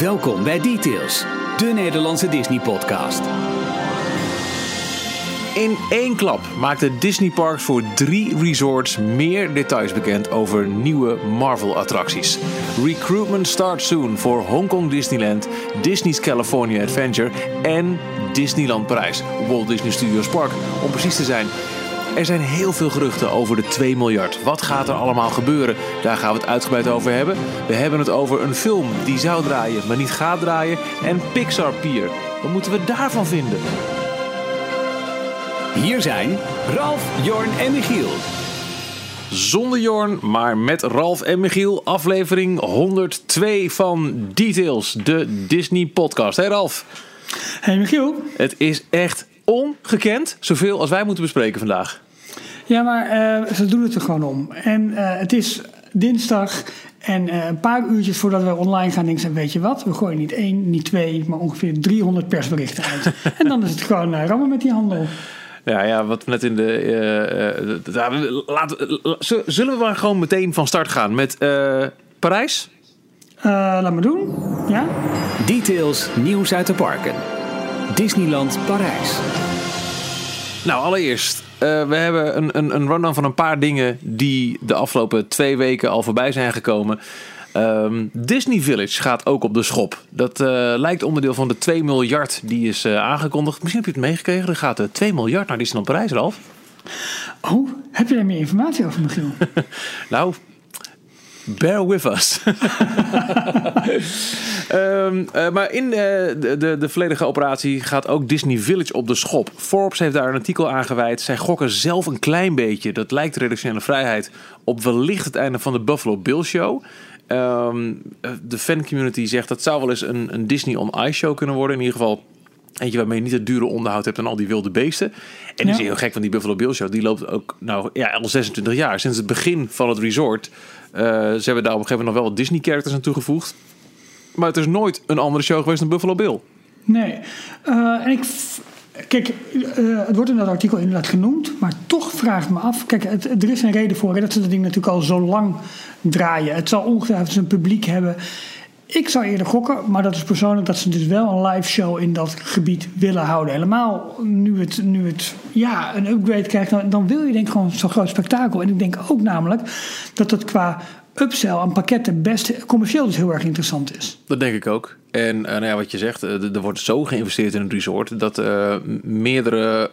Welkom bij Details, de Nederlandse Disney-podcast. In één klap maakte Disney Parks voor drie resorts meer details bekend over nieuwe Marvel-attracties. Recruitment starts soon voor Hong Kong Disneyland, Disney's California Adventure en Disneyland Parijs, Walt Disney Studios Park om precies te zijn. Er zijn heel veel geruchten over de 2 miljard. Wat gaat er allemaal gebeuren? Daar gaan we het uitgebreid over hebben. We hebben het over een film die zou draaien, maar niet gaat draaien. En Pixar Pier. Wat moeten we daarvan vinden? Hier zijn Ralf, Jorn en Michiel. Zonder Jorn, maar met Ralf en Michiel. Aflevering 102 van Details, de Disney podcast. Hey Ralf. Hey Michiel. Het is echt ongekend zoveel als wij moeten bespreken vandaag. Ja, maar uh, ze doen het er gewoon om. En uh, het is dinsdag en uh, een paar uurtjes voordat we online gaan denken ze, weet je wat, we gooien niet één, niet twee, maar ongeveer 300 persberichten uit. en dan is het gewoon rammen met die handel. Ja, ja, wat we net in de. Uh, laten, zullen we maar gewoon meteen van start gaan met uh, Parijs? laat me doen. Ja. Details, nieuws uit de parken. Disneyland Parijs. Nou, allereerst. Uh, we hebben een, een, een rundown van een paar dingen die de afgelopen twee weken al voorbij zijn gekomen. Um, Disney Village gaat ook op de schop. Dat uh, lijkt onderdeel van de 2 miljard die is uh, aangekondigd. Misschien heb je het meegekregen. Er gaat 2 miljard naar Disneyland Parijs, Ralf. Oh, heb je daar meer informatie over, Michiel? nou, Bear with us. um, uh, maar in de, de, de, volledige operatie gaat ook Disney Village op de schop. Forbes heeft daar een artikel aan gewijd. Zij gokken zelf een klein beetje, dat lijkt de redactionele vrijheid, op wellicht het einde van de Buffalo Bill Show. Um, de fancommunity zegt dat zou wel eens een, een Disney on Ice show kunnen worden. In ieder geval Eentje waarmee je niet het dure onderhoud hebt en al die wilde beesten. En ja. is heel gek van die Buffalo Bill Show. Die loopt ook nou, ja, al 26 jaar. Sinds het begin van het resort. Uh, ze hebben daar op een gegeven moment nog wel wat Disney characters aan toegevoegd. Maar het is nooit een andere show geweest dan Buffalo Bill. Nee. Uh, en ik... Kijk, uh, het wordt in dat artikel inderdaad genoemd. Maar toch vraag ik me af. Kijk, er is een reden voor hè, dat ze dat ding natuurlijk al zo lang draaien. Het zal ongetwijfeld een publiek hebben. Ik zou eerder gokken, maar dat is persoonlijk dat ze dus wel een live show in dat gebied willen houden. Helemaal nu het, nu het ja, een upgrade krijgt, dan, dan wil je denk ik gewoon zo'n groot spektakel. En ik denk ook namelijk dat het qua upsell aan pakketten best commercieel dus heel erg interessant is. Dat denk ik ook. En uh, nou ja, wat je zegt, er wordt zo geïnvesteerd in het resort dat uh, meerdere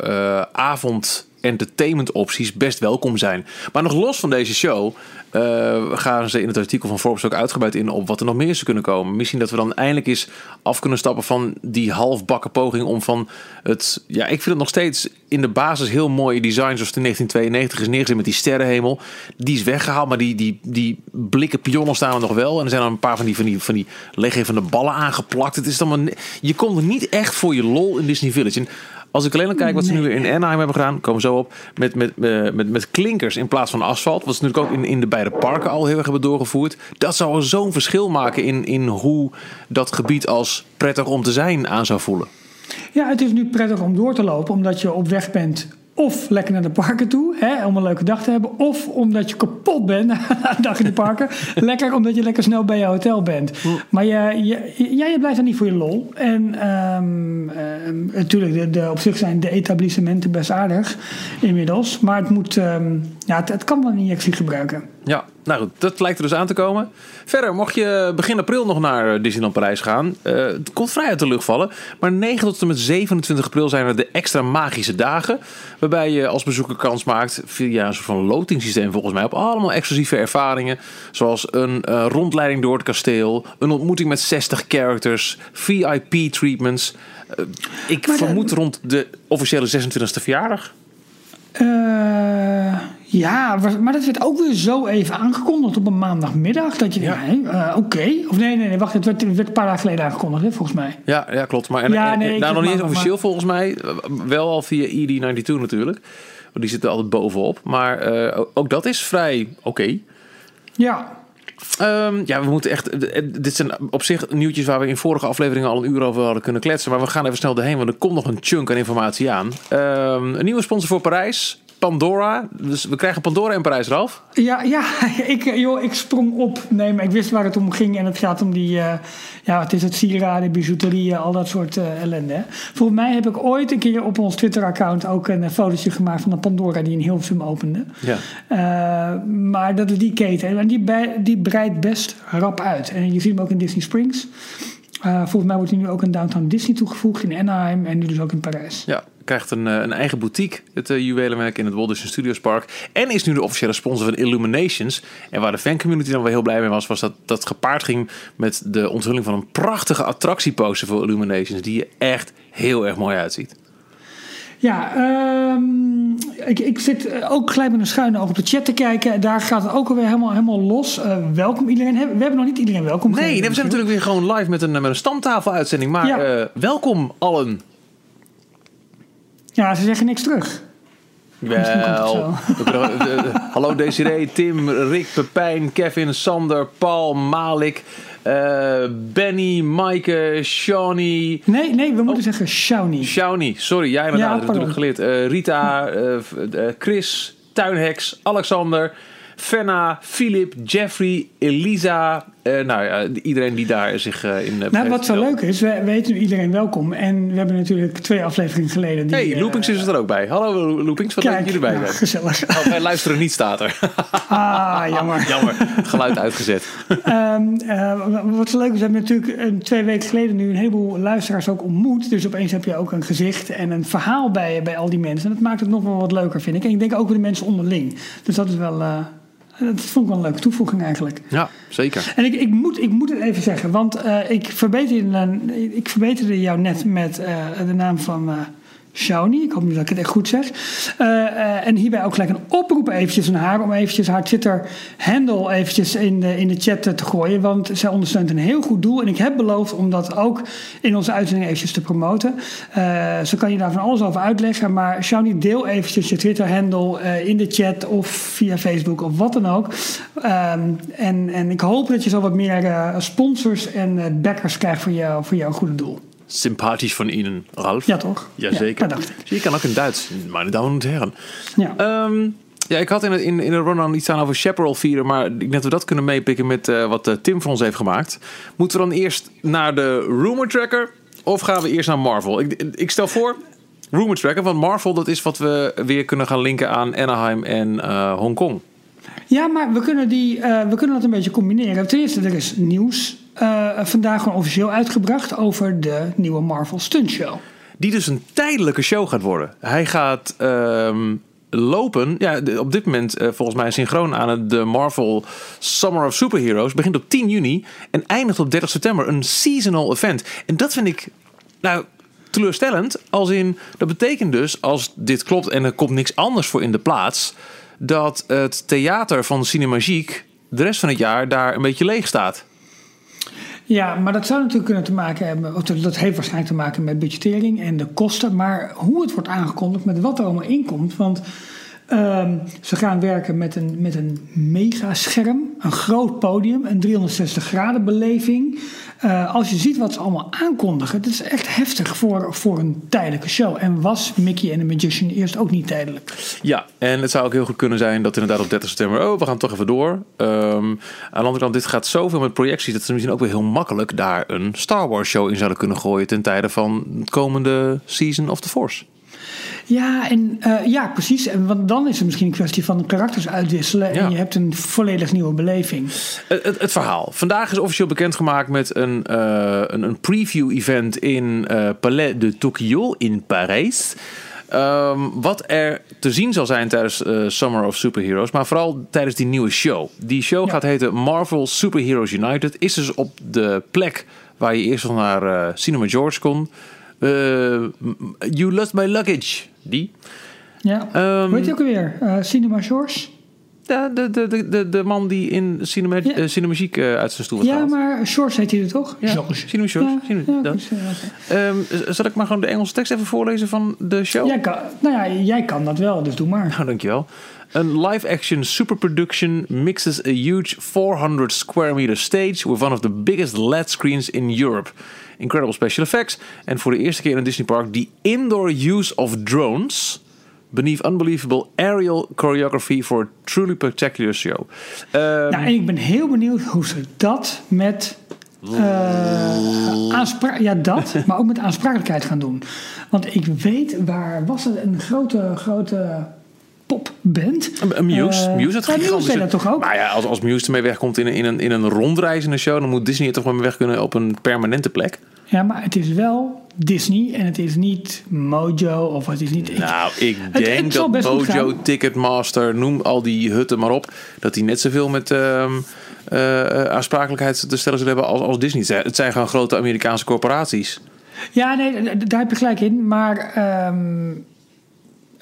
avond entertainment opties best welkom zijn. Maar nog los van deze show uh, gaan ze in het artikel van Forbes ook uitgebreid in op wat er nog meer zou kunnen komen. Misschien dat we dan eindelijk eens af kunnen stappen van die halfbakken poging om van het. Ja, ik vind het nog steeds in de basis heel mooie design zoals in 1992 is neergezet met die sterrenhemel. Die is weggehaald, maar die, die, die blikken pionnen staan er nog wel. En er zijn dan een paar van die, van die, van die leggevende ballen aangeplakt. Het is dan maar, je komt er niet echt voor je lol in Disney Village. Als ik alleen al kijk wat ze nu weer in Anaheim hebben gedaan, komen we zo op. Met, met, met, met klinkers in plaats van asfalt. Wat ze natuurlijk ook in, in de beide parken al heel erg hebben doorgevoerd. Dat zou zo'n verschil maken in, in hoe dat gebied als prettig om te zijn aan zou voelen. Ja, het is nu prettig om door te lopen, omdat je op weg bent of lekker naar de parken toe, hè, om een leuke dag te hebben. Of omdat je kapot bent na een dag in de parken. lekker omdat je lekker snel bij je hotel bent. Maar je, je, ja, je blijft er niet voor je lol. En um, um, natuurlijk, de, de, op zich zijn de etablissementen best aardig inmiddels. Maar het, moet, um, ja, het, het kan wel een injectie gebruiken. Ja, nou goed, dat lijkt er dus aan te komen. Verder, mocht je begin april nog naar Disneyland Parijs gaan, uh, het komt vrij uit de lucht vallen. Maar 9 tot en met 27 april zijn er de extra magische dagen. Waarbij je als bezoeker kans maakt via een soort van lotingsysteem volgens mij op allemaal exclusieve ervaringen. Zoals een uh, rondleiding door het kasteel, een ontmoeting met 60 characters, VIP treatments. Uh, ik maar vermoed de... rond de officiële 26e verjaardag. Uh, ja, maar dat werd ook weer zo even aangekondigd op een maandagmiddag. Dat je ja. nee, uh, oké. Okay. Of nee, nee, nee, wacht, het werd, het werd een paar dagen geleden aangekondigd, hè, volgens mij. Ja, ja klopt. Maar en, ja, nee, en, nou, nog niet eens officieel maar... volgens mij. Wel al via ED92 natuurlijk. Want die zitten altijd bovenop. Maar uh, ook dat is vrij oké. Okay. Ja, Um, ja, we moeten echt. Dit zijn op zich nieuwtjes waar we in vorige afleveringen al een uur over hadden kunnen kletsen. Maar we gaan even snel erheen, want er komt nog een chunk aan informatie aan. Um, een nieuwe sponsor voor Parijs. Pandora. Dus we krijgen Pandora in Parijs, Ralf. Ja, ja ik, joh, ik sprong op. Nee, maar ik wist waar het om ging. En het gaat om die, uh, ja, het is het sieraden, bijouterieën, al dat soort uh, ellende. Hè. Volgens mij heb ik ooit een keer op ons Twitter-account ook een fotootje gemaakt van de Pandora die in Hilversum opende. Ja. Uh, maar dat is die keten. En die, die breidt best rap uit. En je ziet hem ook in Disney Springs. Volgens mij wordt hij nu ook in Downtown Disney toegevoegd in Anaheim en nu dus ook in Parijs. Ja, krijgt een, een eigen boutique, het uh, juwelenmerk in het Walt Disney Studios Park. En is nu de officiële sponsor van Illuminations. En waar de fancommunity dan wel heel blij mee was, was dat dat gepaard ging met de onthulling van een prachtige attractieposter voor Illuminations. Die er echt heel erg mooi uitziet. Ja, um, ik, ik zit ook gelijk met een schuine oog op de chat te kijken. Daar gaat het ook alweer helemaal, helemaal los. Uh, welkom iedereen. We hebben nog niet iedereen welkom Nee, nee we zijn natuurlijk weer gewoon live met een, met een stamtafel-uitzending. Maar ja. uh, welkom allen. Ja, ze zeggen niks terug. Wel, hallo Desiree, Tim, Rick, Pepijn, Kevin, Sander, Paul, Malik, uh, Benny, Maaike, Shawnee. Nee, nee, we moeten oh. zeggen Shawnee. Shawnee, sorry, jij inderdaad, ja, natuurlijk geleerd. Uh, Rita, uh, Chris, Tuinhex, Alexander, Fenna, Philip, Jeffrey, Elisa. Uh, nou ja, iedereen die daar zich uh, in. Uh, nou, wat zo leuk is, we weten nu iedereen welkom. En we hebben natuurlijk twee afleveringen geleden. Die, hey, Loopings is er ook bij. Hallo Loopings, wat leuk jullie bij nou, Gezellig. Oh, wij luisteren niet, staat er. ah, jammer. jammer, geluid uitgezet. um, wat zo leuk is, we hebben natuurlijk twee weken geleden nu een heleboel luisteraars ook ontmoet. Dus opeens heb je ook een gezicht en een verhaal bij, bij al die mensen. En dat maakt het nog wel wat leuker, vind ik. En ik denk ook voor de mensen onderling. Dus dat is wel. Dat vond ik wel een leuke toevoeging eigenlijk. Ja, zeker. En ik, ik, moet, ik moet het even zeggen, want uh, ik, verbeterde, ik verbeterde jou net met uh, de naam van uh, Shawnee. Ik hoop nu dat ik het echt goed zeg. Uh, uh, en hierbij ook gelijk een oproep eventjes aan haar... om eventjes haar Twitter-handle eventjes in de, in de chat te gooien. Want zij ondersteunt een heel goed doel. En ik heb beloofd om dat ook in onze uitzending eventjes te promoten. Uh, zo kan je daar van alles over uitleggen. Maar Shawnee, deel eventjes je Twitter-handle in de chat... of via Facebook of wat dan ook. Um, en, en ik hoop dat je zo wat meer sponsors en backers krijgt voor, jou, voor jouw goede doel sympathisch van Ihnen, Ralf. Ja, toch? Jazeker. Ja, je kan ook in Duits, meine Damen und Herren. Ja. Um, ja, ik had in, in, in de rundown iets aan over Chaparral vieren, maar ik denk dat we dat kunnen meepikken met uh, wat uh, Tim voor ons heeft gemaakt. Moeten we dan eerst naar de Rumor Tracker of gaan we eerst naar Marvel? Ik, ik stel voor, Rumor Tracker, want Marvel dat is wat we weer kunnen gaan linken aan Anaheim en uh, Hongkong. Ja, maar we kunnen, die, we kunnen dat een beetje combineren. Ten eerste, er is nieuws uh, vandaag gewoon officieel uitgebracht over de nieuwe Marvel Stunt Show. Die dus een tijdelijke show gaat worden. Hij gaat um, lopen, ja, op dit moment uh, volgens mij synchroon aan de Marvel Summer of Superheroes. Begint op 10 juni en eindigt op 30 september. Een seasonal event. En dat vind ik, nou, teleurstellend. Als in, dat betekent dus, als dit klopt en er komt niks anders voor in de plaats, dat het theater van Cinemagique de rest van het jaar daar een beetje leeg staat. Ja, maar dat zou natuurlijk kunnen te maken hebben. Dat heeft waarschijnlijk te maken met budgettering en de kosten. Maar hoe het wordt aangekondigd, met wat er allemaal inkomt. Want um, ze gaan werken met een, met een megascherm, een groot podium, een 360 graden beleving. Uh, als je ziet wat ze allemaal aankondigen, dat is echt heftig voor, voor een tijdelijke show. En was Mickey en the Magician eerst ook niet tijdelijk? Ja, en het zou ook heel goed kunnen zijn dat inderdaad op 30 september, oh, we gaan toch even door. Um, aan de andere kant, dit gaat zoveel met projecties dat ze misschien ook weer heel makkelijk daar een Star Wars show in zouden kunnen gooien ten tijde van het komende Season of the Force. Ja, en, uh, ja, precies. En want dan is het misschien een kwestie van karakters uitwisselen. En je hebt een volledig nieuwe beleving. Het, het, het, verhaal. Vandaag is officieel bekendgemaakt met een, uh, een, een preview-event in uh, Palais de Tokyo in Parijs. Um, wat er te zien zal zijn tijdens Summer of Superheroes, maar vooral tijdens die nieuwe show. Die show ja. gaat heten Marvel Superheroes United. Is dus op de plek waar je eerst nog naar Cinema George kon. Uh, you Lost My Luggage. Die. Ja. Um, Hoe heet je ook alweer? Uh, Cinema Shores? Ja, de, de, de, de, de man die in Cinema, ja. uh, Cinemagiek uh, uit zijn stoel was Ja, gehaald. maar Shores heet hij er toch? Ja, Cinema Shores. Ja, Cinema, ja, um, zal ik maar gewoon de Engelse tekst even voorlezen van de show? Jij kan, nou ja, jij kan dat wel, dus doe maar. Nou, dankjewel. Een live-action superproduction mixes a huge 400 square meter stage with one of the biggest LED screens in Europe. Incredible special effects. En voor de eerste keer in een Disney park, the indoor use of drones beneath unbelievable aerial choreography for a truly spectacular show. Ehm, Nou, en ik ben heel benieuwd hoe ze dat met. aanspra- ja, dat, maar ook met aansprakelijkheid gaan doen. Want ik weet, waar was het een grote, grote popband? Een- Muse. Eh, Muse had ja, Muse deed dat toch ook? Maar ja, als, als Muse ermee wegkomt in, een- in, een, in een rondreizende show... dan moet Disney er toch mee weg kunnen op een permanente plek. Ja, maar het is wel Disney en het is niet Mojo of het is niet. Nou, ik denk het dat Mojo. Ticketmaster, noem al die hutten maar op... dat die net zoveel met ehm, eh, aansprakelijkheid te stellen zullen hebben als, als Disney. Het zijn- Het zijn gewoon grote Amerikaanse corporaties. Ja, nee, daar heb je gelijk in. Maar ehm,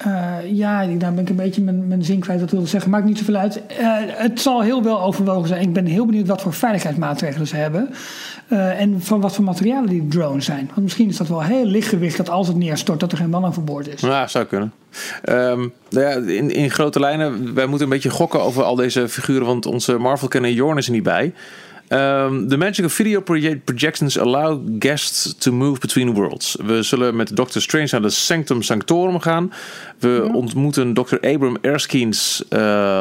eh, ja, daar ben ik een beetje mijn, mijn zin kwijt ik wilde zeggen. Maakt niet zoveel uit. Eh, het zal heel wel overwogen zijn. Ik ben heel benieuwd wat voor veiligheidsmaatregelen ze hebben. Eh, en van wat voor materialen die drones zijn. Want misschien is dat wel heel lichtgewicht dat het neerstort dat er geen man overboord is. Ja, zou kunnen. Ehm, nou ja, in, in grote lijnen, wij moeten een beetje gokken over al deze figuren, want onze Marvel-kenner Jorn is er niet bij. Ehm, the magic of video proje- projections allow guests to move between worlds. We zullen met Doctor Strange naar de Sanctum Sanctorum gaan. We ontmoeten Dr. Abram Erskine's eh,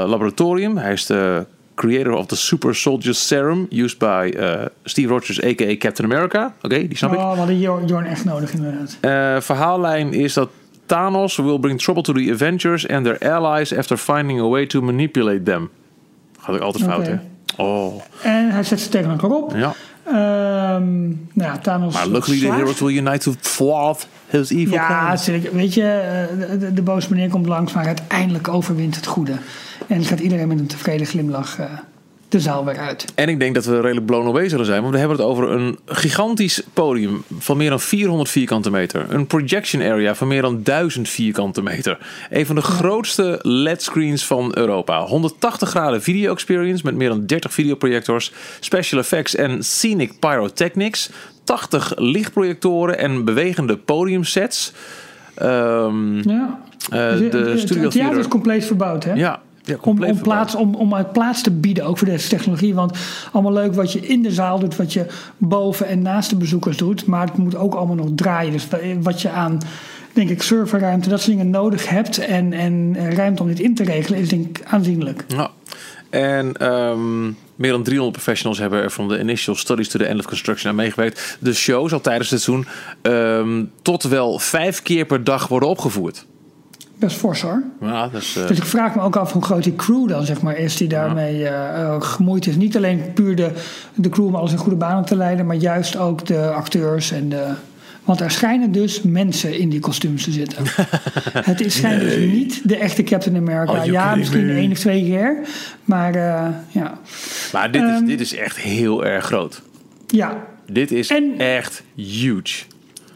laboratorium. Hij is de creator of the Super Soldier Serum, used by eh, Steve Rogers, a.k.a. Captain America. Oké, die snap ik. Oh, we hadden Jor- Jorn echt nodig inderdaad. Eh, verhaallijn is dat Thanos will bring trouble to the Avengers and their allies after finding a way to manipulate them. Gaat ook altijd fout, hè? Oh, En hij zet ze tegen elkaar op. ja. Ehm, nou ja, Thanos. Maar luckily the heroes will unite to thwart his evil Ja, plan. zeker. weet je, eh, de, de, de boze meneer komt langs, maar uiteindelijk overwint het goede. En gaat iedereen met een tevreden glimlach eh, de zaal weer uit. En ik denk dat we redelijk blown away zullen zijn. Want we hebben het over een gigantisch podium van meer dan 400 vierkante meter. Een projection area van meer dan 1000 vierkante meter. Een van de grootste LED-screens van Europa. 180 graden video experience met meer dan 30 videoprojectors. Special effects en scenic pyrotechnics. 80 lichtprojectoren en bewegende podiumsets. Ehm, Ja. eh, de studio het theater theater- is compleet verbouwd, hè? Ja, ja Om, om, plaats, om, om uit plaats te bieden, ook voor deze technologie. Want allemaal leuk wat je in de zaal doet, wat je boven en naast de bezoekers doet. Maar het moet ook allemaal nog draaien. Dus wat je aan, denk ik, serverruimte, dat soort dingen nodig hebt. En, en ruimte om dit in te regelen, is denk ik aanzienlijk. Ja. En ehm, meer dan 300 professionals hebben er van de initial studies to the end of construction aan meegewerkt. De show zal tijdens het seizoen ehm, tot wel vijf keer per dag worden opgevoerd. Best fors hoor. Ja, dus, eh, Dus ik vraag me ook af hoe groot die crew dan zeg maar, is die daarmee eh, eh, gemoeid is. Niet alleen puur de, de crew om alles in goede banen te leiden, maar juist ook de acteurs en de. Want er schijnen dus mensen in die kostuums te zitten. Het is schijnt dus niet de echte Captain America. You ja, misschien me? één of twee keer. Maar ja. maar dit is, ehm, dit is echt heel erg groot. Ja, Dit is En- echt huge.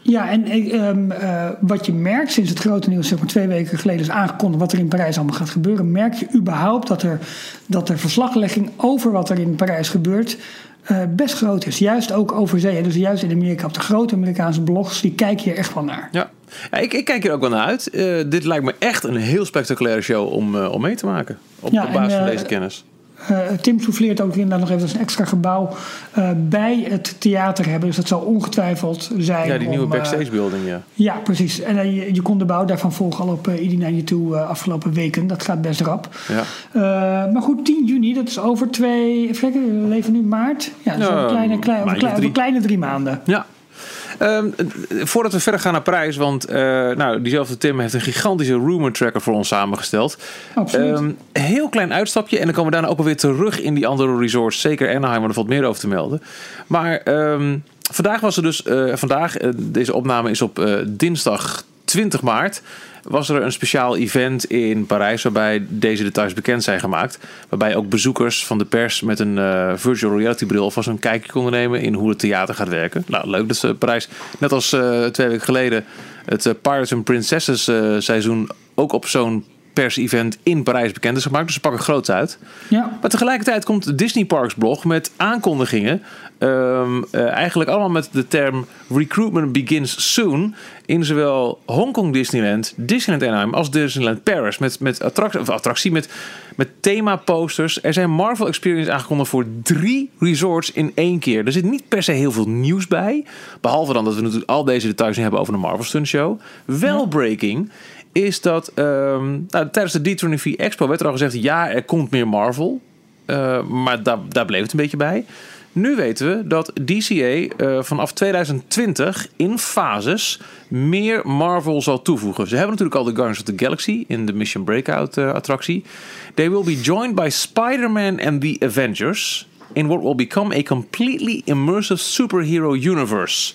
Ja, en ehm, eh, wat je merkt sinds het grote nieuws, zeg maar twee weken geleden is aangekondigd wat er in Parijs allemaal gaat gebeuren, merk je überhaupt dat er, dat er verslaglegging over wat er in Parijs gebeurt eh, best groot is. Juist ook over zee. Dus juist in Amerika op de grote Amerikaanse blogs, die kijken hier echt wel naar. Ja. Ja, ik, ik kijk er ook wel naar uit. Eh, dit lijkt me echt een heel spectaculaire show om, eh, om mee te maken. Op, Ja, op basis en, van eh, deze kennis. Eh, Tim souffleert ook inderdaad nog even dat ze een extra gebouw eh, bij het theater hebben. Dus dat zal ongetwijfeld zijn. Ja, die nieuwe om, eh, backstage building, ja. Ja, precies. En je, je kon de bouw daarvan volgen al op uh, ID92 uh, afgelopen weken. Dat gaat best rap. ja. Maar goed, 10 juni, dat is over twee. Even kijken, we leven nu maart. Ja, over een kleine, kleine, over, over kleine drie maanden. Ja. Ehm, eh, voordat we verder gaan naar prijs, want eh, nou, diezelfde Tim heeft een gigantische rumor tracker voor ons samengesteld. Absoluut. Ehm, heel klein uitstapje en dan komen we daarna ook alweer terug in die andere resorts. Zeker Anaheim, maar er valt meer over te melden. Maar ehm, vandaag was er dus, eh, vandaag, eh, deze opname is op dinsdag 20 maart. Was er een speciaal event in Parijs waarbij deze details bekend zijn gemaakt. Waarbij ook bezoekers van de pers met een eh, virtual reality bril alvast een kijkje konden nemen in hoe het theater gaat werken. Nou, leuk dat ze Parijs, net als eh, twee weken geleden, het eh, Pirates and Princesses seizoen ook op zo'n pers-event in Parijs bekend is gemaakt. Dus ze pakken groot uit. Ja, Maar tegelijkertijd komt Disney Parks blog met aankondigingen. ehm, eh, eigenlijk allemaal met de term recruitment begins soon. In zowel Hongkong Disneyland, Disneyland Anaheim als Disneyland Paris. Met, met attractie, of attractie met, met thema posters. Er zijn Marvel Experience aangekondigd voor drie resorts in één keer. Er zit niet per se heel veel nieuws bij. Behalve dan dat we natuurlijk al deze details nu hebben over de Marvel Stunt Show. Wel breaking. Is dat ehm, nou, tijdens de D23 Expo werd er al gezegd... ja, er komt meer Marvel. Uh, maar daar, daar bleef het een beetje bij. Nu weten we dat DCA uh, vanaf 2020 in fases meer Marvel zal toevoegen. Ze hebben natuurlijk al de Guardians of the Galaxy in de Mission Breakout uh, attractie. They will be joined by Spider-Man and the Avengers in what will become a completely immersive superhero universe.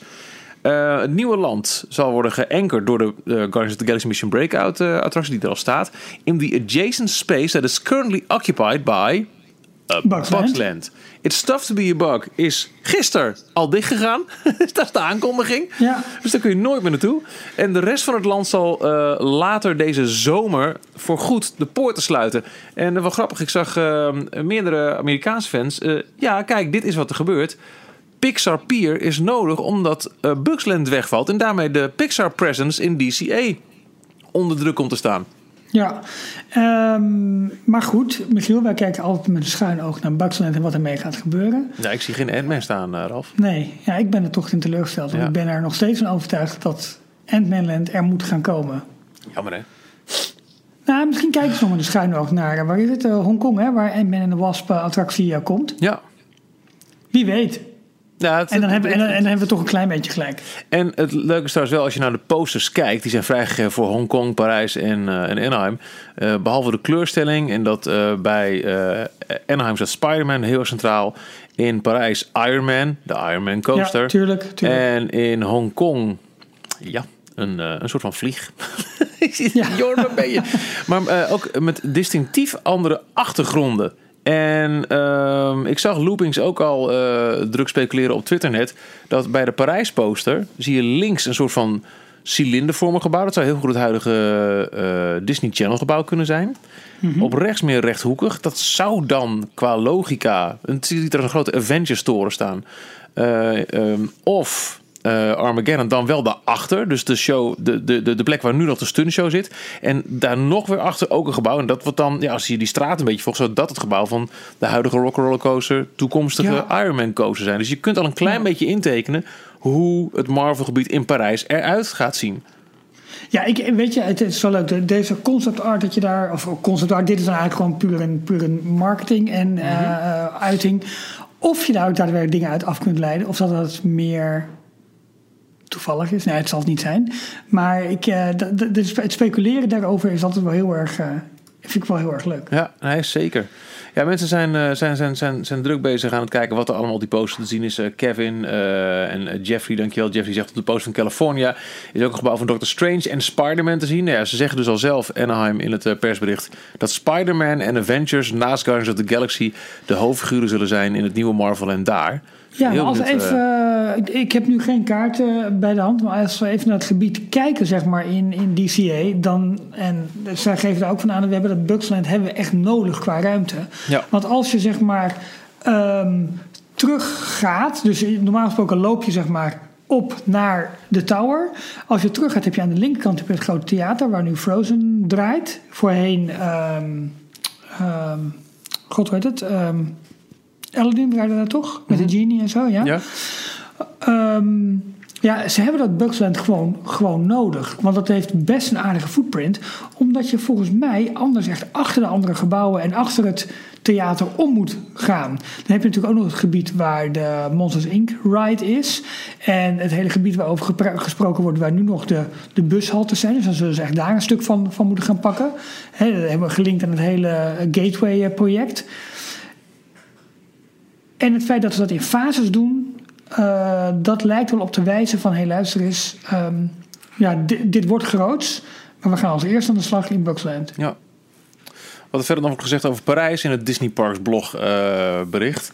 Uh, het nieuwe land zal worden geankerd door de uh, Guardians of the Galaxy Mission Breakout uh, attractie die er al staat. In the adjacent space that is currently occupied by Bugsland. It's tough to be a bug is gisteren al dichtgegaan. dat is de aankondiging. Ja. Dus daar kun je nooit meer naartoe. En de rest van het land zal uh, later deze zomer voor goed de poorten sluiten. En uh, wel grappig, ik zag uh, meerdere Amerikaanse fans. ja, kijk, dit is wat er gebeurt. Pixar Pier is nodig omdat Bugsland wegvalt. En daarmee de Pixar presence in DCA onder druk komt te staan. Ja, um, maar goed, Michiel, wij kijken altijd met een schuin oog naar Bugsland en wat ermee gaat gebeuren. Ja, ik zie geen Ant-Man staan, uh, Ralf. Nee, ja, ik ben er toch in teleurgesteld. Want ja. ik ben er nog steeds van overtuigd dat Ant-Man Land er moet gaan komen. Jammer hè? Nou, misschien kijken ze nog met een schuin oog naar, waar is het? Uh, Hongkong, hè, waar Ant-Man en de Wasp attractie uh, komt. Ja. Wie weet. Ja, het, en, dan hebben, en, dan, en dan hebben we toch een klein beetje gelijk. En het leuke is trouwens wel, als je naar de posters kijkt, die zijn vrijgegeven voor Hongkong, Parijs en, uh, en Anaheim. Uh, behalve de kleurstelling en dat uh, bij Anaheim staat Spider-Man heel centraal. In Parijs Iron Man, de Iron Man coaster. Ja, tuurlijk, tuurlijk. En in Hongkong, ja, een, een soort van vlieg. ja. Jordan ben je. Maar ook met distinctief andere achtergronden. En uh, ik zag Loopings ook al uh, druk speculeren op Twitter net. Dat bij de Parijs poster zie je links een soort van cilindervormig gebouw. Dat zou heel goed het huidige uh, Disney Channel gebouw kunnen zijn. Mm -hmm. Op rechts meer rechthoekig. Dat zou dan qua logica... Het ziet er een grote Avengers toren staan. Uh, um, of uh, Armageddon dan wel daarachter. Dus de, show, de, de, de plek waar nu nog de stunshow zit. En daar nog weer achter ook een gebouw. En dat wordt dan, ja, als je die straat een beetje volgt, zou dat het gebouw van de huidige Rock'n'Roller Coaster, toekomstige ja. Ironman Coaster zijn. Dus je kunt al een klein ja. beetje intekenen hoe het Marvel gebied in Parijs eruit gaat zien. Ja, ik, weet je, het is zo leuk. Deze concept art dat je daar, of concept art, dit is dan eigenlijk gewoon puur een, puur een marketing en mm -hmm. uh, uiting. Of je daar ook daadwerkelijk dingen uit af kunt leiden, of dat het meer toevallig is. Nee, het zal het niet zijn. Maar ik, de, de, het speculeren daarover is altijd wel heel erg. Uh, vind ik wel heel erg leuk. Ja, nee, zeker. Ja, mensen zijn, uh, zijn, zijn, zijn, zijn druk bezig aan het kijken wat er allemaal die poster te zien is. Kevin en Jeffrey, dankjewel. Jeffrey zegt op de poster van California is ook een gebouw van Doctor Strange en Spider-Man te zien. Nou ja, ze zeggen dus al zelf, Anaheim, in het persbericht, dat Spider-Man en Avengers naast Guardians of the Galaxy de hoofdfiguren zullen zijn in het nieuwe Marvel en daar. Ja, maar als we even, uh, ik heb nu geen kaarten bij de hand, maar als we even naar het gebied kijken, zeg maar, in, in DCA, dan, en zij geven er ook van aan, we hebben dat Bugsland hebben we echt nodig qua ruimte. Ja. Want als je, zeg maar, um, teruggaat, dus normaal gesproken loop je, zeg maar, op naar de tower. Als je terug gaat, heb je aan de linkerkant heb je het grote theater waar nu Frozen draait. Voorheen, um, um, god weet het, um, Aladdin draaide daar toch? Met mm -hmm. de genie en zo, ja? Ja. Um, ja, ze hebben dat Bugsland gewoon, gewoon nodig. Want dat heeft best een aardige footprint. Omdat je volgens mij anders echt achter de andere gebouwen en achter het theater om moet gaan. Dan heb je natuurlijk ook nog het gebied waar de Monsters Inc. ride is. En het hele gebied waarover gesproken wordt, waar nu nog de, de bushaltes zijn. Dus dan zullen ze echt daar een stuk van, van moeten gaan pakken. He, dat hebben we gelinkt aan het hele Gateway-project. En het feit dat we dat in fases doen, uh, dat lijkt wel op te wijzen van... hé, hey, luister eens, um, ja, dit, wordt groots... maar we gaan als eerste aan de slag in Bugsland. Ja. Wat er verder nog wordt gezegd over Parijs in het Disney Parks blog uh, bericht...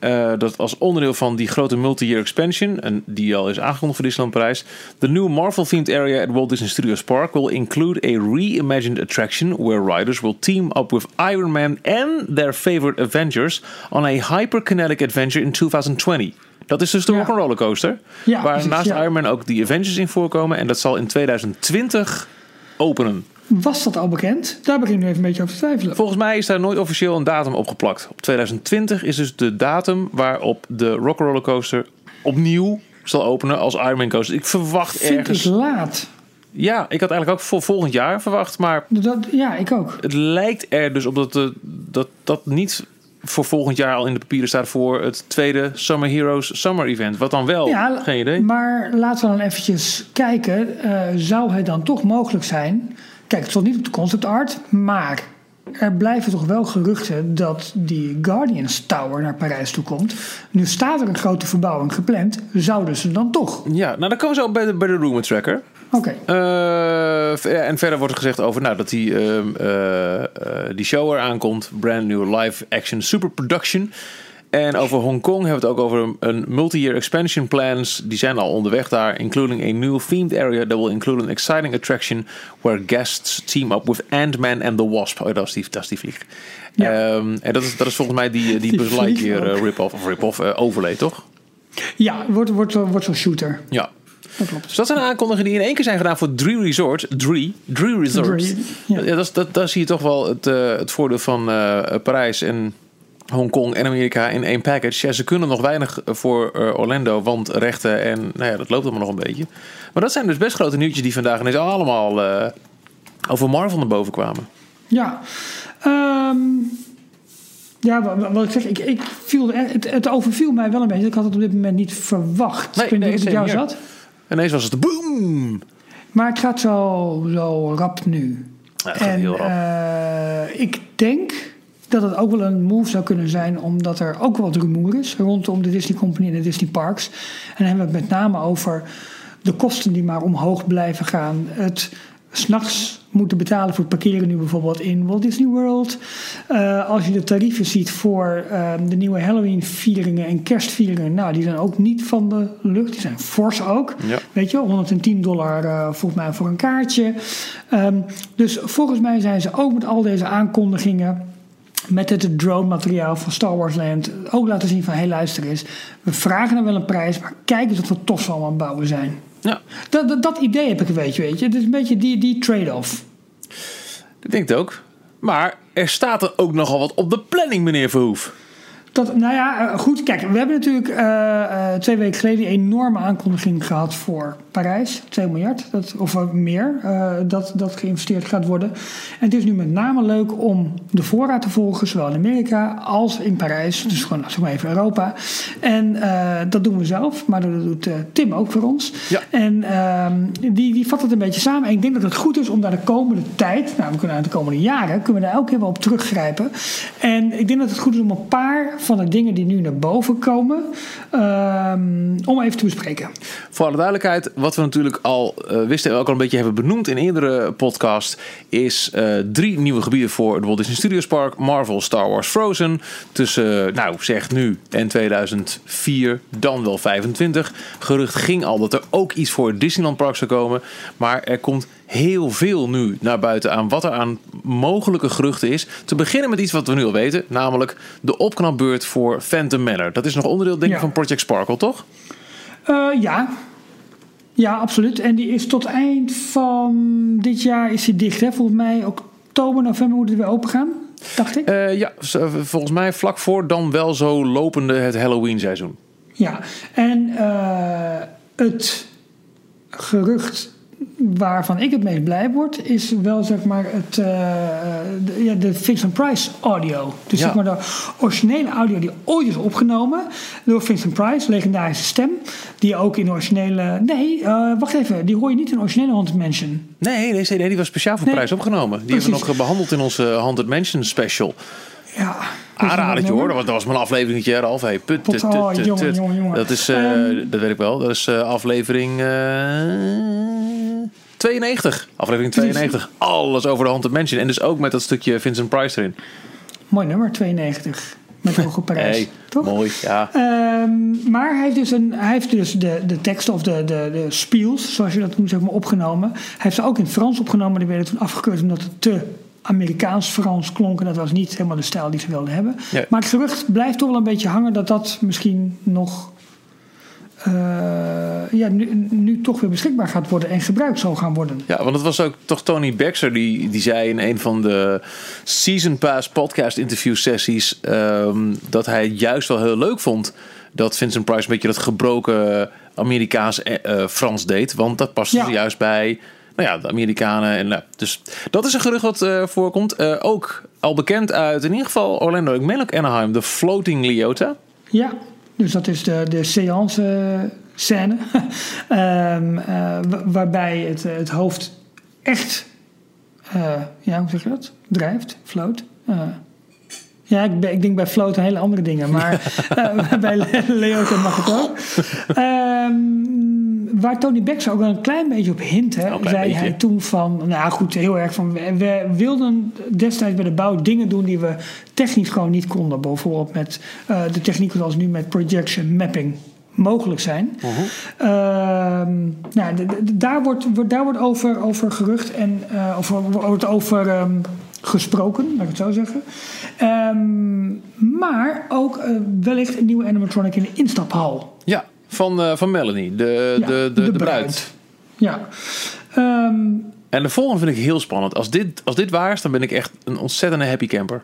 Uh, dat als onderdeel van die grote multi-year expansion, en die al is aangekondigd voor Disneyland Parijs, the new Marvel-themed area at Walt Disney Studios Park will include a reimagined attraction where riders will team up with Iron Man and their favorite Avengers on a hyperkinetic adventure in 2020. Dat is dus de ja. Rock'n'Roller Coaster, ja, waar precies, naast ja. Iron Man ook die Avengers in voorkomen en dat zal in 2020 openen. Was dat al bekend? Daar begin ik nu even een beetje over te twijfelen. Volgens mij is daar nooit officieel een datum op geplakt. Op 2020 is dus de datum waarop de Rock'n'Roller Coaster opnieuw zal openen als Ironman Coaster. Ik verwacht Vind ergens... ik laat. Ja, ik had eigenlijk ook voor volgend jaar verwacht. Maar Dat, ja, ik ook. het lijkt er dus op dat eh, dat, dat niet voor volgend jaar al in de papieren staat voor het tweede Summer Heroes Summer Event. Wat dan wel? Ja, Geen idee. Maar laten we dan eventjes kijken. eh, zou het dan toch mogelijk zijn... Kijk, het stond niet op de concept art, maar... Er blijven toch wel geruchten dat die Guardians Tower naar Parijs toe komt. Nu staat er een grote verbouwing gepland. Zouden ze dan toch? Ja, nou dan komen we zo bij de, bij de Rumor Tracker. Oké. Eh, en verder wordt er gezegd over nou, dat die, ehm, eh, eh, die show eraan komt. Brand new live action super production. En over Hongkong hebben we het ook over een, multi-year expansion plans. Die zijn al onderweg daar. Including a new themed area that will include an exciting attraction. Where guests team up with Ant-Man and the Wasp. Oh, dat is die, dat is die vlieg. Ja. Ehm, en dat is, dat is volgens mij die, die, Die Buzz Lightyear eh, rip-off. Of rip-off, eh, overlay, toch? Ja, wordt, wordt, wordt zo'n shooter. Ja. Dat klopt. Dus dat zijn aankondigingen die in één keer zijn gedaan voor drie resorts. Drie. Drie resorts. Drie, ja. Ja. dat, is- dat, daar zie je toch wel het, eh, het voordeel van eh, Parijs en Hongkong en Amerika in één package. Ja, ze kunnen nog weinig voor eh, Orlando, want rechten en nou ja, dat loopt allemaal nog een beetje. Maar dat zijn dus best grote nieuwtjes die vandaag ineens allemaal eh, over Marvel naar boven kwamen. Ja. Ehm, ja, wa- wa- wat ik zeg, ik, ik viel het, het overviel mij wel een beetje. Ik had het op dit moment niet verwacht. Nee, ik weet niet nee, jou zat. Ineens was het boom! Maar het gaat zo, zo rap nu. Ja, het gaat en heel rap. eh, ik denk dat het ook wel een move zou kunnen zijn, omdat er ook wat rumoer is rondom de Disney Company en de Disney Parks. En dan hebben we het met name over de kosten die maar omhoog blijven gaan. Het s'nachts moeten betalen voor het parkeren nu bijvoorbeeld in Walt Disney World. Eh, als je de tarieven ziet voor eh, de nieuwe Halloween-vieringen en kerstvieringen, nou, die zijn ook niet van de lucht. Die zijn fors ook. Ja. Weet je, 110 dollar eh, volgens mij voor een kaartje. Ehm, dus volgens mij zijn ze ook met al deze aankondigingen. Met het drone-materiaal van Star Wars Land ook laten zien van... hé, hey, luister eens, we vragen dan wel een prijs... maar kijk eens wat we tof allemaal aan het bouwen zijn. Ja, Dat, dat, dat idee heb ik een beetje, weet je. Het is een beetje die, die trade-off. ik denk het ook. Maar er staat er ook nogal wat op de planning, meneer Verhoef. Dat, nou ja, eh, goed. Kijk, we hebben natuurlijk eh, eh, twee weken geleden een enorme aankondiging gehad voor Parijs. 2 miljard, dat, of meer, dat, dat geïnvesteerd gaat worden. En het is nu met name leuk om de voorraad te volgen, zowel in Amerika als in Parijs. Dus gewoon, zeg maar even Europa. En dat doen we zelf, maar dat doet Tim ook voor ons. Ja. En ehm, die, die vat het een beetje samen. En ik denk dat het goed is om daar de komende tijd, nou we kunnen de komende jaren, kunnen we daar elke keer wel op teruggrijpen. En ik denk dat het goed is om een paar van de dingen die nu naar boven komen, ehm, om even te bespreken. Voor alle duidelijkheid, wat we natuurlijk al eh, wisten en ook al een beetje hebben benoemd in eerdere podcast, is eh, drie nieuwe gebieden voor het Walt Disney Studios Park, Marvel, Star Wars, Frozen. Tussen, nou zeg nu en 2004, dan wel 25. Gerucht ging al dat er ook iets voor het Disneyland Park zou komen, maar er komt heel veel nu naar buiten aan wat er aan mogelijke geruchten is. Te beginnen met iets wat we nu al weten, namelijk de opknapbeurt voor Phantom Manor. Dat is nog onderdeel denk ik Ja. van Project Sparkle, toch? Eh, ja. Ja, absoluut. En die is tot eind van dit jaar is die dicht. Hè? Volgens mij oktober, november moet het weer open gaan. Dacht ik. Eh, ja, z- volgens mij vlak voor dan wel zo lopende het Halloween seizoen. Ja, en eh, het gerucht waarvan ik het meest blij word, is wel zeg maar het, eh, de, ja, de Vincent Price audio. Dus Ja. zeg maar de originele audio die ooit is opgenomen door Vincent Price, legendarische stem, die ook in de originele. Nee, eh, wacht even, die hoor je niet in de originele Haunted Mansion. Nee, nee, nee, die was speciaal voor Nee, prijs opgenomen. Die hebben we nog behandeld in onze Haunted Mansion special. Ja. Aanradertje hoor, was, dat was mijn afleveringetje, Ralf. Hey, put, Pot- tut, tut, oh, tut, jongen, tut. jongen, jongen. Dat is, eh, Ehm. dat weet ik wel, dat is eh, aflevering eh 92. Aflevering 92. Alles over de Haunted Mansion. En dus ook met dat stukje Vincent Price erin. Mooi nummer, 92. Met Hoge Prijs. Hey, toch? mooi, ja. Ehm, maar hij heeft dus, een, hij heeft dus de, de teksten of de, de, de spiels, zoals je dat noemt, zeg maar, opgenomen. Hij heeft ze ook in het Frans opgenomen. Die werden toen afgekeurd omdat het te Amerikaans-Frans klonk. En dat was niet helemaal de stijl die ze wilden hebben. Ja. Maar het gerucht blijft toch wel een beetje hangen dat dat misschien nog... eh, ja, nu, nu toch weer beschikbaar gaat worden en gebruikt zal gaan worden. Ja, want het was ook toch Tony Baxter die, die zei in een van de Season Pass podcast interview sessies ehm, dat hij het juist wel heel leuk vond dat Vincent Price een beetje dat gebroken Amerikaans eh, eh, Frans deed. Want dat paste Ja. juist bij nou ja, de Amerikanen. En, nou, dus dat is een gerucht wat eh, voorkomt. Eh, ook al bekend uit in ieder geval Orlando, ook Anaheim, de Floating Leota. Ja, dus dat is de, de seance scène. Ehm, eh, wa- waarbij het, het hoofd echt, eh, ja, hoe zeg je dat? Drijft, float. Ja, ik, ben- ik denk bij float een hele andere dingen, maar eh, bij Le- Leota mag het ook. Ehm, waar Tony Bex ook wel een klein beetje op Een klein zei hij toen van, nou goed, heel erg van, we, we wilden destijds bij de bouw dingen doen die we technisch gewoon niet konden. Bijvoorbeeld met eh, de technieken zoals nu met projection mapping mogelijk zijn. Ehm, nou, daar wordt, daar wordt over, over gerucht en eh, of wordt over ehm, gesproken, laat ik het zo zeggen. Ehm, maar ook eh, wellicht een nieuwe animatronic in de instaphal. Ja, van, eh, van Melanie, de, Ja, de, de, de, bruid. Ja. Ehm, En de volgende vind ik heel spannend. Als dit, als dit waar is, dan ben ik echt een ontzettende happy camper.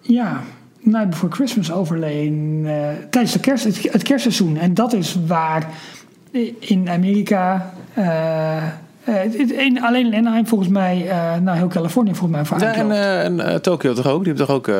ja. Night Before Christmas overleen eh, tijdens de kerst, het, het kerstseizoen. En dat is waar in Amerika... eh, het- alleen in Anaheim volgens mij, eh nou heel Californië volgens mij voor Ja, en eh, en Tokio toch ook? Die hebben toch ook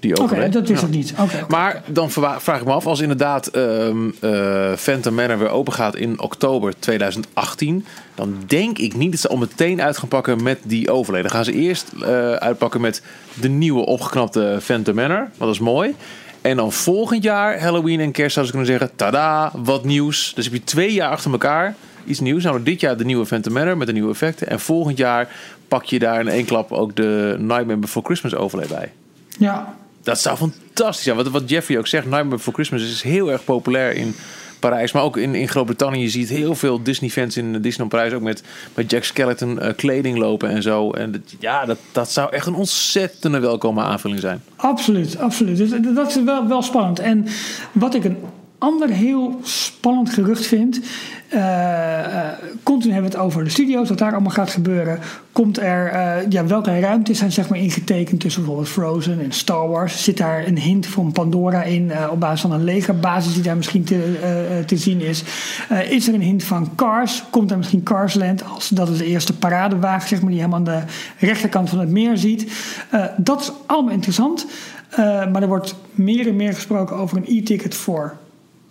die Oké, dat wist Ja. ik niet. Oké. Maar dan vraag ik me af, als inderdaad eh, Phantom Manor weer open gaat in oktober 2018, dan denk ik niet dat ze al meteen uit gaan pakken met die overleden. Dan gaan ze eerst uitpakken met de nieuwe opgeknapte Phantom Manor, want dat is mooi. En dan volgend jaar, Halloween en kerst, zouden ze kunnen zeggen, tada, wat nieuws. Dus heb je twee jaar achter elkaar iets nieuws. Nou, dit jaar de nieuwe Phantom Manor met de nieuwe effecten. En volgend jaar pak je daar in één klap ook de Nightmare Before Christmas overlay bij. Ja, Dat zou fantastisch zijn. Wat, wat Jeffrey ook zegt, Nightmare Before Christmas is heel erg populair in Parijs. Maar ook in, in Groot-Brittannië. Je ziet heel veel Disney-fans in Disneyland Parijs. Ook met, met Jack Skellington eh, kleding lopen en zo. En dat, ja, dat, dat zou echt een ontzettende welkome aanvulling zijn. absoluut. absoluut. Dus dat- dat is wel, wel spannend. En wat ik een ander heel spannend gerucht vind. eh, eh, continu hebben we het over de studio's, wat daar allemaal gaat gebeuren. Komt er, eh, ja, welke ruimtes zijn zeg maar ingetekend tussen bijvoorbeeld Frozen en Star Wars? Zit daar een hint van Pandora in op basis van een legerbasis die daar misschien te, te zien is? Is er een hint van Cars? Komt er misschien Carsland als dat is de eerste paradewagen zeg maar, die helemaal aan de rechterkant van het meer ziet? Dat is allemaal interessant. Maar er wordt meer en meer gesproken over een e-ticket voor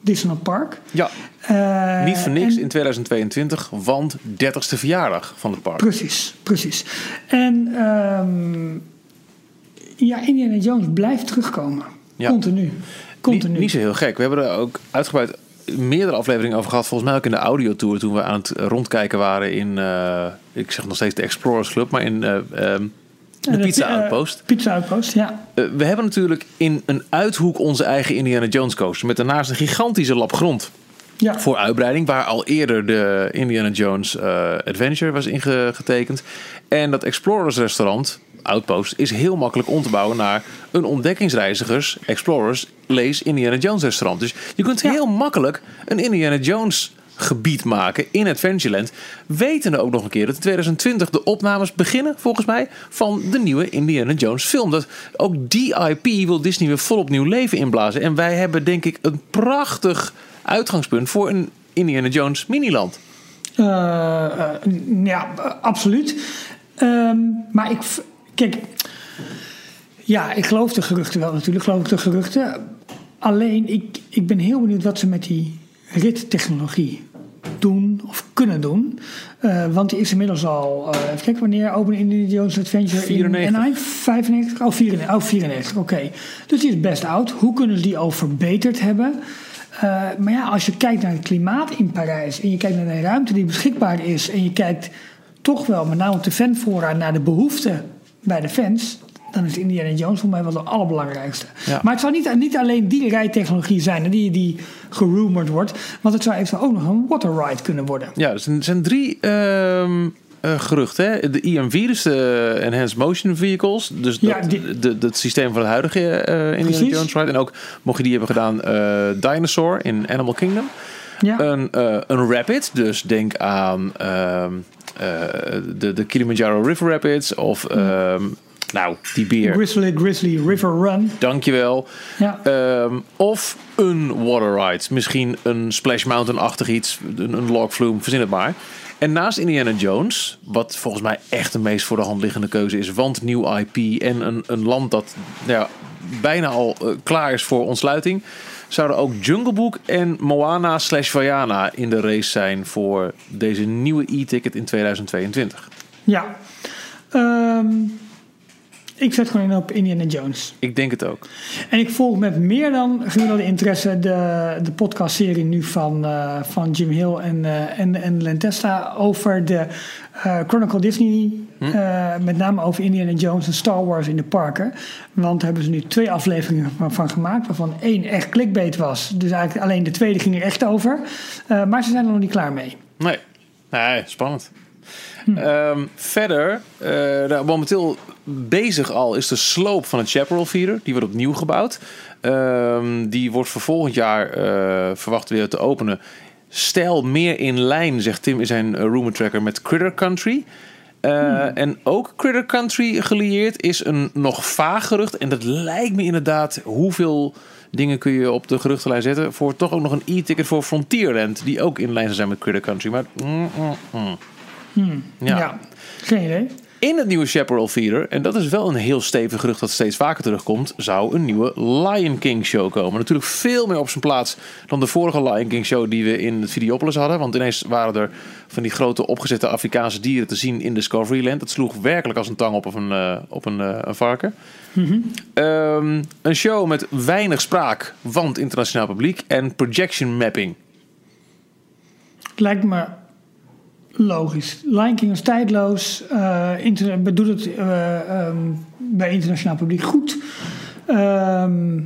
Disneyland Park. Ja, Eh, niet voor niks en- in 2022, want 30ste verjaardag van het park. Precies, precies. En ehm, ja, Indiana Jones blijft terugkomen. Ja. Continu. Continu. Niet, niet zo heel gek. We hebben er ook uitgebreid meerdere afleveringen over gehad. Volgens mij ook in de audiotour toen we aan het rondkijken waren in, eh, ik zeg nog steeds de Explorers Club, maar in eh, ehm, de Pizza eh, Outpost. Pizza Outpost, ja. Eh, we hebben natuurlijk in een uithoek onze eigen Indiana Jones coaster. Met daarnaast een gigantische lap grond ja. voor uitbreiding. Waar al eerder de Indiana Jones eh, Adventure was ingetekend. En dat Explorers restaurant, Outpost, is heel makkelijk om te bouwen naar een ontdekkingsreizigers, Explorers, lees Indiana Jones restaurant. Dus je kunt Ja. heel makkelijk een Indiana Jones gebied maken in Adventureland. Wetende ook nog een keer dat in 2020 de opnames beginnen, volgens mij, van de nieuwe Indiana Jones film. Dat ook die IP wil Disney weer volop nieuw leven inblazen. En wij hebben denk ik een prachtig uitgangspunt voor een Indiana Jones miniland. Eh, eh, ja, absoluut. Ehm, maar ik... Kijk... Ja, ik geloof de geruchten wel natuurlijk. Geloof de geruchten. Alleen, ik, ik ben heel benieuwd wat ze met die rittechnologie doen of kunnen doen. Eh, want die is inmiddels al... eh even kijken, wanneer Open Indiana Jones Adventure 94. in Anaheim? 95? Oh, 94, oh, 94 oké. Dus die is best oud. Hoe kunnen ze die al verbeterd hebben? Eh, maar ja, als je kijkt naar het klimaat in Parijs... en je kijkt naar de ruimte die beschikbaar is... en je kijkt toch wel met name op de fanfora naar de behoeften bij de fans... dan is Indiana Jones voor mij wel de allerbelangrijkste. Ja. Maar het zou niet, niet alleen die rijtechnologie zijn die, die gerumord wordt... want het zou eventueel ook nog een water ride kunnen worden. Ja, er zijn, zijn drie ehm, eh, geruchten. Hè? De EMV, dus de Enhanced Motion Vehicles. Dus dat, Ja, die- de, de, het systeem van het huidige eh Indiana. Jones ride. En ook, mocht je die hebben gedaan, eh, Dinosaur in Animal Kingdom. Ja, Een, een rapid, dus denk aan ehm, eh, de, de Kilimanjaro River Rapids of ehm, Nou, die beer. Grizzly Grizzly River Run. Dankjewel. Ja. Ehm, of een water ride. Misschien een Splash Mountain-achtig iets. Een, een log flume, verzin het maar. En naast Indiana Jones, wat volgens mij echt de meest voor de hand liggende keuze is, want nieuw IP en een, een land dat ja, bijna al eh, klaar is voor ontsluiting, zouden ook Jungle Book en Moana slash Vaiana in de race zijn voor deze nieuwe e-ticket in 2022. Ja. Ehm, ik zet gewoon in op Indiana Jones. Ik denk het ook. En ik volg met meer dan gemiddelde interesse de, de podcastserie nu van, eh, van Jim Hill en, eh en, en Len Testa over de eh, Chronicle Disney. eh, met name over Indiana Jones en Star Wars in de parken. Want daar hebben ze nu twee afleveringen van, van gemaakt. Waarvan één echt clickbait was. Dus eigenlijk alleen de tweede ging er echt over. Maar ze zijn er nog niet klaar mee. Nee, nee spannend. Ehm, verder, nou, momenteel bezig al is de sloop van het Chaparral Feeder. Die wordt opnieuw gebouwd. Ehm, die wordt voor volgend jaar eh, verwacht weer te openen. Stijl meer in lijn, zegt Tim in zijn uh, rumor tracker, met Critter Country. Eh, En ook Critter Country gelieerd is een nog vaag gerucht. En dat lijkt me inderdaad hoeveel dingen kun je op de geruchtenlijn zetten. Voor toch ook nog een e-ticket voor Frontierland. Die ook in lijn zou zijn met Critter Country. Maar mm, mm, mm. Ja. geen idee. In het nieuwe Chaparral Theater, en dat is wel een heel stevig gerucht dat steeds vaker terugkomt, zou een nieuwe Lion King show komen. Natuurlijk veel meer op zijn plaats dan de vorige Lion King show die we in het Videopolis hadden. Want ineens waren er van die grote opgezette Afrikaanse dieren te zien in Discoveryland. Dat sloeg werkelijk als een tang op, of een, eh, op een, eh, een varken. Ehm, een show met weinig spraak van het internationaal publiek en projection mapping. Lijkt me logisch. Lion King is tijdloos. eh inter- doet het eh, ehm, bij internationaal publiek goed. Ehm,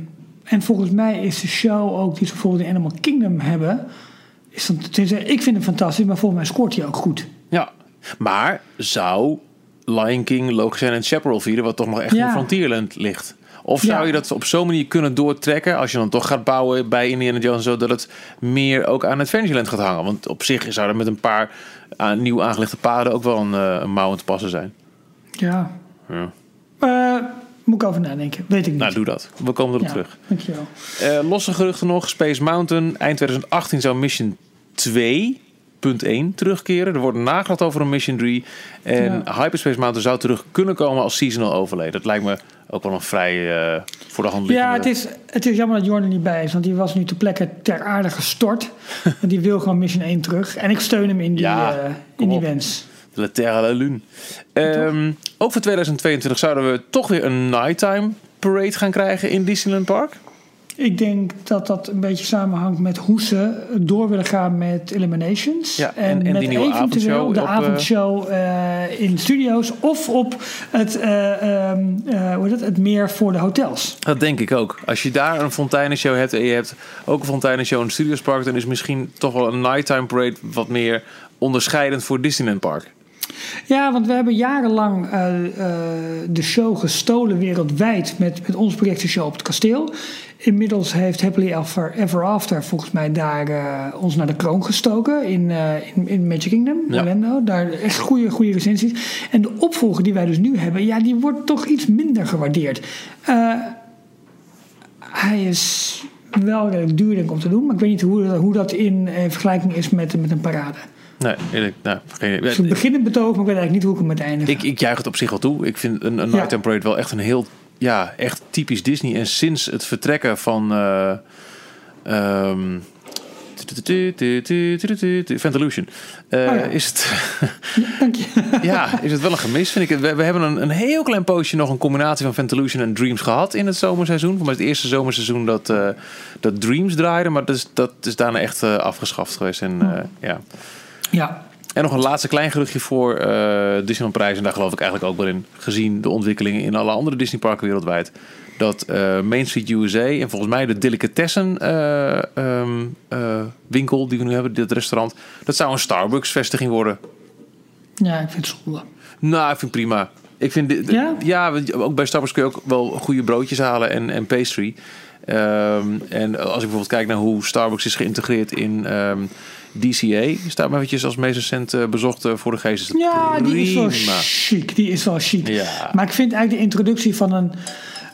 en volgens mij is de show ook die ze bijvoorbeeld in Animal Kingdom hebben. Is dan, ik vind hem fantastisch, maar volgens mij scoort hij ook goed. Ja, maar zou Lion King logisch zijn en Chaparral vieren, wat toch nog echt Ja. in Frontierland ligt? Of zou Ja. je dat op zo'n manier kunnen doortrekken als je dan toch gaat bouwen bij Indiana Jones, zodat het meer ook aan Adventureland gaat hangen? Want op zich zou er met een paar uh, nieuw aangelegde paden ook wel een, uh, een mouw aan te passen zijn. Ja. Ja. Eh, moet ik over nadenken. Weet ik niet. Nou, doe dat. We komen erop ja, terug. Dankjewel. Uh, losse geruchten nog. Space Mountain. Eind 2018 zou Mission 2.1 terugkeren. Er wordt nagedacht over een Mission 3. En Ja. Hyperspace Mountain zou terug kunnen komen als seasonal overlay. Dat lijkt me ook wel een vrij uh, voor de hand liggende... Ja, het is, het is jammer dat Jordan niet bij is. Want die was nu ter plekke ter aarde gestort. en die wil gewoon Mission 1 terug. En ik steun hem in die, Ja, uh, kom in die op. wens. La Terra la Lune. Um, ook voor 2022 zouden we toch weer een nighttime parade gaan krijgen in Disneyland Park. Ik denk dat dat een beetje samenhangt met hoe ze door willen gaan met Eliminations. Ja, en- en met die nieuwe eventueel avondshow de op, eh, avondshow eh, in studio's of op het, eh, ehm, eh, hoe heet het, het meer voor de hotels. Dat denk ik ook. Als je daar een fonteinenshow hebt en je hebt ook een fonteinenshow in het Studios Park, dan is misschien toch wel een nighttime parade wat meer onderscheidend voor Disneyland Park. Ja, want we hebben jarenlang eh, eh, de show gestolen wereldwijd met, met ons projectieshow op het kasteel. Inmiddels heeft Happily Ever, Ever After volgens mij daar eh, ons naar de kroon gestoken in, in, in Magic Kingdom, Ja. Orlando. Daar echt goede, goede recensies. En de opvolger die wij dus nu hebben, ja, die wordt toch iets minder gewaardeerd. Hij is wel redelijk duur denk ik om te doen, maar ik weet niet hoe, hoe dat in vergelijking is met, met een parade. Nee, eerlijk, nou, geen Dus ik begin het betoog, maar ik weet eigenlijk niet hoe ik hem eindigen. ik, ik juich het op zich wel toe. Ik vind een, een Ja. nighttime parade wel echt een heel, ja, echt typisch Disney. En sinds het vertrekken van eh ehm, Fantalusion eh, Oh ja. is het Dank je. ja, is het wel een gemis, vind ik. We, we hebben een, een heel klein poosje nog een combinatie van Fantalusion en Dreams gehad in het zomerseizoen. Voor mij het eerste zomerseizoen dat, eh, dat Dreams draaide, maar dat is, dat is daarna echt eh, afgeschaft geweest. En, eh, ja. Ja, en nog een laatste klein geruchtje voor eh Disneyland Prijs. En daar geloof ik eigenlijk ook wel in, gezien de ontwikkelingen in alle andere Disneyparken wereldwijd. Dat eh, Main Street USA en volgens mij de Delicatessen eh, ehm, eh, winkel die we nu hebben, dit restaurant, dat zou een Starbucks vestiging worden. ja ik vind het zonde. Nou, ik vind het prima. Ik vind dit, Ja? ja, ook bij Starbucks kun je ook wel goede broodjes halen en, en pastry. Ehm, en als ik bijvoorbeeld kijk naar hoe Starbucks is geïntegreerd in ehm, DCA, staat me eventjes als meest recent eh, bezocht voor de geest. Ja, die is wel chic. Die is wel chic. Ja. Maar ik vind eigenlijk de introductie van een,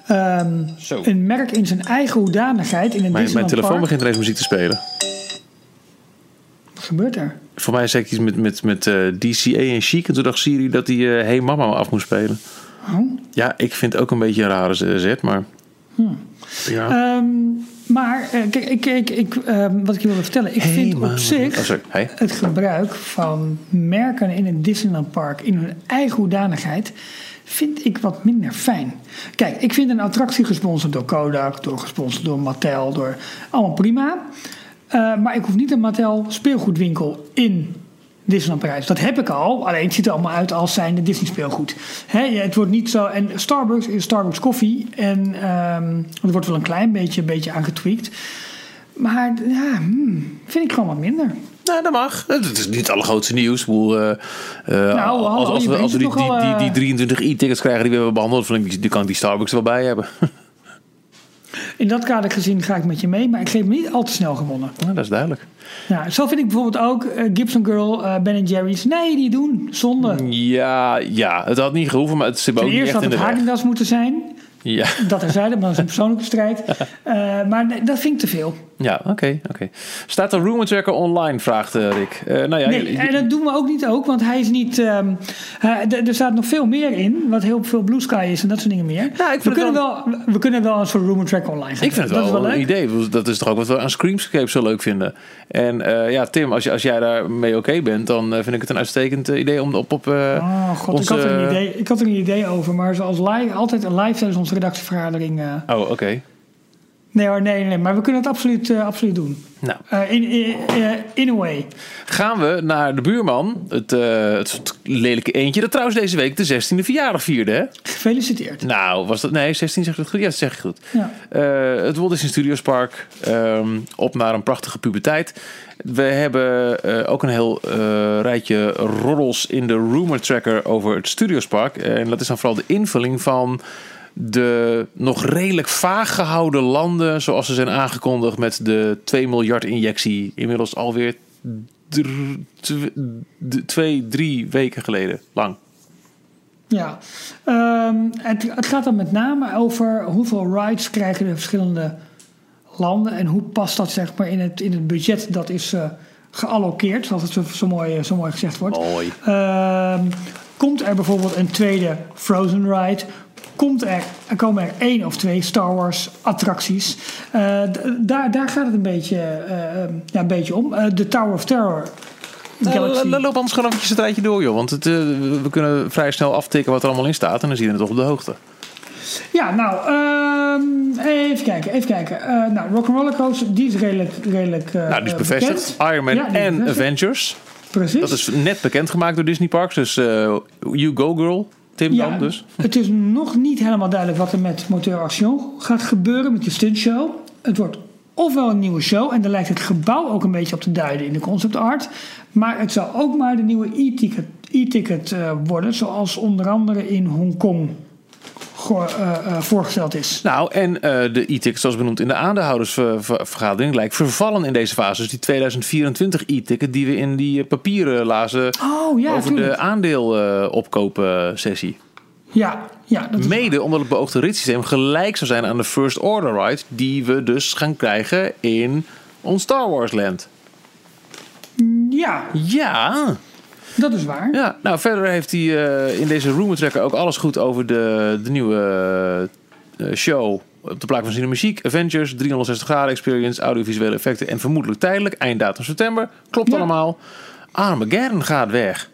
ehm, Zo. een merk in zijn eigen hoedanigheid in een Mijn, mijn telefoon park. begint ineens muziek te spelen. Wat gebeurt er? Voor mij zei ik iets met, met, met eh, DCA en Chic. En toen dacht Siri dat hij eh, Hey Mama af moest spelen. Oh. Ja, ik vind het ook een beetje een rare zet, maar... Ja. Ehm, maar eh, kijk, ik, ik, ik, ehm, wat ik je wilde vertellen. Ik Hey, vind op zich Oh. Hey. het gebruik van merken in een Disneyland park in hun eigen hoedanigheid vind ik wat minder fijn. Kijk, ik vind een attractie gesponsord door Kodak, door gesponsord door Mattel, door allemaal prima. Eh, maar ik hoef niet een Mattel speelgoedwinkel in Disneyland Parijs. Dat heb ik al, alleen het ziet er allemaal uit als zijnde Disney speelgoed. Hè, het wordt niet zo. En Starbucks is Starbucks koffie. En ehm, er wordt wel een klein beetje, beetje aangetweakt. Maar ja, hmm, vind ik gewoon wat minder. Nou, dat mag. Het is niet het allergrootste nieuws. Bedoel, eh, eh, hallo, als, we, als we die, die, nogal, die, eh, die 23 e-tickets krijgen die we hebben behandeld, dan kan ik die Starbucks er wel bij hebben. In dat kader gezien ga ik met je mee, maar ik geef me niet al te snel gewonnen. Dat is duidelijk. Ja, zo vind ik bijvoorbeeld ook eh, Gibson Girl, eh, Ben Jerry's. Nee, die doen. Zonde. Ja, ja, het had niet gehoeven, maar het zit ook Ten niet echt had in het de weg. Hagendas moeten zijn. Ja, Dat er zeiden, maar dat is een persoonlijke strijd. Eh, maar nee, dat vind ik te veel. Ja oké. oké. Staat de Rumor Tracker online, vraagt eh, Rick. Eh, nou ja, Nee, en dat doen we ook niet ook, want hij is niet. ehm, er staat nog veel meer in, wat heel veel Blue Sky is en dat soort dingen meer. Nou, ik we, kunnen wel, we kunnen wel een soort rumor track online gaan Ik vind het wel, dat is een wel leuk. idee. Dat is toch ook wat we aan Screamscape zo leuk vinden. En eh, ja, Tim, als, je, als jij daarmee oké bent, dan eh, vind ik het een uitstekend eh, idee om op... op eh, Oh god, onze- ik, had er een idee, ik had er een idee over, maar zoals live, altijd een live tijdens onze redactievergadering. eh, Oh, oké. Nee hoor, nee, nee, maar we kunnen het absoluut, eh, absoluut doen. Nou, Eh, in, in, eh, in a way. gaan we naar de buurman. Het, het lelijke eentje dat trouwens deze week de 16e verjaardag vierde, hè? Gefeliciteerd. Nou, was dat... Nee, 16 zeg ik het goed? Ja, dat zeg ik goed. Ja. Het Walt Disney Studios Park. ehm, op naar een prachtige puberteit. We hebben ook een heel rijtje roddels in de rumor tracker over het Studios Park. En dat is dan vooral de invulling van de nog redelijk vaag gehouden landen zoals ze zijn aangekondigd met de 2 miljard injectie. Inmiddels alweer dr- tw- d- twee, drie weken geleden lang. Ja, Ehm, het, het gaat dan met name over hoeveel rides krijgen de verschillende landen en hoe past dat zeg maar in het, in het budget dat is eh geallokeerd, zoals het zo, zo, mooi, zo mooi gezegd wordt. Mooi. Ehm, komt er bijvoorbeeld een tweede Frozen ride? Komt er, er komen er één of twee Star Wars attracties? Eh, daar, daar gaat het een beetje, eh, eh, ja, een beetje om. Eh, De Tower of Terror. Galaxy. Loop anders gewoon eventjes het rijtje door, joh. Want het, we we kunnen vrij snel aftikken wat er allemaal in staat. En dan zie je het toch op de hoogte. Ja, nou, ehm, even kijken, even kijken. Eh nou, Rock'n'Roller Coaster, die is redelijk, redelijk Nou, die is bevestigd. bekend. Iron Man Ja, en. Avengers. Precies. Dat is net bekendgemaakt door Disney Parks. Dus you go girl, Tim ja, dan dus. Het is nog niet helemaal duidelijk wat er met Moteur Action gaat gebeuren met de stuntshow. Het wordt ofwel een nieuwe show, en daar lijkt het gebouw ook een beetje op te duiden in de concept art. Maar het zal ook maar de nieuwe e-ticket, eh, worden, zoals onder andere in Hongkong voorgesteld is. Nou, en eh, de e-ticket, zoals benoemd in de aandeelhoudersvergadering, lijkt vervallen in deze fase. Dus die 2024 e-ticket die we in die eh, papieren lazen Oh ja, over de aandeelopkopen sessie. Ja, ja, dat Mede omdat het beoogde ritssysteem gelijk zou zijn aan de First Order ride, die we dus gaan krijgen in ons Star Wars Land. Ja, Ja, dat is waar. ja. Nou, verder heeft hij eh, in deze rumor tracker ook alles goed over de, de nieuwe eh, show op de plaat van zijn muziek. Avengers, 360 graden experience, audiovisuele effecten en vermoedelijk tijdelijk. Einddatum september. Klopt Ja. allemaal. Armageddon gaat weg.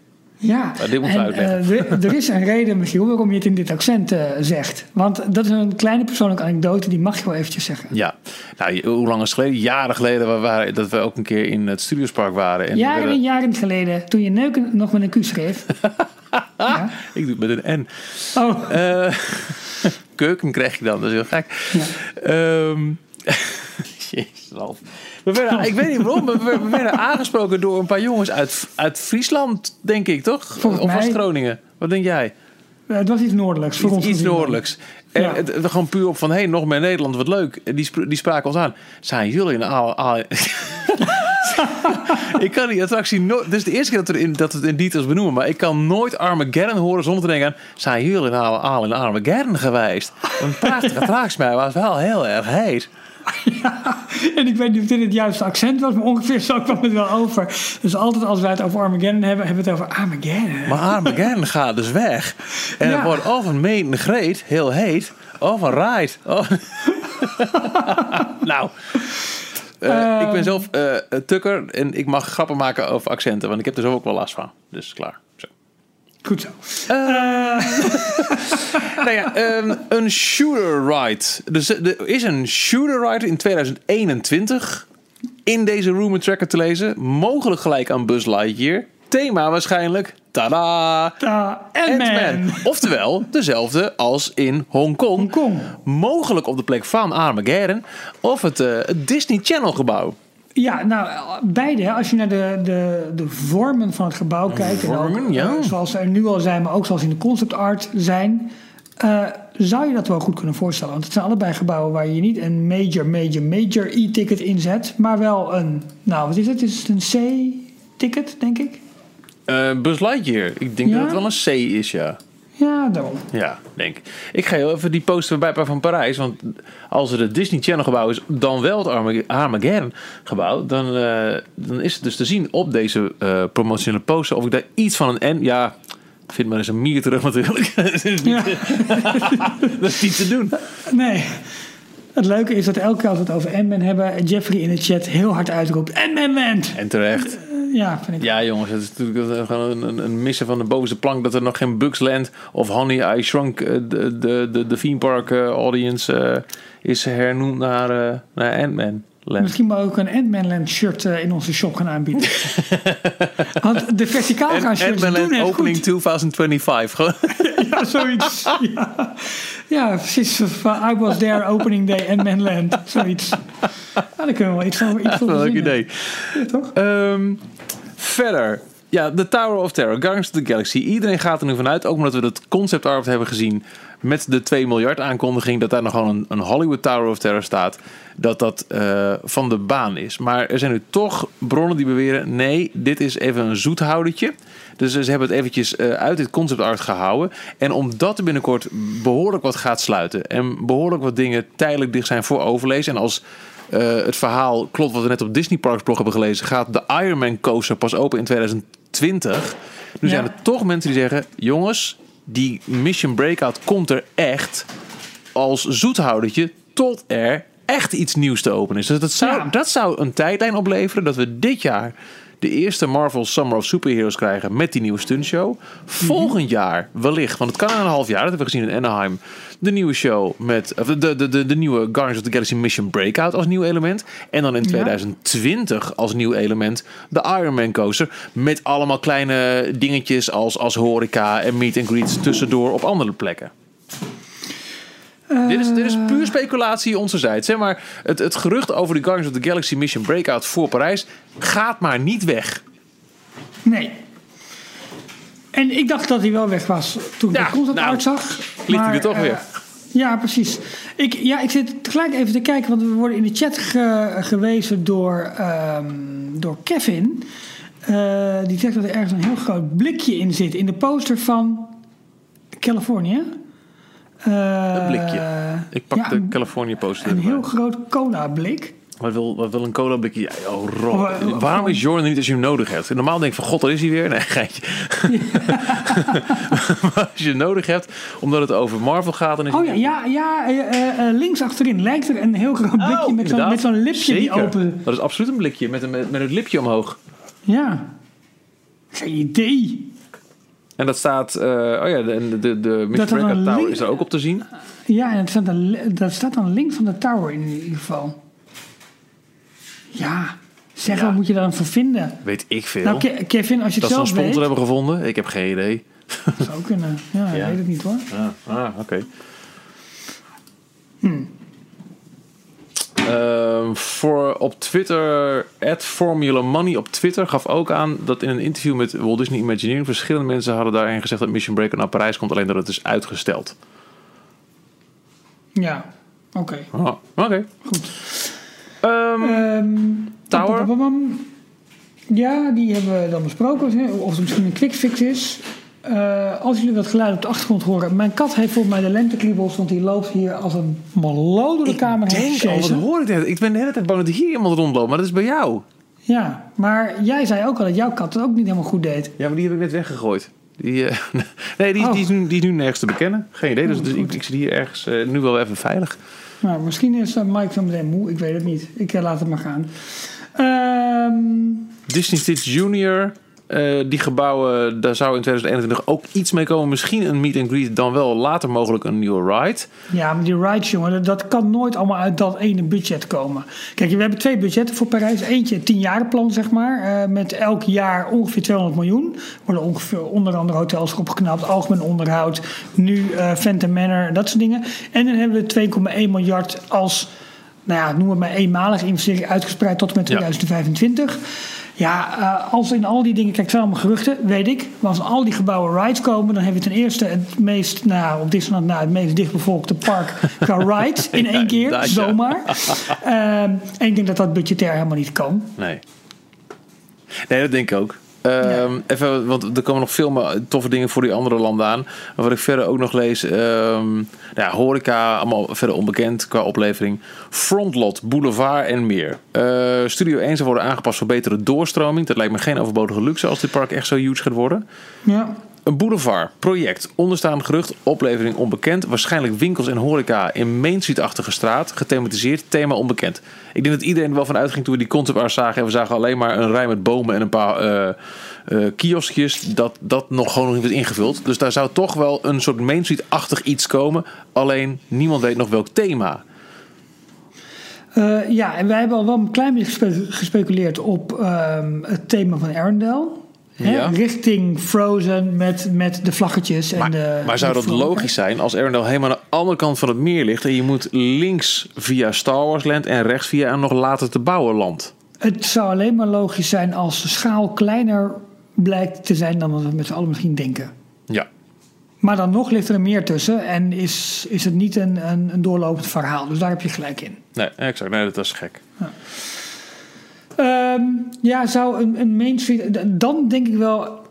Ja, dit en, uitleggen. eh, er- is een reden, Michiel, waarom je het in dit accent eh, zegt. Want dat is een kleine persoonlijke anekdote, die mag je wel eventjes zeggen. Ja, nou, hoe lang is het geleden? Jaren geleden we waren, dat we ook een keer in het Studiospark waren. En Jaren en werden- jaren geleden, toen je neuken nog met een Q schreef. ja. Ik doe het met een N. Oh, Eh, keuken krijg je dan, dat is heel gek. Ja. Ehm, Jezus, Ralf. We werden, ik weet niet waarom, maar we, we werden aangesproken door een paar jongens uit, uit Friesland, denk ik, toch? Volgens of was het mij- Groningen? Wat denk jij? het was iets noordelijks voor ons. Iets, iets gezien. noordelijks. En Ja. het, het- gewoon puur op van, hé, hey, nog meer Nederland, wat leuk. Die, die spraken ons aan. Zijn jullie een aal... aal- ik kan die attractie nooit... Dit is de eerste keer dat, er in, dat we het in details benoemen. Maar ik kan nooit Armageddon horen zonder te denken aan... Zijn jullie een aal, aal in Armageddon geweest? Een prachtige attractie, maar was wel heel erg heet. En ik weet niet of dit het juiste accent was, maar ongeveer zo kwam het wel over. Dus altijd als wij het over Armageddon hebben, hebben we het over Armageddon. Maar Armageddon gaat dus weg. En Ja. het wordt of een meten greet, heel heet, of een ride. Oh. nou, eh, ik ben zelf eh, tukker en ik mag grappen maken over accenten, want ik heb er zo ook wel last van. Dus klaar. Goed zo. Nou ja, ehm, een shooter ride. Dus er is een shooter ride in 2021 in deze rumor tracker te lezen. Mogelijk gelijk aan Buzz Lightyear. Thema waarschijnlijk, tada, Uh, Ant-Man. Oftewel, dezelfde als in Hongkong. Hongkong. Mogelijk op de plek van Armageddon. Of het, eh, het Disney Channel gebouw. Ja, nou, beide. Als je naar de, de, de vormen van het gebouw kijkt. en ook, vormen, ja. eh, zoals ze er nu al zijn, maar ook zoals in de concept art zijn. eh, zou je dat wel goed kunnen voorstellen? Want het zijn allebei gebouwen waar je niet een major, major, major e-ticket inzet. Maar wel een, nou wat is het? Is het een C-ticket, denk ik? Eh Buzz Lightyear. Ik denk Ja? dat het wel een C is, ja. Ja, daarom. Ja, denk ik. Ik ga heel even die poster bij van Parijs. Want als het het Disney Channel gebouw is, dan wel het Armag- Armageddon gebouw. Dan, eh, dan is het dus te zien op deze eh promotionele poster. Of ik daar iets van een N... Ja, vind maar eens een mier terug natuurlijk. dat, is niet, Ja. dat is niet te doen. Nee. Het leuke is dat elke keer als we het over Ant-Man hebben, Jeffrey in de chat heel hard uitroept: Ant-Man! En terecht. Ja, vind ik. Ja, jongens, het is natuurlijk gewoon een, een, een missen van de bovenste plank dat er nog geen Bugs Land of Honey I Shrunk eh, de, de, de, de theme park eh, audience eh, is hernoemd naar, naar Ant-Man Land. Misschien maar ook een Ant-Man Land shirt eh, in onze shop gaan aanbieden. Want de verticaal gaan shirts Ant-Man doen Land het opening goed. 2025. Gewoon. Ja, zoiets. Ja, ja precies. I was there opening day Ant-Man Land. Zoiets. Nou, daar kunnen we wel iets van iets van Leuk verzinnen. idee. Ja, toch? Ehm, verder. Ja, The Tower of Terror, Guardians of the Galaxy. Iedereen gaat er nu vanuit, ook omdat we het concept art hebben gezien met de 2 miljard aankondiging, dat daar nog gewoon een, een Hollywood Tower of Terror staat, dat dat eh, van de baan is. Maar er zijn nu toch bronnen die beweren, nee, dit is even een zoethoudertje. Dus ze hebben het eventjes eh, uit dit concept art gehouden. En omdat er binnenkort behoorlijk wat gaat sluiten en behoorlijk wat dingen tijdelijk dicht zijn voor overlezen en als eh, het verhaal klopt wat we net op Disney Parks blog hebben gelezen, gaat de Iron Man coaster pas open in 2020. Nu Ja. zijn er toch mensen die zeggen: jongens, die Mission Breakout komt er echt als zoethoudertje tot er echt iets nieuws te openen is. Dus dat zou, Ja. dat zou een tijdlijn opleveren dat we dit jaar de eerste Marvel Summer of Superheroes krijgen met die nieuwe stuntshow. Volgend jaar wellicht, want het kan in een half jaar, dat hebben we gezien in Anaheim, de nieuwe show met de, de, de, de nieuwe Guardians of the Galaxy Mission Breakout als nieuw element. En dan in 2020 als nieuw element de Iron Man coaster met allemaal kleine dingetjes als, als horeca en meet and greets tussendoor op andere plekken. Dit, is, dit is puur speculatie onzerzijds. Hè? Maar het, het gerucht over de Guardians of the Galaxy Mission Breakout voor Parijs gaat maar niet weg. Nee. En ik dacht dat hij wel weg was toen ik Ja, de concept nou, art zag. hij er toch eh, weer. Ja, precies. Ik, ja, ik zit tegelijk even te kijken, want we worden in de chat ge- gewezen door, ehm, door Kevin. Eh, die zegt dat er ergens een heel groot blikje in zit in de poster van Californië. Eh, Een blikje. Ik pak ja, de California poster Een heel groot cola blik. Wat wil, wat wil een cola blikje? Ja, oh, Rob. Of, eh, of Waarom is Jordan er niet als je hem nodig hebt? Normaal denk ik van god, daar is hij weer. Nee, geitje. maar als je het nodig hebt, omdat het over Marvel gaat, dan is Oh ja, ja, ja eh, eh, eh, links achterin lijkt er een heel groot blikje met zo'n, Oh, met zo'n lipje die open... Dat is absoluut een blikje met, een, met, met het lipje omhoog. Ja. Geen idee. En dat staat, eh, oh ja, de, de, de, Dat er Tower is er ook op te zien. Ja, en het staat dan, dat staat dan links van de tower in ieder geval. Ja, zeg, Ja. wat moet je dan voor vinden? Weet ik veel. Nou, Ke- Kevin, als je dat het ze een zelf sponsor weet... hebben gevonden? Ik heb geen idee. zou kunnen. Ja, ik Ja. weet het niet hoor. Ah, ah oké. Hmm. Ehm, voor op Twitter, Formula Money op Twitter gaf ook aan dat in een interview met Walt Disney Imagineering verschillende mensen hadden daarin gezegd dat Mission Breaker naar Parijs komt, alleen dat het is uitgesteld. Ja, oké. Oh, Oké. Goed. Ehm, Ehm, Tower? Ja, die hebben we dan besproken. Of het misschien een quick fix is. Eh, als jullie wat geluid op de achtergrond horen. Mijn kat heeft volgens mij de lentekriebels. Want die loopt hier als een door de ik kamer heen. denk al, wat hoor ik net? Ik ben de hele tijd bang dat hier iemand rondloopt, maar dat is bij jou. Ja, maar jij zei ook al dat jouw kat het ook niet helemaal goed deed. Ja, maar die heb ik net weggegooid. Die, eh, nee, die, is- Oh. die, is nu, die is nu nergens te bekennen. Geen idee, dus, Oh, dus ik, ik zit hier ergens eh, nu wel even veilig. Nou, misschien is Mike zo meteen moe. Ik weet het niet. Ik laat het maar gaan. Ehm, Disney Stitch Junior, eh, die gebouwen, daar zou in 2021 ook iets mee komen. Misschien een meet and greet, dan wel later mogelijk een nieuwe ride. ja, maar die rides, jongen, dat, kan nooit allemaal uit dat ene budget komen. Kijk, we hebben twee budgetten voor Parijs. Eentje, een tienjarenplan, zeg maar. eh, met elk jaar ongeveer 200 miljoen. Er worden ongeveer onder andere hotels opgeknapt, algemeen onderhoud. Nu eh Phantom Manor, dat soort dingen. En dan hebben we 2,1 miljard als, nou ja, noem het maar eenmalige investering uitgespreid tot en met Ja. 2025. Ja, eh, als in al die dingen, kijk, het zijn allemaal geruchten, weet ik. Maar als al die gebouwen rides komen, dan hebben we ten eerste het meest, nou, op Disneyland, nou, het meest dichtbevolkte park qua rides in één keer, ja. zomaar. Ehm, en ik denk dat dat budgetair helemaal niet kan. Nee. Nee, dat denk ik ook. Ehm, Even, want er komen nog veel meer toffe dingen voor die andere landen aan. Maar wat ik verder ook nog lees, ehm, nou ja, horeca, allemaal verder onbekend qua oplevering. Frontlot, Boulevard en meer. Eh, Studio 1 zou worden aangepast voor betere doorstroming. Dat lijkt me geen overbodige luxe als dit park echt zo huge gaat worden. Ja, Een boulevard, project, onderstaande gerucht, oplevering onbekend. Waarschijnlijk winkels en horeca in Main Street-achtige straat. Gethematiseerd, thema onbekend. Ik denk dat iedereen er wel van uitging toen we die concept art zagen. En we zagen alleen maar een rij met bomen en een paar eh eh, kioskjes. Dat dat nog gewoon nog niet was ingevuld. Dus daar zou toch wel een soort Main Street-achtig iets komen. Alleen niemand weet nog welk thema. Eh, ja, en wij hebben al wel een klein beetje gespe- gespeculeerd op ehm, het thema van Arendelle. Ja. Richting Frozen met, met de vlaggetjes. en Maar, de, maar zou de dat logisch zijn als Arendelle helemaal aan de andere kant van het meer ligt... en je moet links via Star Wars Land en rechts via een nog later te bouwen land? Het zou alleen maar logisch zijn als de schaal kleiner blijkt te zijn dan we met z'n allen misschien denken. Ja. Maar dan nog ligt er een meer tussen en is, is het niet een, een, een doorlopend verhaal. Dus daar heb je gelijk in. Nee, exact. Nee, dat is gek. Ehm, ja, zou een, een Main Street... Dan denk ik wel...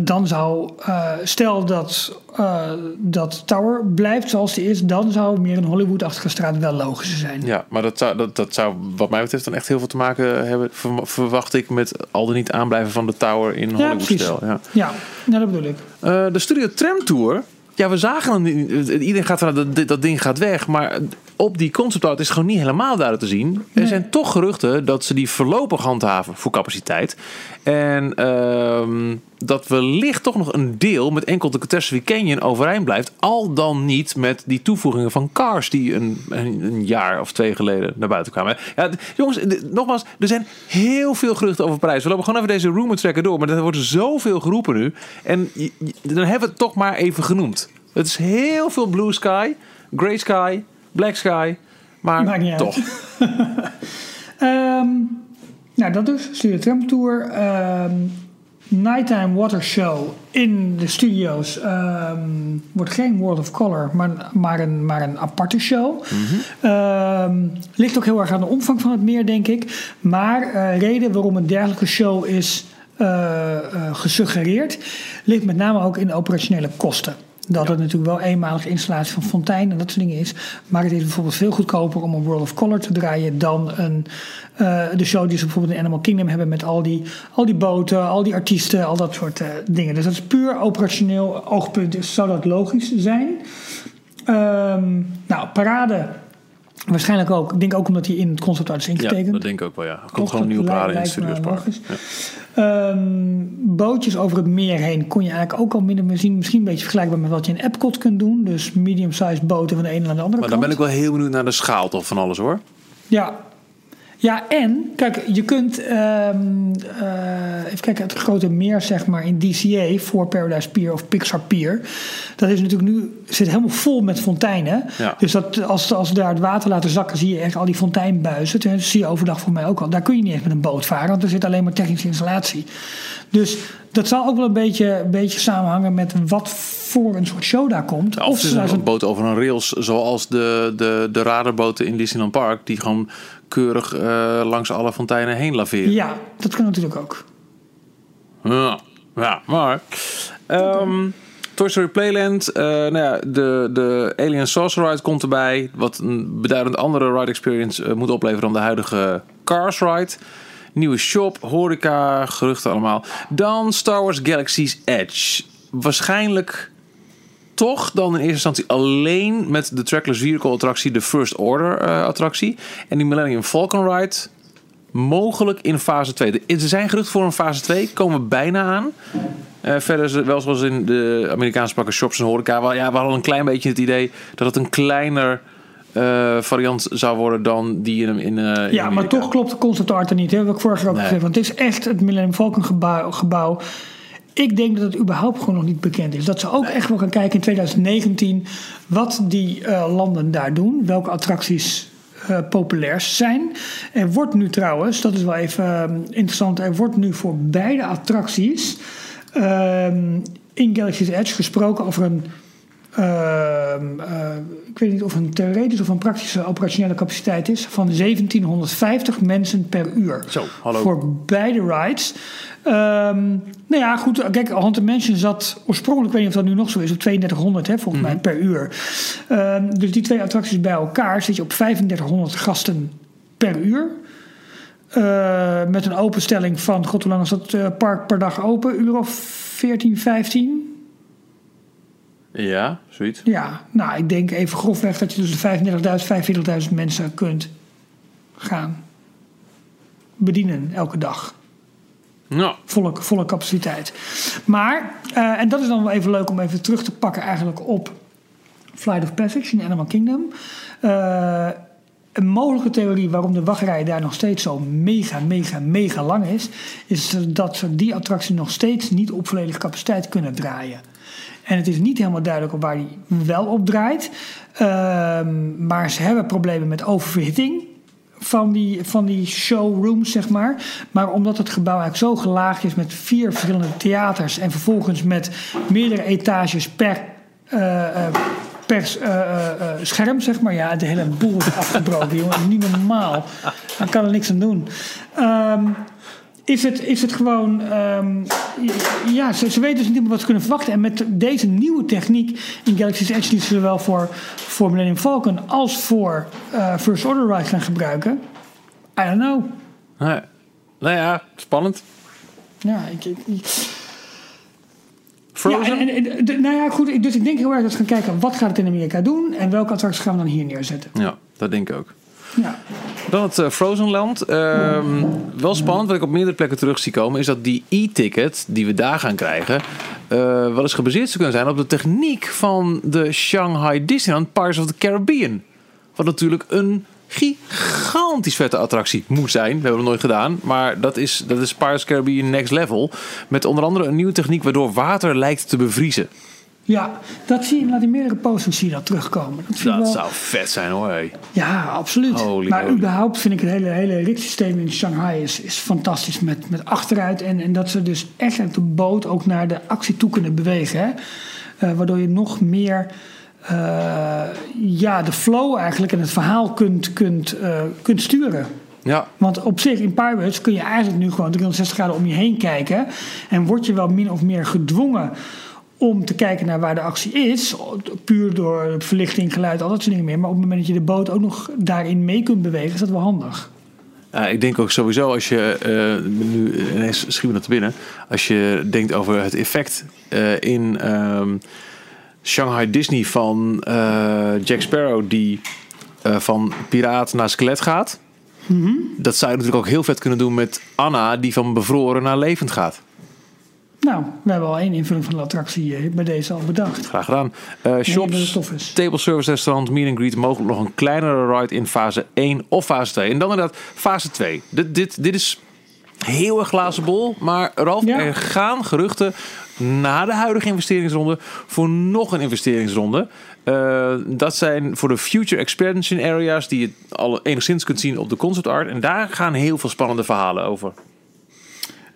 Dan zou... eh, stel dat, eh, dat Tower blijft zoals die is... dan zou meer een Hollywood-achtige straat wel logischer zijn. Ja, maar dat zou, dat, dat zou wat mij betreft dan echt heel veel te maken hebben, ver- verwacht ik, met al dan niet aanblijven van de tower in Ja, Hollywood-stijl. Ja. Ja, nou, dat bedoel ik. Eh, de Studio Tram Tour, ja, we zagen hem, niet. iedereen gaat vanuit dat, dat ding gaat weg, maar op die concept art is gewoon niet helemaal duidelijk te zien. Er zijn toch geruchten dat ze die voorlopig handhaven voor capaciteit. En ehm, dat wellicht toch nog een deel met enkel de Catastrophe Canyon overeind blijft. Al dan niet met die toevoegingen van Cars die een, een, jaar of twee geleden naar buiten kwamen. Ja, jongens, nogmaals, er zijn heel veel geruchten over prijs. We lopen gewoon even deze rumor tracker door. Maar er wordt zoveel geroepen nu. En dan hebben we het toch maar even genoemd. Het is heel veel blue sky, grey sky, black sky. Maar Maakt niet uit. toch. Ehm, nou, dat dus. Studio Tram Tour. Ehm, Nighttime Water Show in de studio's. ehm, wordt geen World of Color, maar, maar, een, maar een aparte show. Ehm, ligt ook heel erg aan de omvang van het meer, denk ik. Maar eh reden waarom een dergelijke show is eh, eh, gesuggereerd... ligt met name ook in de operationele kosten. Dat het natuurlijk wel eenmalige installatie van fontein en dat soort dingen is. Maar het is bijvoorbeeld veel goedkoper om een World of Color te draaien dan een, eh, de show die ze bijvoorbeeld in Animal Kingdom hebben met al die, al die boten, al die artiesten, al dat soort eh, dingen. Dus dat is puur operationeel oogpunt, dus zou dat logisch zijn. Ehm, nou, parade. Waarschijnlijk ook. Ik denk ook omdat hij in het concept is Ja, ingetekend. dat denk ik ook wel, ja. Komt gewoon dat parade in logisch. Ja. Ehm, bootjes over het meer heen kon je eigenlijk ook al minder meer zien. Misschien een beetje vergelijkbaar met wat je in Epcot kunt doen. Dus medium-sized boten van de ene naar de andere Maar dan kant. ben ik wel heel benieuwd naar de schaal toch van alles hoor. Ja. Ja, en kijk, je kunt ehm, eh, even kijken, het grote meer zeg maar in DCA voor Paradise Pier of Pixar Pier. Dat is natuurlijk nu zit helemaal vol met fonteinen. Ja. Dus dat, als, als we daar het water laten zakken, zie je echt al die fonteinbuizen. Dat zie je overdag voor mij ook al. Daar kun je niet eens met een boot varen, want er zit alleen maar technische installatie. Dus dat zal ook wel een beetje, een beetje samenhangen met wat voor een soort show daar komt. Of het is ze een boot over een rails, zoals de, de, de radarboten in Disneyland Park, die gewoon keurig eh, langs alle fonteinen heen laveren. Ja, dat kan natuurlijk ook. Ja, ja maar. ehm, Toy Story Playland, eh, nou ja, de, de Alien Saucer Ride komt erbij. Wat een beduidend andere ride experience eh, moet opleveren dan de huidige Cars Ride. Nieuwe shop, horeca, geruchten allemaal. Dan Star Wars Galaxy's Edge. Waarschijnlijk toch dan in eerste instantie alleen met de Trackless Vehicle attractie, de First Order eh, attractie. En die Millennium Falcon Ride mogelijk in fase 2. Er zijn geruchten voor een fase 2, komen we bijna aan. Eh, verder is het wel zoals in de Amerikaanse pakken shops en horeca. Wel, ja, we hadden een klein beetje het idee dat het een kleiner eh, variant zou worden dan die in, in, in Ja, maar toch klopt de concept art er niet. Hè? Wat ik vorig jaar ook Nee. gezegd. Want het is echt het Millennium Falcon gebouw, gebouw. Ik denk dat het überhaupt gewoon nog niet bekend is. Dat ze ook echt wel gaan kijken in 2019 wat die eh, landen daar doen. Welke attracties eh, populair zijn. Er wordt nu trouwens, dat is wel even eh, interessant. Er wordt nu voor beide attracties ehm, in Galaxy's Edge gesproken over een Ehm, ik weet niet of een theoretische of een praktische operationele capaciteit is van 1750 mensen per uur. Zo, hallo. Voor beide rides. Ehm, nou ja, goed. Kijk, Haunted Mansion zat oorspronkelijk, ik weet niet of dat nu nog zo is, op 3200 hè, volgens Mhm. mij per uur. Ehm, dus die twee attracties bij elkaar zit je op 3500 gasten per uur. Eh, met een openstelling van, god hoe lang is dat eh, park per dag open? Uur of 14, 15? Ja, zoiets. Ja, nou, ik denk even grofweg dat je tussen 35.000 en 45.000 mensen kunt gaan bedienen elke dag. Nou, Volle, volle capaciteit. Maar, eh, en dat is dan wel even leuk om even terug te pakken eigenlijk op Flight of Passage in Animal Kingdom. Eh, een mogelijke theorie waarom de wachtrij daar nog steeds zo mega, mega, mega lang is, is dat ze die attractie nog steeds niet op volledige capaciteit kunnen draaien. En het is niet helemaal duidelijk op waar die wel op draait. Ehm, maar ze hebben problemen met oververhitting van die, van die showrooms, zeg maar. Maar omdat het gebouw eigenlijk zo gelaagd is met vier verschillende theaters... en vervolgens met meerdere etages per, eh, eh, per eh, scherm, zeg maar. Ja, de hele boel is afgebroken, jongen. Niet normaal. Daar kan er niks aan doen. Ehm, is het, is het gewoon. ehm, ja, ze, ze weten dus niet meer wat ze kunnen verwachten. En met deze nieuwe techniek in Galaxy's Edge, die ze zowel voor, voor Millennium Falcon als voor eh, First Order Ride gaan gebruiken. I don't know. nee. nou ja, spannend. Ja, ik, ik- ik- Frozen? Ja, en, en- en- de- nou ja, goed. Dus ik denk heel erg dat we gaan kijken wat gaat het in Amerika doen en welke attracties gaan we dan hier neerzetten. Ja, dat denk ik ook. Ja, Dan het eh, Frozen Land. Ehm, wel spannend, wat ik op meerdere plekken terug zie komen, is dat die e-ticket die we daar gaan krijgen, eh, wel eens gebaseerd zou kunnen zijn op de techniek van de Shanghai Disneyland Pirates of the Caribbean. Wat natuurlijk een gigantisch vette attractie moet zijn. We hebben het nooit gedaan, maar dat is, dat is Pirates Caribbean next level. Met onder andere een nieuwe techniek waardoor water lijkt te bevriezen. Ja dat zie je inderdaad in meerdere posters zie je dat terugkomen. Dat, wel, zou vet zijn hoor. hé. Ja, absoluut. Holy maar überhaupt vind ik het hele, hele ritssysteem in Shanghai is, is fantastisch. Met, met achteruit en, en dat ze dus echt uit de boot ook naar de actie toe kunnen bewegen. Hè? Eh, waardoor je nog meer eh, ja, de flow eigenlijk en het verhaal kunt, kunt, eh, kunt sturen. Ja, Want op zich in Pirates kun je eigenlijk nu gewoon 360 graden om je heen kijken. En word je wel min of meer gedwongen om te kijken naar waar de actie is. Puur door verlichting, geluid, al dat soort dingen meer. Maar op het moment dat je de boot ook nog daarin mee kunt bewegen, is dat wel handig. Ik denk ook sowieso als je eh, nu ineens schiet me dat binnen. Als je denkt over het effect eh, in ehm, Shanghai Disney van eh, Jack Sparrow die van piraat naar skelet gaat. Dat zou je natuurlijk ook heel vet kunnen doen met Anna die van bevroren naar levend gaat. Nou, we hebben al één invulling van de attractie eh, bij deze al bedacht. Graag gedaan. Uh, shops, table service restaurant, meet and greet. Mogelijk nog een kleinere ride in fase 1 of fase 2. En dan inderdaad fase 2. Dit, dit, dit is heel erg glazen bol. Maar Ralf, Ja. er gaan geruchten na de huidige investeringsronde voor nog een investeringsronde. Eh, dat zijn voor de future expansion areas die je al enigszins kunt zien op de concept art. En daar gaan heel veel spannende verhalen over.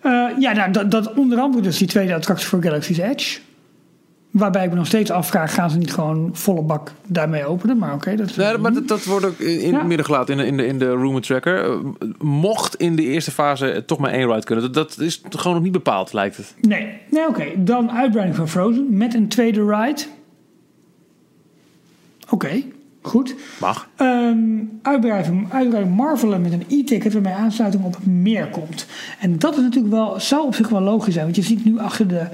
Eh, ja, nou, dat, dat onder andere dus die tweede attractie voor Galaxy's Edge. Waarbij ik me nog steeds afvraag, gaan ze niet gewoon volle bak daarmee openen? Maar oké, dat is... Nee, maar dat, dat wordt ook in Ja. het midden gelaten in de, in de, in de rumor tracker. Eh, mocht in de eerste fase toch maar één ride kunnen. Dat, dat is gewoon nog niet bepaald, lijkt het. Nee, nee oké. Dan uitbreiding van Frozen met een tweede ride. Oké, goed. Mag. Ehm, uitbreiding, uitbreiding Marvelen met een e-ticket waarmee aansluiting op het meer komt. En dat is natuurlijk wel, zou op zich wel logisch zijn. Want je ziet nu achter de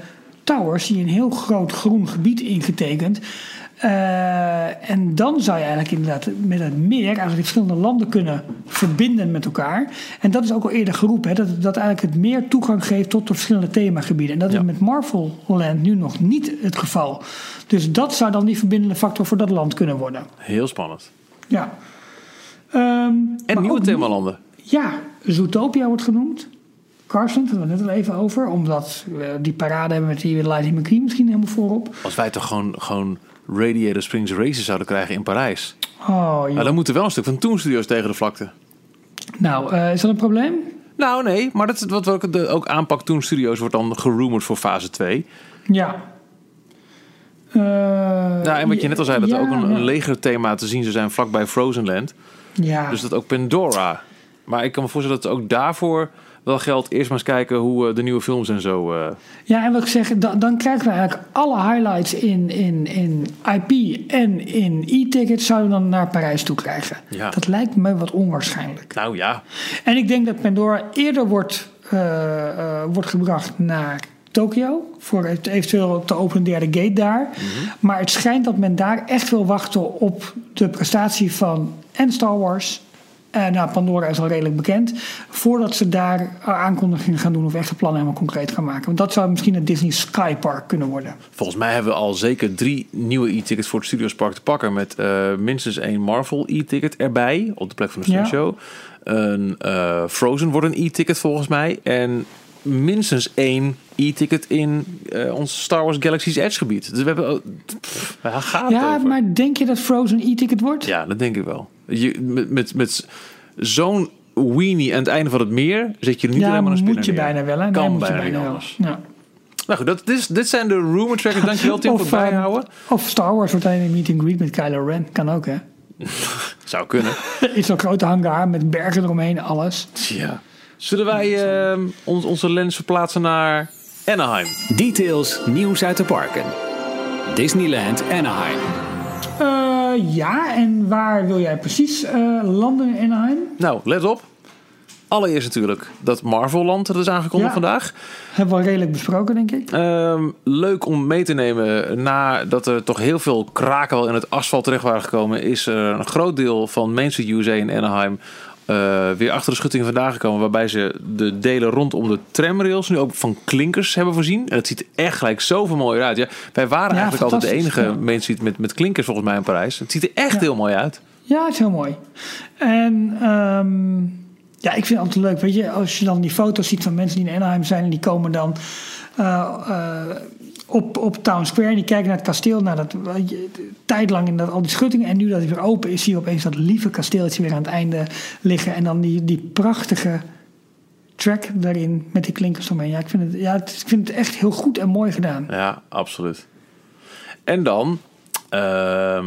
towers zie je een heel groot groen gebied ingetekend. Eh, en dan zou je eigenlijk inderdaad met het meer eigenlijk de verschillende landen kunnen verbinden met elkaar. En dat is ook al eerder geroepen, hè, dat, dat eigenlijk het meer toegang geeft tot de verschillende themagebieden. En dat Ja. is met Marvel Land nu nog niet het geval. Dus dat zou dan die verbindende factor voor dat land kunnen worden. Heel spannend. Ja. Ehm, En maar nieuwe themalanden. Ja, Zootopia wordt genoemd. Carson, daar hadden we het net al even over. Omdat we die parade hebben met die Lightning McQueen misschien helemaal voorop. Als wij toch gewoon, gewoon Radiator Springs Races zouden krijgen in Parijs. Oh, joh. Nou, dan moet er wel een stuk van Toon Studios tegen de vlakte. Nou, eh, is dat een probleem? Nou, nee, maar dat is wat we ook, de, ook aanpak Toon Studios wordt dan gerumored voor fase 2. Ja. Ja, en wat je net al zei, dat er ook een, leger thema te zien zou zijn vlakbij Frozen Land. Ja, Dus dat ook Pandora. Maar ik kan me voorstellen dat ook daarvoor wel geldt. Eerst maar eens kijken hoe eh, de nieuwe films en zo. eh, ja, en wat ik zeg, dan, dan krijgen we eigenlijk alle highlights in, in, in IP en in e-tickets zouden we dan naar Parijs toe krijgen. Ja. Dat lijkt me wat onwaarschijnlijk. nou ja, En ik denk dat Pandora eerder wordt, wordt gebracht naar Tokio. Voor het eventueel te openen derde gate daar. Maar het schijnt dat men daar echt wil wachten op de prestatie van en Star Wars. En nou, Pandora is al redelijk bekend. Voordat ze daar aankondigingen gaan doen of echte plannen helemaal concreet gaan maken. Want dat zou misschien een Disney Sky Park kunnen worden. volgens mij hebben we al zeker drie nieuwe e-tickets voor het Studios Park te pakken. Met eh, minstens één Marvel e-ticket erbij. Op de plek van de Ja. Studio. Een eh, Frozen wordt een e-ticket volgens mij. En minstens één e-ticket in eh, ons Star Wars Galaxy's Edge gebied. Dus we hebben... pff, waar gaat Ja, over? maar denk je dat Frozen e-ticket wordt? Ja, dat denk ik wel. Je, met met, met zo'n weenie aan het einde van het meer zit je niet alleen maar een spinner moet je neer. bijna wel. Hè? Kan Nee, moet bijna wel. anders. Ja. Nou goed, dat, dit, is- dit zijn de rumor trackers. Dankjewel Tim voor het Of, ehm, bijhouden. Of Star Wars wordt een meet and greet met Kylo Ren. Kan ook, hè? Zou kunnen. Is zo'n grote hangar met bergen eromheen, alles. Ja. Zullen wij ehm, ons, onze lens verplaatsen naar Anaheim? Details, nieuws uit de parken. Disneyland Anaheim. Eh, ja, en waar wil jij precies eh, landen in Anaheim? Nou, let op. Allereerst natuurlijk dat Marvel-land dat is aangekondigd Ja. vandaag. Hebben we al redelijk besproken, denk ik. Ehm, leuk om mee te nemen. Nadat er toch heel veel kraken wel in het asfalt terecht waren gekomen, is er een groot deel van Main Street USA in Anaheim eh, weer achter de schutting vandaan gekomen. Waarbij ze de delen rondom de tramrails nu ook van klinkers hebben voorzien. En het ziet echt gelijk zoveel mooier uit. Ja, wij waren Ja, eigenlijk altijd de enige ja. Street met, met klinkers volgens mij in Parijs. Het ziet er echt Ja. heel mooi uit. Ja, het is heel mooi. En ehm, ja, ik vind het altijd leuk. Weet je, als je dan die foto's ziet van mensen die in Anaheim zijn en die komen dan eh, eh, op, op Town Square en die kijken naar het kasteel. Nou, dat, tijdlang in dat, al die schuttingen. En nu dat het weer open is, zie je opeens dat lieve kasteeltje weer aan het einde liggen. En dan die, die prachtige track daarin met die klinkers omheen. Ja, ik vind het, ja, het, ik vind het echt heel goed en mooi gedaan. Ja, absoluut. En dan, ehm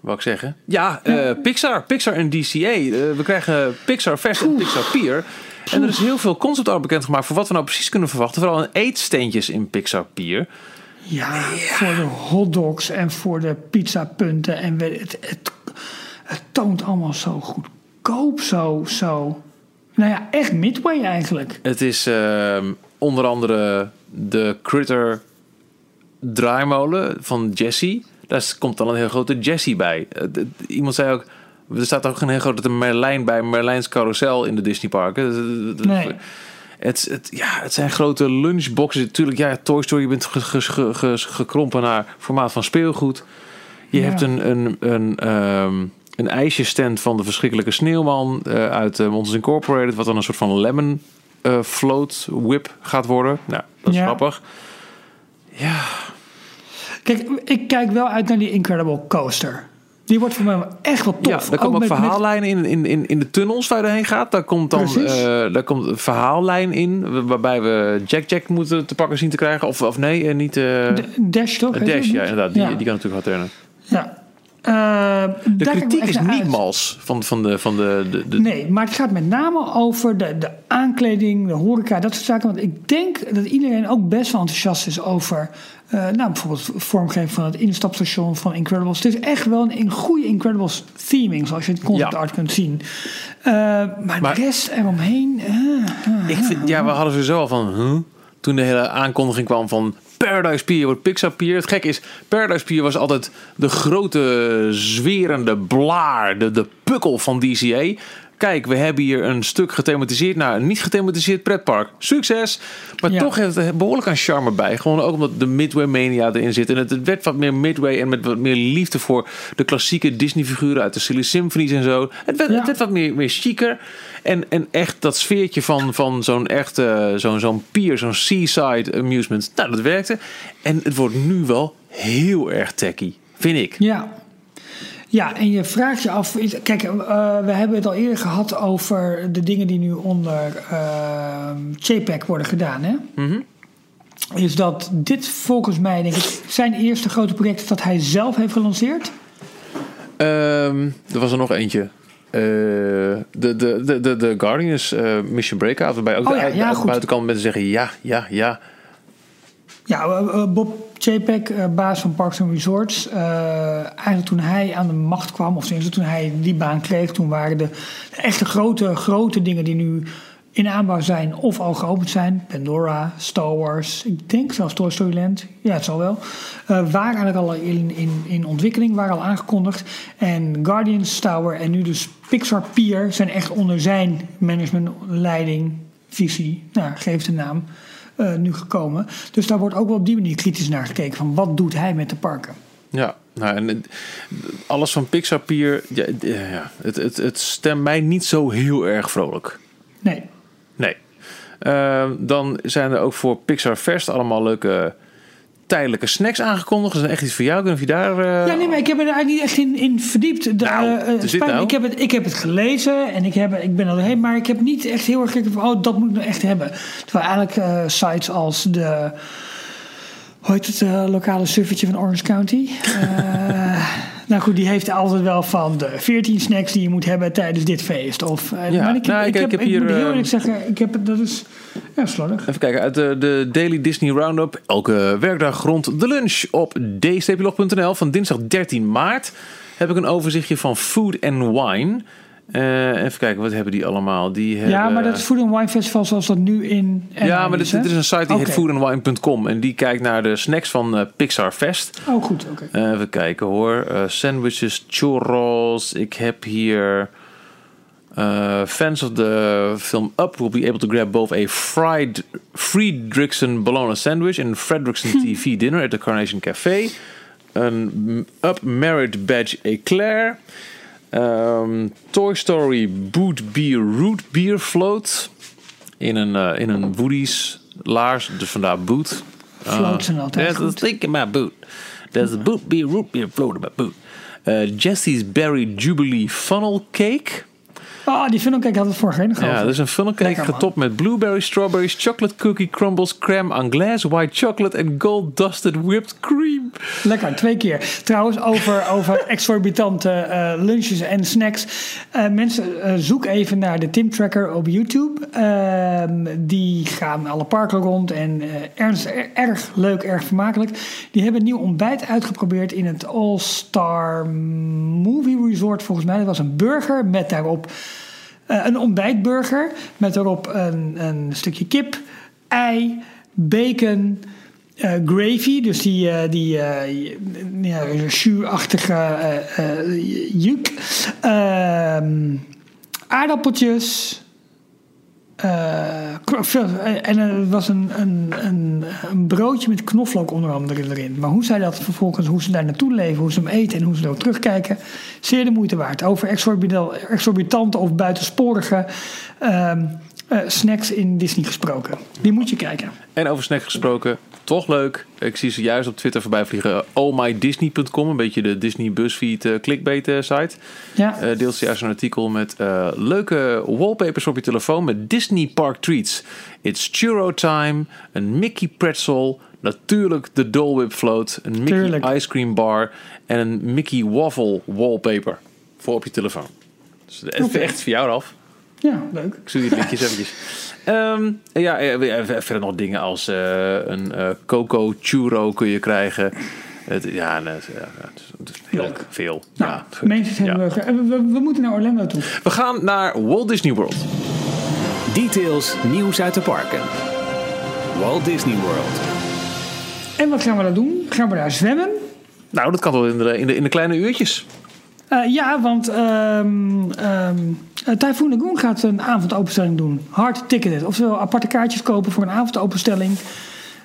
wat ik zeggen? Ja, eh, Pixar. Pixar en DCA. Eh, we krijgen Pixar Fest en Pixar Pier. En er is heel veel concept art bekendgemaakt voor wat we nou precies kunnen verwachten. Vooral een eetsteentjes in Pixar Pier. Ja, voor de hotdogs en voor de pizzapunten. En het, het, het toont allemaal zo goedkoop, zo, zo. Nou ja, echt midway eigenlijk. Het is ehm, onder andere de Critter draaimolen van Jessie. Daar komt dan een heel grote Jessie bij. Eh, Iemand zei ook, er staat ook een heel grote Merlijn bij Merlijns Carousel in de Disneyparken. Nee. Het, het, ja, het zijn grote lunchboxen. Natuurlijk, ja, Toy Story, je bent ge, ge, ge- ge- gekrompen naar formaat van speelgoed. Je Ja. hebt een, een, een, ehm, een ijsjesstand van de verschrikkelijke sneeuwman eh, uit uh, Monsters Incorporated, wat dan een soort van lemon eh, float whip gaat worden. Nou, dat is Ja. grappig. Ja, Kijk, ik kijk wel uit naar die Incredible Coaster. Die wordt voor mij wel echt wel tof. Ja, daar komen met- met- verhaallijnen in, in, in, in de tunnels waar je doorheen gaat. Daar komt dan eh, daar komt een verhaallijn in. Waarbij we Jack Jack moeten te pakken zien te krijgen. Of, of nee, eh, niet. De- Dash toch? Dash, ja, inderdaad. Die, Ja. die kan natuurlijk hard rennen. Ja. De kritiek wel is niet uit. mals van, van de. Van de, de, de- Nee, maar het gaat met name over de, de aankleding, de horeca, dat soort zaken. Want ik denk dat iedereen ook best wel enthousiast is over... eh, nou, bijvoorbeeld vormgeving van het instapstation van Incredibles. Het is echt wel een, een goede Incredibles theming, zoals je het concept Ja. art kunt zien. Eh, maar, Maar- de rest eromheen... eh. Ik vind, ja, we hadden sowieso al van. Huh? Toen de hele aankondiging kwam van. Paradise Pier wordt Pixar Pier. Het gek is, Paradise Pier was altijd de grote zwerende blaar, de, de pukkel van DCA. Kijk, we hebben hier een stuk gethematiseerd naar een niet gethematiseerd pretpark. Succes! Maar Ja. toch heeft het behoorlijk aan charme bij. Gewoon ook omdat de Midway Mania erin zit. En het, het werd wat meer Midway en met wat meer liefde voor de klassieke Disney-figuren uit de Silly Symphonies en zo. Het werd, Ja. het werd wat meer, meer chiquer. En, en echt dat sfeertje van, van zo'n echte, zo'n zo'n pier, zo'n seaside amusement. Nou, dat werkte. En het wordt nu wel heel erg tacky, vind ik. Ja. Ja, en je vraagt je af. Kijk, eh, we hebben het al eerder gehad over de dingen die nu onder uh, JPEG worden gedaan. Hè? Mhm. Is dat dit volgens mij, denk ik, zijn eerste grote project dat hij zelf heeft gelanceerd? Ehm, er was er nog eentje. Eh, de, de, de, de, de Guardians Mission Breakout. Waarbij ook Oh de, ja, de buitenkant mensen zeggen ja, ja, ja. Ja, Bob Chapek, eh, baas van Parks and Resorts. eh, eigenlijk toen hij aan de macht kwam, of toen hij die baan kreeg, toen waren de, de echte grote, grote dingen die nu in aanbouw zijn of al geopend zijn. Pandora, Star Wars, ik denk zelfs Toy Story Land. Ja, het zal wel. eh, waren eigenlijk al in, in, in ontwikkeling, waren al aangekondigd. En Guardians Tower en nu dus Pixar Pier zijn echt onder zijn management, leiding, visie, nou, geef de naam, eh, nu gekomen. Dus daar wordt ook wel op die manier kritisch naar gekeken. Van wat doet hij met de parken? Ja, nou, en het- alles van Pixar Pier, ja, ja, het, het, het stemt mij niet zo heel erg vrolijk. Nee. Nee. Ehm, dan zijn er ook voor Pixar Fest allemaal leuke tijdelijke snacks aangekondigd. Dat is echt iets voor jou. Of je daar... eh, Ja, nee, maar ik heb er eigenlijk niet echt in, in verdiept. De, Nou, eh, spijt nou? ik, heb het, ik heb het gelezen en ik, heb, ik ben er doorheen, maar ik heb niet echt heel erg gekeken van, oh, dat moet ik nou echt hebben. Terwijl eigenlijk eh, sites als de, hoe heet het, lokale suffertje van Orange County. Nou goed, die heeft altijd wel van de 14 snacks die je moet hebben tijdens dit feest. Of, eh, Ja, maar ik, nou, ik, ik- heb, ik heb ik hier, moet heel eh, eerlijk zeggen, ik heb, dat is ja, slordig. Even kijken, uit de, de Daily Disney Roundup. Elke werkdag rond de lunch op d-log.nl van dinsdag 13 maart heb ik een overzichtje van food and wine. Eh, even kijken, wat hebben die allemaal? Die hebben... Ja, maar dat is Food and Wine Festival zoals dat nu in Ja, maar is, dit is een site die heet foodandwine.com en die kijkt naar de snacks van eh, Pixar Fest. Oh, goed, oké. Eh, even kijken hoor. Sandwiches, churros. Ik heb hier. fans of the film Up will be able to grab both a fried Friedrichsen bologna sandwich and Fredrickson TV dinner at the Carnation Café. Een Up Merit Badge Eclair. Ehm, Toy Story Boot Beer Root Beer Float. In een, eh, in een Woody's laars, dus vandaar boot. Floats zijn altijd There's a goed. my boot. There's a boot beer, root beer float in my boot. Uh, Jesse's Berry Jubilee Funnel Cake. Oh, die film, kijk, ik had het vorige nog Ja, is een funnel cake Lekker, man. getopt met blueberries, strawberries, chocolate cookie crumbles, crème anglaise, white chocolate en gold dusted whipped cream. Lekker, twee keer. Trouwens, over, over exorbitante eh, lunches en snacks. Eh, mensen, eh, zoek even naar de Tim Tracker op YouTube. Ehm, die gaan alle parken rond en eh, ernst, er- erg leuk, erg vermakelijk. Die hebben een nieuw ontbijt uitgeprobeerd in het All Star Movie Resort volgens mij. Dat was een burger met daarop een ontbijtburger met daarop een, een stukje kip, ei, bacon, eh, gravy, dus die, eh, die eh, ja, jus-achtige eh, eh, juk, Ehm, aardappeltjes, eh, En er was een, een, een, een broodje met knoflook onder andere erin. Maar hoe zij dat vervolgens, hoe ze daar naartoe leven, hoe ze hem eten en hoe ze er ook terugkijken, zeer de moeite waard. Over exorbitante of buitensporige ehm, eh, snacks in Disney gesproken. Die moet je kijken. En over snacks gesproken, toch leuk. Ik zie ze juist op Twitter voorbij vliegen. ohmydisney.com, een beetje de Disney BuzzFeed uh, clickbait uh, site. Ja. Uh, deelt ze juist een artikel met leuke wallpapers op je telefoon met Disney Park treats. It's churro time, een Mickey pretzel, natuurlijk de Dole Whip float, een Mickey Tuurlijk. ice cream bar en een Mickey waffle wallpaper voor op je telefoon. Dus het echt voor jou af. Ja, leuk. Ik zoek die linkjes eventjes. Ehm, ja, eh, verder nog dingen als eh, een eh, coco churro kun je krijgen. Het, ja, het, ja, het is- heel Leuk. veel. Nou, ja. mensen Ja. hebben we, we, we- we moeten naar Orlando toe. We gaan naar Walt Disney World. Details, nieuws uit de parken. Walt Disney World. En wat gaan we daar doen? Gaan we daar zwemmen? Nou, dat kan wel in de, in de, in de kleine uurtjes. Eh, ja, want ehm ehm eh, Typhoon Lagoon gaat een avondopenstelling doen. Hard ticketed. Oftewel aparte kaartjes kopen voor een avondopenstelling.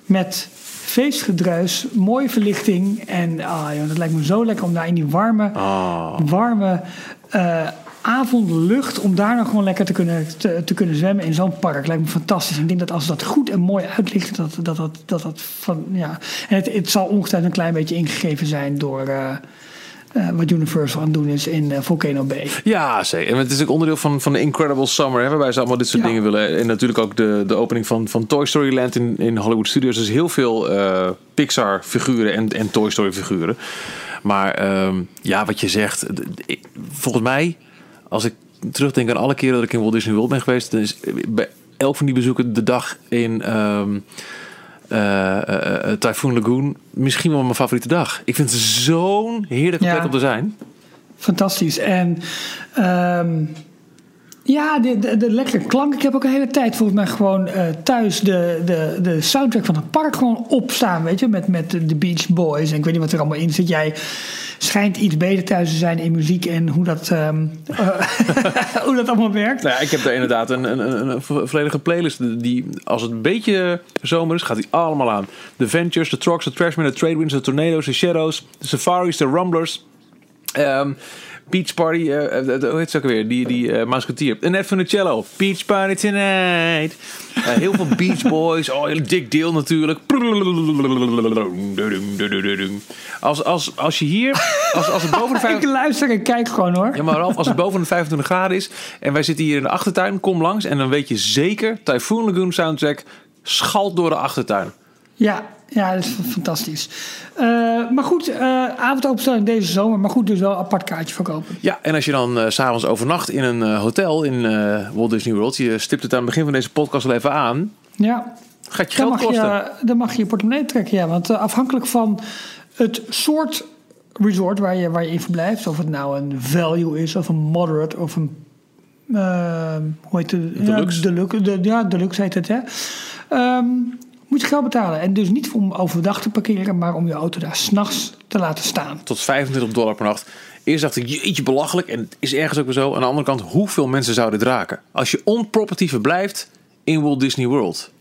Met feestgedruis, mooie verlichting. En ah, joh, dat lijkt me zo lekker om daar in die warme, Ah. warme eh, avondlucht... om daar nog gewoon lekker te kunnen, te, te kunnen zwemmen in zo'n park. Lijkt me fantastisch. Ik denk dat als dat goed en mooi uitlicht... dat dat, dat, dat, dat van, ja... En het, het zal ongetwijfeld een klein beetje ingegeven zijn door... eh, eh, wat Universal aan het doen is in eh, Volcano Bay. Ja, zeker. En het is ook onderdeel van, van de Incredible Summer, hè, waarbij ze allemaal dit soort Ja. dingen willen. En natuurlijk ook de, de opening van, van Toy Story Land in, in Hollywood Studios. Dus heel veel eh, Pixar-figuren en, en Toy Story-figuren. Maar ehm, ja, wat je zegt, ik- volgens mij, als ik terugdenk aan alle keren dat ik in Walt Disney World ben geweest, dan is bij elk van die bezoeken de dag in. ehm eh, Typhoon Lagoon misschien wel mijn favoriete dag. Ik vind het zo'n heerlijke Ja. plek om te zijn. Fantastisch. En ehm, ja, de, de, de lekkere klank. Ik heb ook een hele tijd volgens mij gewoon eh, thuis de, de, de soundtrack van het park gewoon opstaan. Weet je, met, met de Beach Boys. En ik weet niet wat er allemaal in zit. Jij schijnt iets beter thuis te zijn in muziek en hoe dat, ehm, eh, hoe dat allemaal werkt. Nou ja, ik heb daar inderdaad een, een, een, een vo- volledige playlist. Die, als het een beetje zomer is, gaat die allemaal aan. De Ventures, de Trucks, de Trashmen, de Trade Winds, de Tornado's, de Shadows, de Safaris, de Rumblers. ehm, Beach Party, de- hoe heet ze ook weer? Die, die eh Musketeer. En Ed Funicello. Beach Party Tonight. Heel veel Beach Boys. Oh, heel dik deel natuurlijk. Als, als, als je hier... Als, als het boven de vijf- Ik luister en kijk gewoon hoor. ja, maar Ralf, als het boven de 25 graden is en wij zitten hier in de achtertuin, kom langs en dan weet je zeker, Typhoon Lagoon soundtrack schalt door de achtertuin. Ja, ja, dat is fantastisch. Eh, maar goed, eh avondopenstelling deze zomer. Maar goed, dus wel een apart kaartje verkopen. Ja, en als je dan eh, s s'avonds overnacht in een eh, hotel in eh, Walt Disney World, je stipt het aan het begin van deze podcast al even aan, Ja, gaat je dan geld kosten. je, dan mag je je portemonnee trekken. Ja, want eh, afhankelijk van het soort resort waar je, waar je in verblijft... of het nou een value is of een moderate of een... eh, hoe heet het? Deluxe. Ja, deluxe, de, ja, deluxe heet het, hè. Ehm, moet je geld betalen. En dus niet om overdag te parkeren... maar om je auto daar s'nachts te laten staan. Tot 25 dollar per nacht. Eerst dacht ik, jeetje belachelijk. En het is ergens ook weer zo. Aan de andere kant, hoeveel mensen zouden het raken? Als je on-property verblijft in Walt Disney World,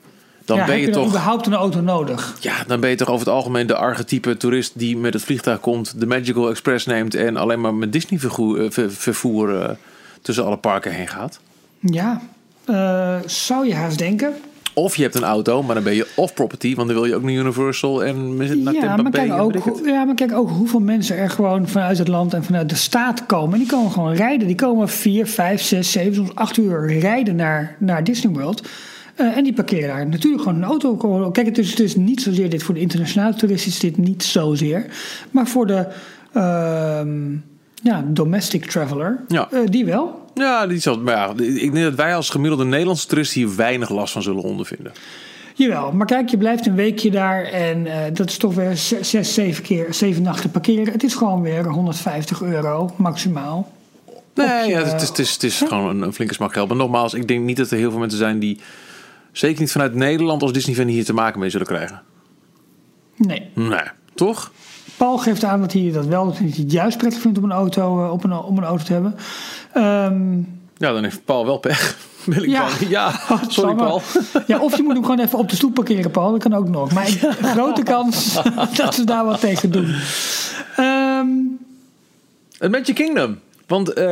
dan ja, ben je je dan toch... überhaupt een auto nodig? Ja, dan ben je toch over het algemeen de archetype toerist die met het vliegtuig komt, de Magical Express neemt en alleen maar met Disney eh, ver- vervoer eh, tussen alle parken heen gaat. Ja, eh, zou je haast denken. Of je hebt een auto, maar dan ben je off-property, want dan wil je ook naar Universal en naar Ja maar, kijk ook, hoe- ja, maar kijk ook hoeveel mensen er gewoon vanuit het land en vanuit de staat komen. En die komen gewoon rijden. Die komen vier, vijf, zes, zeven, soms acht uur rijden naar, naar Disney World. Eh, en die parkeren daar natuurlijk gewoon een auto. Kijk, het is, het is niet zozeer dit voor de internationale toeristen, is dit niet zozeer. Maar voor de ehm, ja, domestic traveler, Ja. eh, die wel. Ja, die zal, maar ja, ik denk dat wij als gemiddelde Nederlandse toerist hier weinig last van zullen ondervinden. Jawel, maar kijk, je blijft een weekje daar en eh, dat is toch weer zes, zeven keer, zeven nachten parkeren. Het is gewoon weer 150 euro maximaal. Nee, je- ja, het is, het is, het is gewoon een, een flinke smak geld. Maar nogmaals, ik denk niet dat er heel veel mensen zijn die, zeker niet vanuit Nederland als Disney-fan, hier te maken mee zullen krijgen. Nee. Nee, toch? Paul geeft aan dat hij dat wel dat hij het juist prettig vindt om een auto, eh, op een, om een auto te hebben. Ehm, Ja, dan heeft Paul wel pech. Wil ik Ja. dan- ja sorry Samme. Paul. Ja, of je moet hem gewoon even op de stoep parkeren, Paul. Dat kan ook nog. Maar ik- grote kans dat ze daar wat tegen doen. Het Magic Kingdom. Want eh,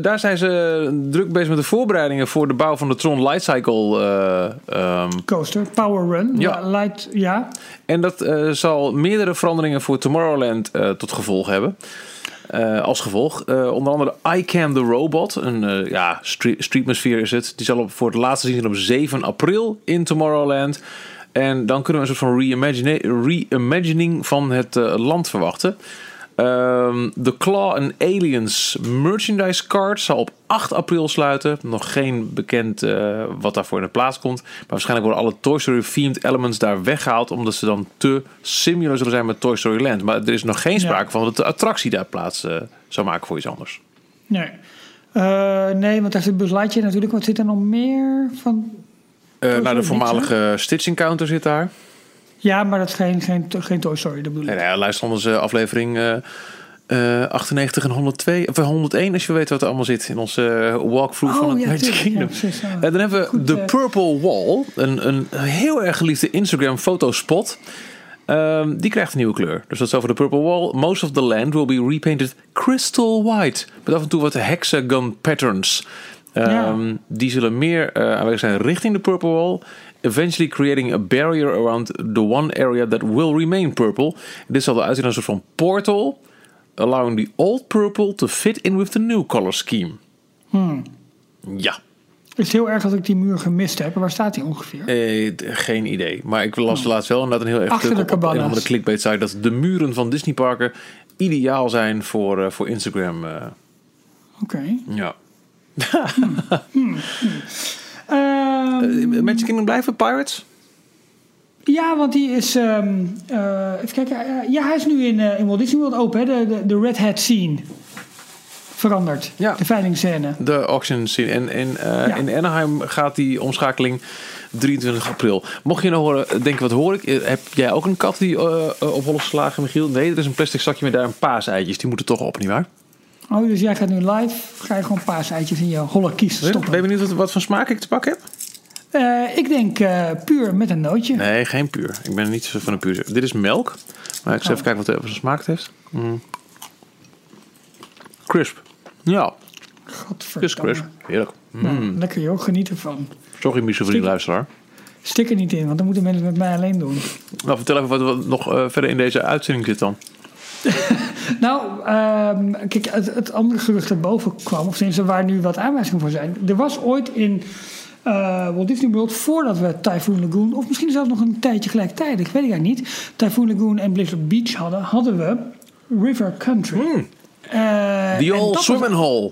daar zijn ze druk bezig met de voorbereidingen voor de bouw van de Tron Light Cycle. eh, ehm, coaster, Power Run. Ja. Light, ja. en dat eh, zal meerdere veranderingen voor Tomorrowland tot gevolg hebben. Als gevolg. Onder andere iCam the Robot. Een ja, stre- streetmosphere is het. Die zal op, voor het laatste zien op 7 april in Tomorrowland. En dan kunnen we een soort van reimagining van het land verwachten. Ehm, De Claw and Aliens merchandise card zal op 8 april sluiten. Nog geen bekend eh, wat daarvoor in de plaats komt. Maar waarschijnlijk worden alle Toy Story themed elements daar weggehaald. Omdat ze dan te similar zullen zijn met Toy Story Land. Maar er is nog geen sprake van dat de attractie daar plaats eh, zou maken voor iets anders. Nee. Eh, nee, want daar zit Buzz Lightyear natuurlijk. Wat zit er nog meer van? Nou, de voormalige Stitch Encounter zit daar. Ja, maar dat is geen, geen, geen Toy Story, dat bedoel ik. En ja, luister onze aflevering eh, eh, 98 en 102, of 101 als je weet wat er allemaal zit in onze eh, walkthrough van Oh, het ja, Magic. Kingdom. Ja, precies, ja. En dan hebben we Goed, de eh. Purple Wall, een, een heel erg geliefde Instagram fotospot. Ehm, die krijgt een nieuwe kleur. Dus dat is over de Purple Wall. Most of the land will be repainted crystal white. Met af en toe wat hexagon patterns. Ehm, Ja. Die zullen meer eh, aanwezig zijn richting de Purple Wall. Eventually creating a barrier around the one area that will remain purple. Dit zal eruit zien als een soort van portal. Allowing the old purple to fit in with the new color scheme. Hmm. Ja. Het is heel erg dat ik die muur gemist heb. Waar staat die ongeveer? Eh, geen idee. Maar ik las laatst wel inderdaad een heel erg stuk de op, een andere clickbait site dat de muren van Disneyparken ideaal zijn voor, eh, voor Instagram. eh, Oké. ja. Ehm, Uh, Magic Kingdom blijven, Pirates? ja, want die is... ehm, eh, even kijken. eh, ja, hij is nu in, eh, in Walt Disney World open. Hè? De, de, de Red Hat scene. Veranderd. Ja. De veilingscène. De auction scene. En, en eh, Ja. in Anaheim gaat die omschakeling 23 april. Mocht je nou horen, denken wat hoor ik? Heb jij ook een kat die op hol is geslagen, Michiel? Nee, er is een plastic zakje met daar een paaseitjes. Die moeten toch op, nietwaar? Oh, dus jij gaat nu live. Ga je gewoon paaseitjes in je holle kies Ben je benieuwd wat, wat voor smaak ik te pakken heb? Eh, ik denk eh, puur met een nootje. Nee, geen puur. Ik ben niet zo van een puur. Dit is melk. Maar ik zal Oh. even kijken wat voor smaak heeft. Mm. Crisp. Ja, het is crisp. Heerlijk. Mm. Nou, daar kun je ook genieten van. Sorry, die luisteraar. Stik er niet in, want dan moeten mensen met mij alleen doen. Nou, vertel even wat, wat nog eh, verder in deze uitzending zit dan. Nou, ehm, kijk, het, het andere gerucht dat boven kwam, of tenminste waar nu wat aanwijzingen voor zijn. Er was ooit in eh, Walt Disney World, voordat we Typhoon Lagoon, of misschien zelfs nog een tijdje gelijktijdig, weet ik eigenlijk niet, Typhoon Lagoon en Blizzard Beach hadden, hadden we River Country. Eh, The old swimming hole.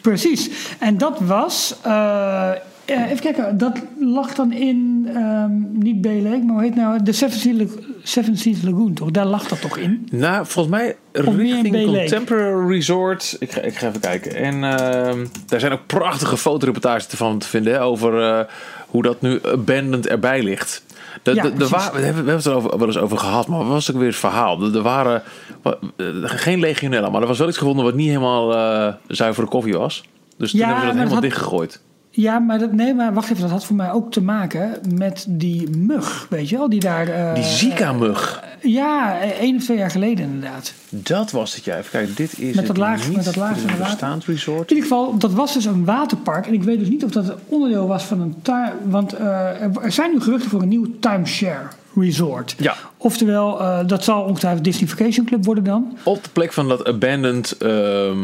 Precies. En dat was. eh, even kijken, dat lag dan in. ehm, niet Lake, maar hoe heet nou? De Seven Seas, Seven Seas Lagoon, toch? Daar lag dat toch in? Nou, volgens mij richting Lake. Contemporary Resort. Ik ga, ik ga even kijken. En ehm, daar zijn ook prachtige fotoreportages van te vinden hè, over eh, hoe dat nu abandoned erbij ligt. De, Ja, de, de precies. wa- we hebben we het er over, wel eens over gehad, maar wat was ook weer het verhaal? Er, waren wa- eh, geen legionella, maar er was wel iets gevonden wat niet helemaal eh, zuivere koffie was. Dus toen Ja, hebben ze dat helemaal dat had- dichtgegooid. Ja, maar dat, nee, maar wacht even, dat had voor mij ook te maken met die mug, weet je wel? Die daar. eh, Die Zika-mug. Ja, één of twee jaar geleden inderdaad. Dat was het, ja. Even kijken, dit is Met dat met dat laagje Dit is een water. bestaand resort. In ieder geval, dat was dus een waterpark. En ik weet dus niet of dat een onderdeel was van een tuin. Want eh, er- zijn nu geruchten voor een nieuw timeshare resort. Ja. Oftewel, eh, dat zal ongetwijfeld Disney Vacation Club worden dan. Op de plek van dat abandoned... ehm,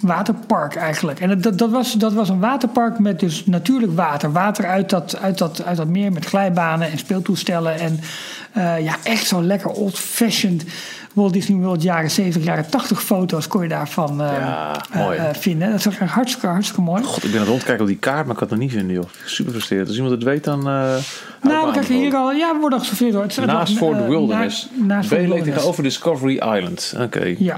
Waterpark eigenlijk. En dat- dat, was, dat was een waterpark met dus natuurlijk water. Water uit dat, uit dat, uit dat meer met glijbanen en speeltoestellen. En eh, ja, echt zo lekker old-fashioned Walt Disney World jaren 70, jaren 80 foto's kon je daarvan eh, Ja, eh, mooi. eh, vinden. Dat is hartstikke, hartstikke mooi. God, ik ben aan het rondkijken op die kaart, maar ik kan het nog niet vinden, joh. Super frustrerend. Als iemand het weet, dan... Nou, we kijken hier al. Ja, we worden al geserveerd hoor. Het Naast Fort eh, Wilderness. na- naast Wilderness. tegenover Discovery Island. Oké. Ja.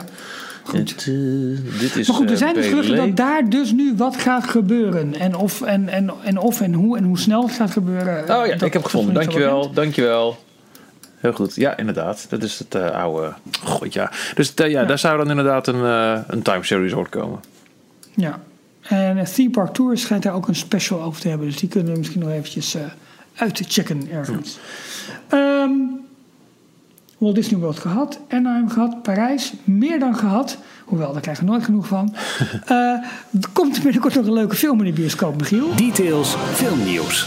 Eh, dit is Maar goed, er eh, zijn dus geruchten dat daar dus nu wat gaat gebeuren. En of en, en, en, of en hoe en hoe snel het gaat gebeuren. Oh ja, ik heb gevonden. Dankjewel, dankjewel. Heel goed. Ja, inderdaad. Dat is het eh, oude... God, ja. Dus eh, ja, daar zou dan inderdaad een, eh een timeshare resort komen. Ja. En uh, Theme Park Tours schijnt daar ook een special over te hebben. Dus die kunnen we misschien nog eventjes uh, uit te checken ergens. Um, Walt Disney World gehad, Anaheim gehad, Parijs, meer dan gehad. Hoewel, daar krijgen we nooit genoeg van. Uh, er komt binnenkort nog een leuke film in de bioscoop, Michiel. Details, filmnieuws.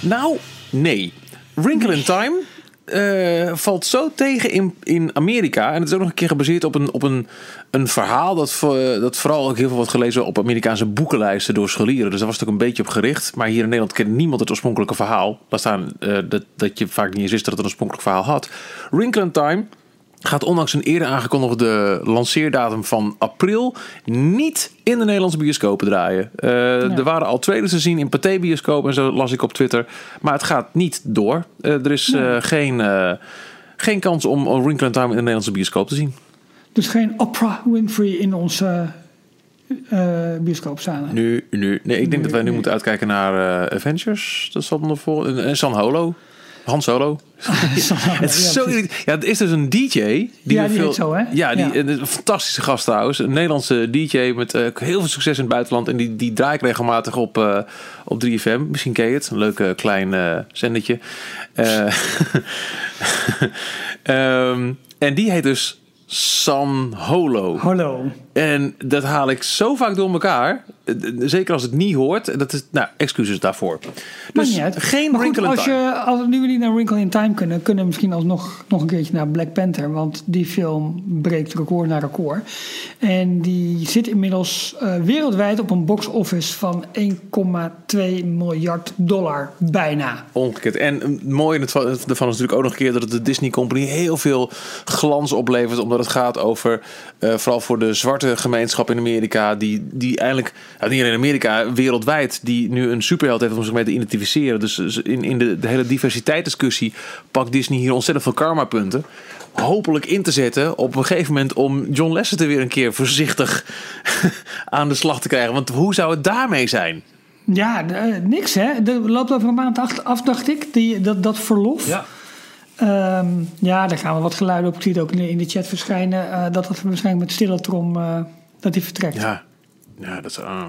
Nou, nee. Wrinkle in Time uh, valt zo tegen in, in Amerika. En het is ook nog een keer gebaseerd op een, op een, een verhaal dat, dat vooral ook heel veel wordt gelezen op Amerikaanse boekenlijsten door scholieren. Dus daar was het ook een beetje op gericht. Maar hier in Nederland kent niemand het oorspronkelijke verhaal. Laat staan uh, dat, dat je vaak niet eens wist dat het een oorspronkelijk verhaal had. Wrinkle in Time gaat ondanks een eerder aangekondigde lanceerdatum van april niet in de Nederlandse bioscopen draaien. Uh, Er waren al trailers te zien in Pathé bioscoop en zo las ik op Twitter. Maar het gaat niet door. Uh, er is uh, geen, geen kans om Wrinkle Time in de Nederlandse bioscoop te zien. Dus geen Oprah Winfrey in onze bioscoopzalen? Nu, nu. Nee, ik denk dat wij nu moeten uitkijken naar Avengers. Dat zal nog voor. En San Holo. Han Solo. het is zo ja, het is dus een DJ. Die ja, die veel, zo, hè? Ja, die, een fantastische gast trouwens. Een Nederlandse DJ met uh, heel veel succes in het buitenland. En die, die draai ik regelmatig op, uh, op 3FM. Misschien ken je het. Een leuk uh, klein zendertje. um, en die heet dus San Holo. Holo. En dat haal ik zo vaak door elkaar. Zeker als het niet hoort. Dat is, nou, excuses daarvoor. Dus geen maar goed, als Time. Je, als we nu niet naar Wrinkle in Time kunnen, kunnen we misschien alsnog nog een keertje naar Black Panther. Want die film breekt record na record. En die zit inmiddels uh, wereldwijd op een box office van 1,2 miljard dollar. Bijna. Ongekend. En het mooie ervan is natuurlijk ook nog een keer dat het de Disney Company heel veel glans oplevert. Omdat het gaat over, uh, vooral voor de zwarte gemeenschap in Amerika. Die, die eigenlijk, nou, niet alleen in Amerika, wereldwijd, die nu een superheld heeft om zich mee te identificeren. Dus in, in de, de hele diversiteitsdiscussie pakt Disney hier ontzettend veel karma-punten. Hopelijk in te zetten op een gegeven moment om John Lasseter weer een keer voorzichtig aan de slag te krijgen. Want hoe zou het daarmee zijn? Ja, niks hè. Er loopt over een maand af, dacht ik, die, dat, dat verlof. Ja. Um, ja, daar gaan we wat geluiden op. Ik zie het ook in de chat verschijnen. Uh, dat dat waarschijnlijk met stille trom uh, dat hij vertrekt. Ja, ja dat is. Uh,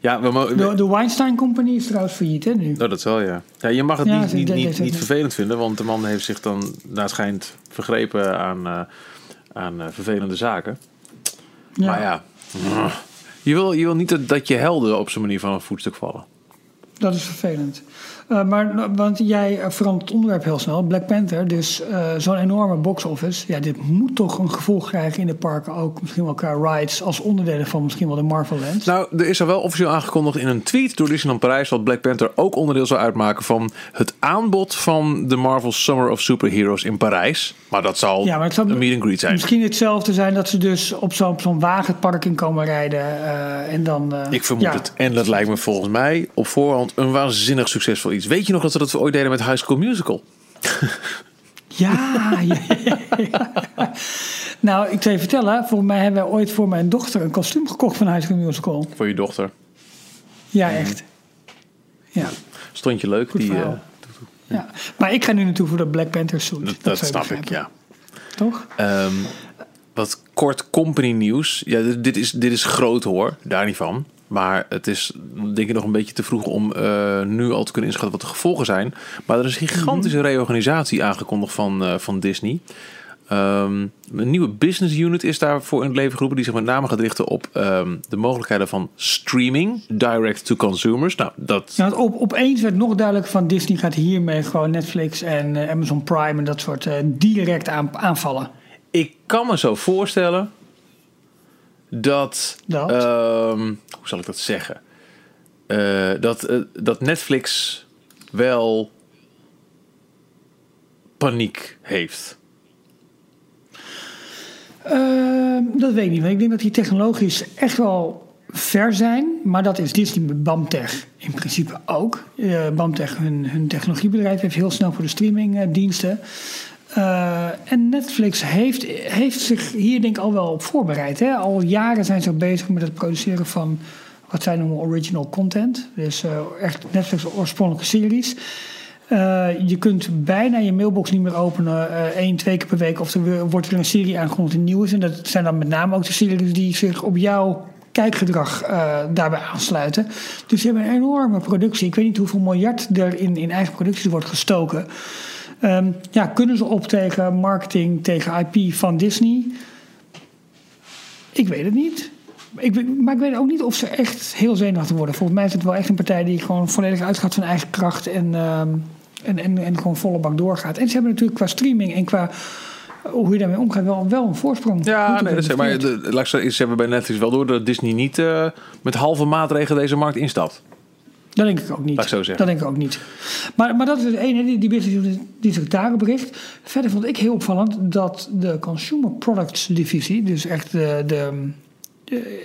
ja, we mogen. De, de, Weinstein Company is trouwens failliet, hè? Nu. Oh, dat wel, ja. ja je mag het ja, niet, niet, niet, niet vervelend vinden, want de man heeft zich dan, naar schijnt, vergrepen aan, aan vervelende zaken. Ja. Maar ja, je wil, je wil niet dat je helden op zo'n manier van een voetstuk vallen. Dat is vervelend. Uh, maar, want jij verandert het onderwerp heel snel. Black Panther, dus uh, zo'n enorme box office. Ja, dit moet toch een gevolg krijgen in de parken. Ook misschien wel qua rides als onderdelen van misschien wel de Marvel Lands. Nou, er is er wel officieel aangekondigd in een tweet door Disneyland Parijs... dat Black Panther ook onderdeel zou uitmaken van het aanbod van de Marvel Summer of Superheroes in Parijs. Maar dat zal ja, maar het zal een meet and greet zijn. Misschien hetzelfde zijn dat ze dus op zo'n zo wagen het park in komen rijden. Uh, en dan, Ik vermoed ja. het. En dat lijkt me volgens mij op voorhand een waanzinnig succesvol iets. Weet je nog dat ze dat ooit deden met High School Musical? Ja, ja, ja, Nou, ik zal je vertellen. Volgens mij hebben wij ooit voor mijn dochter een kostuum gekocht van High School Musical. Voor je dochter? Ja, echt. Ja. Stond je leuk? die, uh, ja. Maar ik ga nu naartoe voor de Black Panther suit. Dat, dat snap ik, ja. Toch? Um, wat kort company nieuws. Ja, dit is, dit is groot hoor, daar niet van. Maar het is denk ik nog een beetje te vroeg om uh, nu al te kunnen inschatten wat de gevolgen zijn. Maar er is een gigantische reorganisatie aangekondigd van, uh, van Disney. Um, een nieuwe business unit is daarvoor in het leven geroepen. Die zich met name gaat richten op um, de mogelijkheden van streaming. Direct to consumers. Nou, dat... Ja, op, opeens werd nog duidelijk van Disney gaat hiermee gewoon Netflix en uh, Amazon Prime en dat soort direct aan, aanvallen. Ik kan me zo voorstellen dat. dat? Um, hoe zal ik dat zeggen? Uh, dat, uh, dat Netflix wel paniek heeft. Uh, dat weet ik niet. Ik denk dat die technologisch echt wel ver zijn. Maar dat is Disney met BAMTech in principe ook. Uh, BAMTech, hun, hun technologiebedrijf, heeft heel snel voor de streamingdiensten. Uh, en Netflix heeft, heeft zich hier denk ik al wel op voorbereid. Hè? Al jaren zijn ze bezig met het produceren van wat zij noemen original content. Dus uh, echt Netflix oorspronkelijke series. Uh, je kunt bijna je mailbox niet meer openen één, twee keer per week. Of er wordt er een serie aangekondigd die nieuw is. En dat zijn dan met name ook de series die zich op jouw kijkgedrag daarbij aansluiten. Dus ze hebben een enorme productie. Ik weet niet hoeveel miljard er in, in eigen producties wordt gestoken. Um, ja, kunnen ze op tegen marketing, tegen IP van Disney? Ik weet het niet. Ik, maar ik weet ook niet of ze echt heel zenuwachtig worden. Volgens mij is het wel echt een partij die gewoon volledig uitgaat van eigen kracht en, ehm, en, en, en gewoon volle bak doorgaat. En ze hebben natuurlijk qua streaming en qua hoe je daarmee omgaat, wel, wel een voorsprong. Ja, nee, dat zeg maar. De, ze hebben bij Netflix wel door dat Disney niet uh, met halve maatregelen deze markt instapt. Dat denk ik ook niet. Ik zo zeggen. Dat denk ik ook niet. Maar, maar dat is het ene, die, die business die zich daarop richt. Verder vond ik heel opvallend dat de Consumer Products divisie, dus echt de, de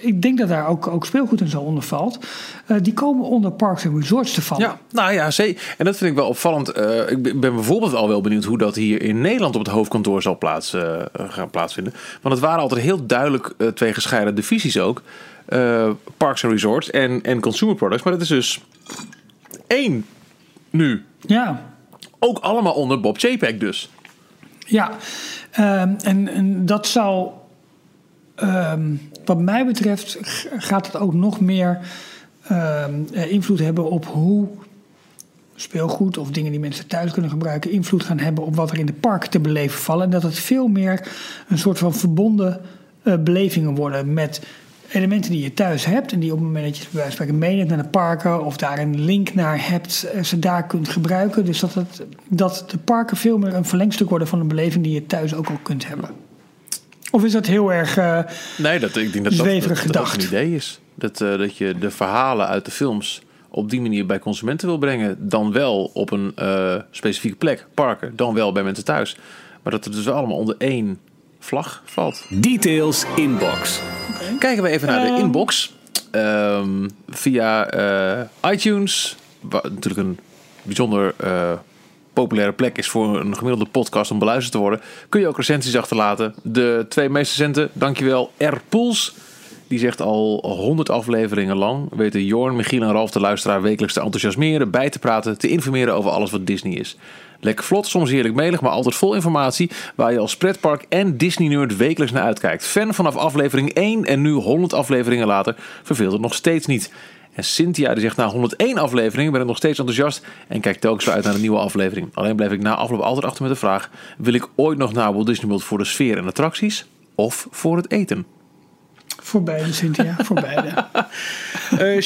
ik denk dat daar ook, ook speelgoed en zo onder valt. Uh, die komen onder Parks en Resorts te vallen. Ja, nou ja, zeker. En dat vind ik wel opvallend. Uh, ik ben bijvoorbeeld al wel benieuwd hoe dat hier in Nederland op het hoofdkantoor zal plaats, uh, gaan plaatsvinden. Want het waren altijd heel duidelijk twee gescheiden divisies ook. Parks en Resorts en, en Consumer Products. Maar dat is dus één nu. Ja. Ook allemaal onder Bob JPEG dus. Ja, ehm, en, en dat zou Ehm, wat mij betreft gaat het ook nog meer ehm, eh, invloed hebben op hoe speelgoed of dingen die mensen thuis kunnen gebruiken, invloed gaan hebben op wat er in de park te beleven vallen. En dat het veel meer een soort van verbonden uh, belevingen worden met elementen die je thuis hebt en die op het moment dat je bij wijze van spreken meeneemt naar de parken of daar een link naar hebt, eh, ze daar kunt gebruiken. Dus dat, het, dat de parken veel meer een verlengstuk worden van een beleving die je thuis ook al kunt hebben. Of is dat heel erg uh, nee, dat, ik denk dat zweverig dat, dat, een idee is. Dat, uh, dat je de verhalen uit de films op die manier bij consumenten wil brengen. Dan wel op een uh, specifieke plek, parken. Dan wel bij mensen thuis. Maar dat het dus allemaal onder één vlag valt. Details inbox. Okay. Kijken we even naar de inbox. Um, via iTunes. Wat natuurlijk een bijzonder populaire plek is voor een gemiddelde podcast om beluisterd te worden, kun je ook recensies achterlaten. De twee meest recente, dankjewel, R. Poels. Die zegt al 100 afleveringen lang weten Jorn, Michiel en Ralf de luisteraar wekelijks te enthousiasmeren, bij te praten, te informeren over alles wat Disney is. Lekker vlot, soms heerlijk melig, maar altijd vol informatie waar je als pretpark en Disney-nerd wekelijks naar uitkijkt. Fan vanaf aflevering 1 en nu 100 afleveringen later verveelt het nog steeds niet. En Cynthia die zegt na 101 afleveringen ben ik nog steeds enthousiast en kijk telkens weer uit naar een nieuwe aflevering. Alleen blijf ik na afloop altijd achter met de vraag: wil ik ooit nog naar Walt Disney World voor de sfeer en attracties of voor het eten? Voor beide, Cynthia, voor beide.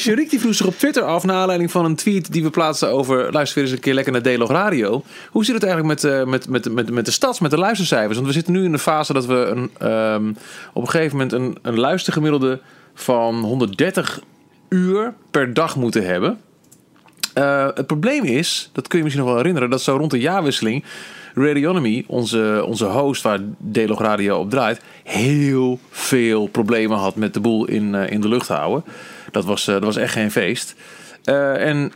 uh, die vroeg zich op Twitter af, naar aanleiding van een tweet die we plaatsten over... luister weer eens een keer lekker naar D-Log Radio. Hoe zit het eigenlijk met, uh, met, met, met, met de stads, met de luistercijfers? Want we zitten nu in de fase dat we een, um, op een gegeven moment een, een luistergemiddelde van 130 uur per dag moeten hebben. Uh, het probleem is, dat kun je misschien nog wel herinneren, dat zo rond de jaarwisseling Radionomy, onze, onze host waar Delog Radio op draait, heel veel problemen had met de boel in, uh, in de lucht houden. Dat was, uh, dat was echt geen feest. en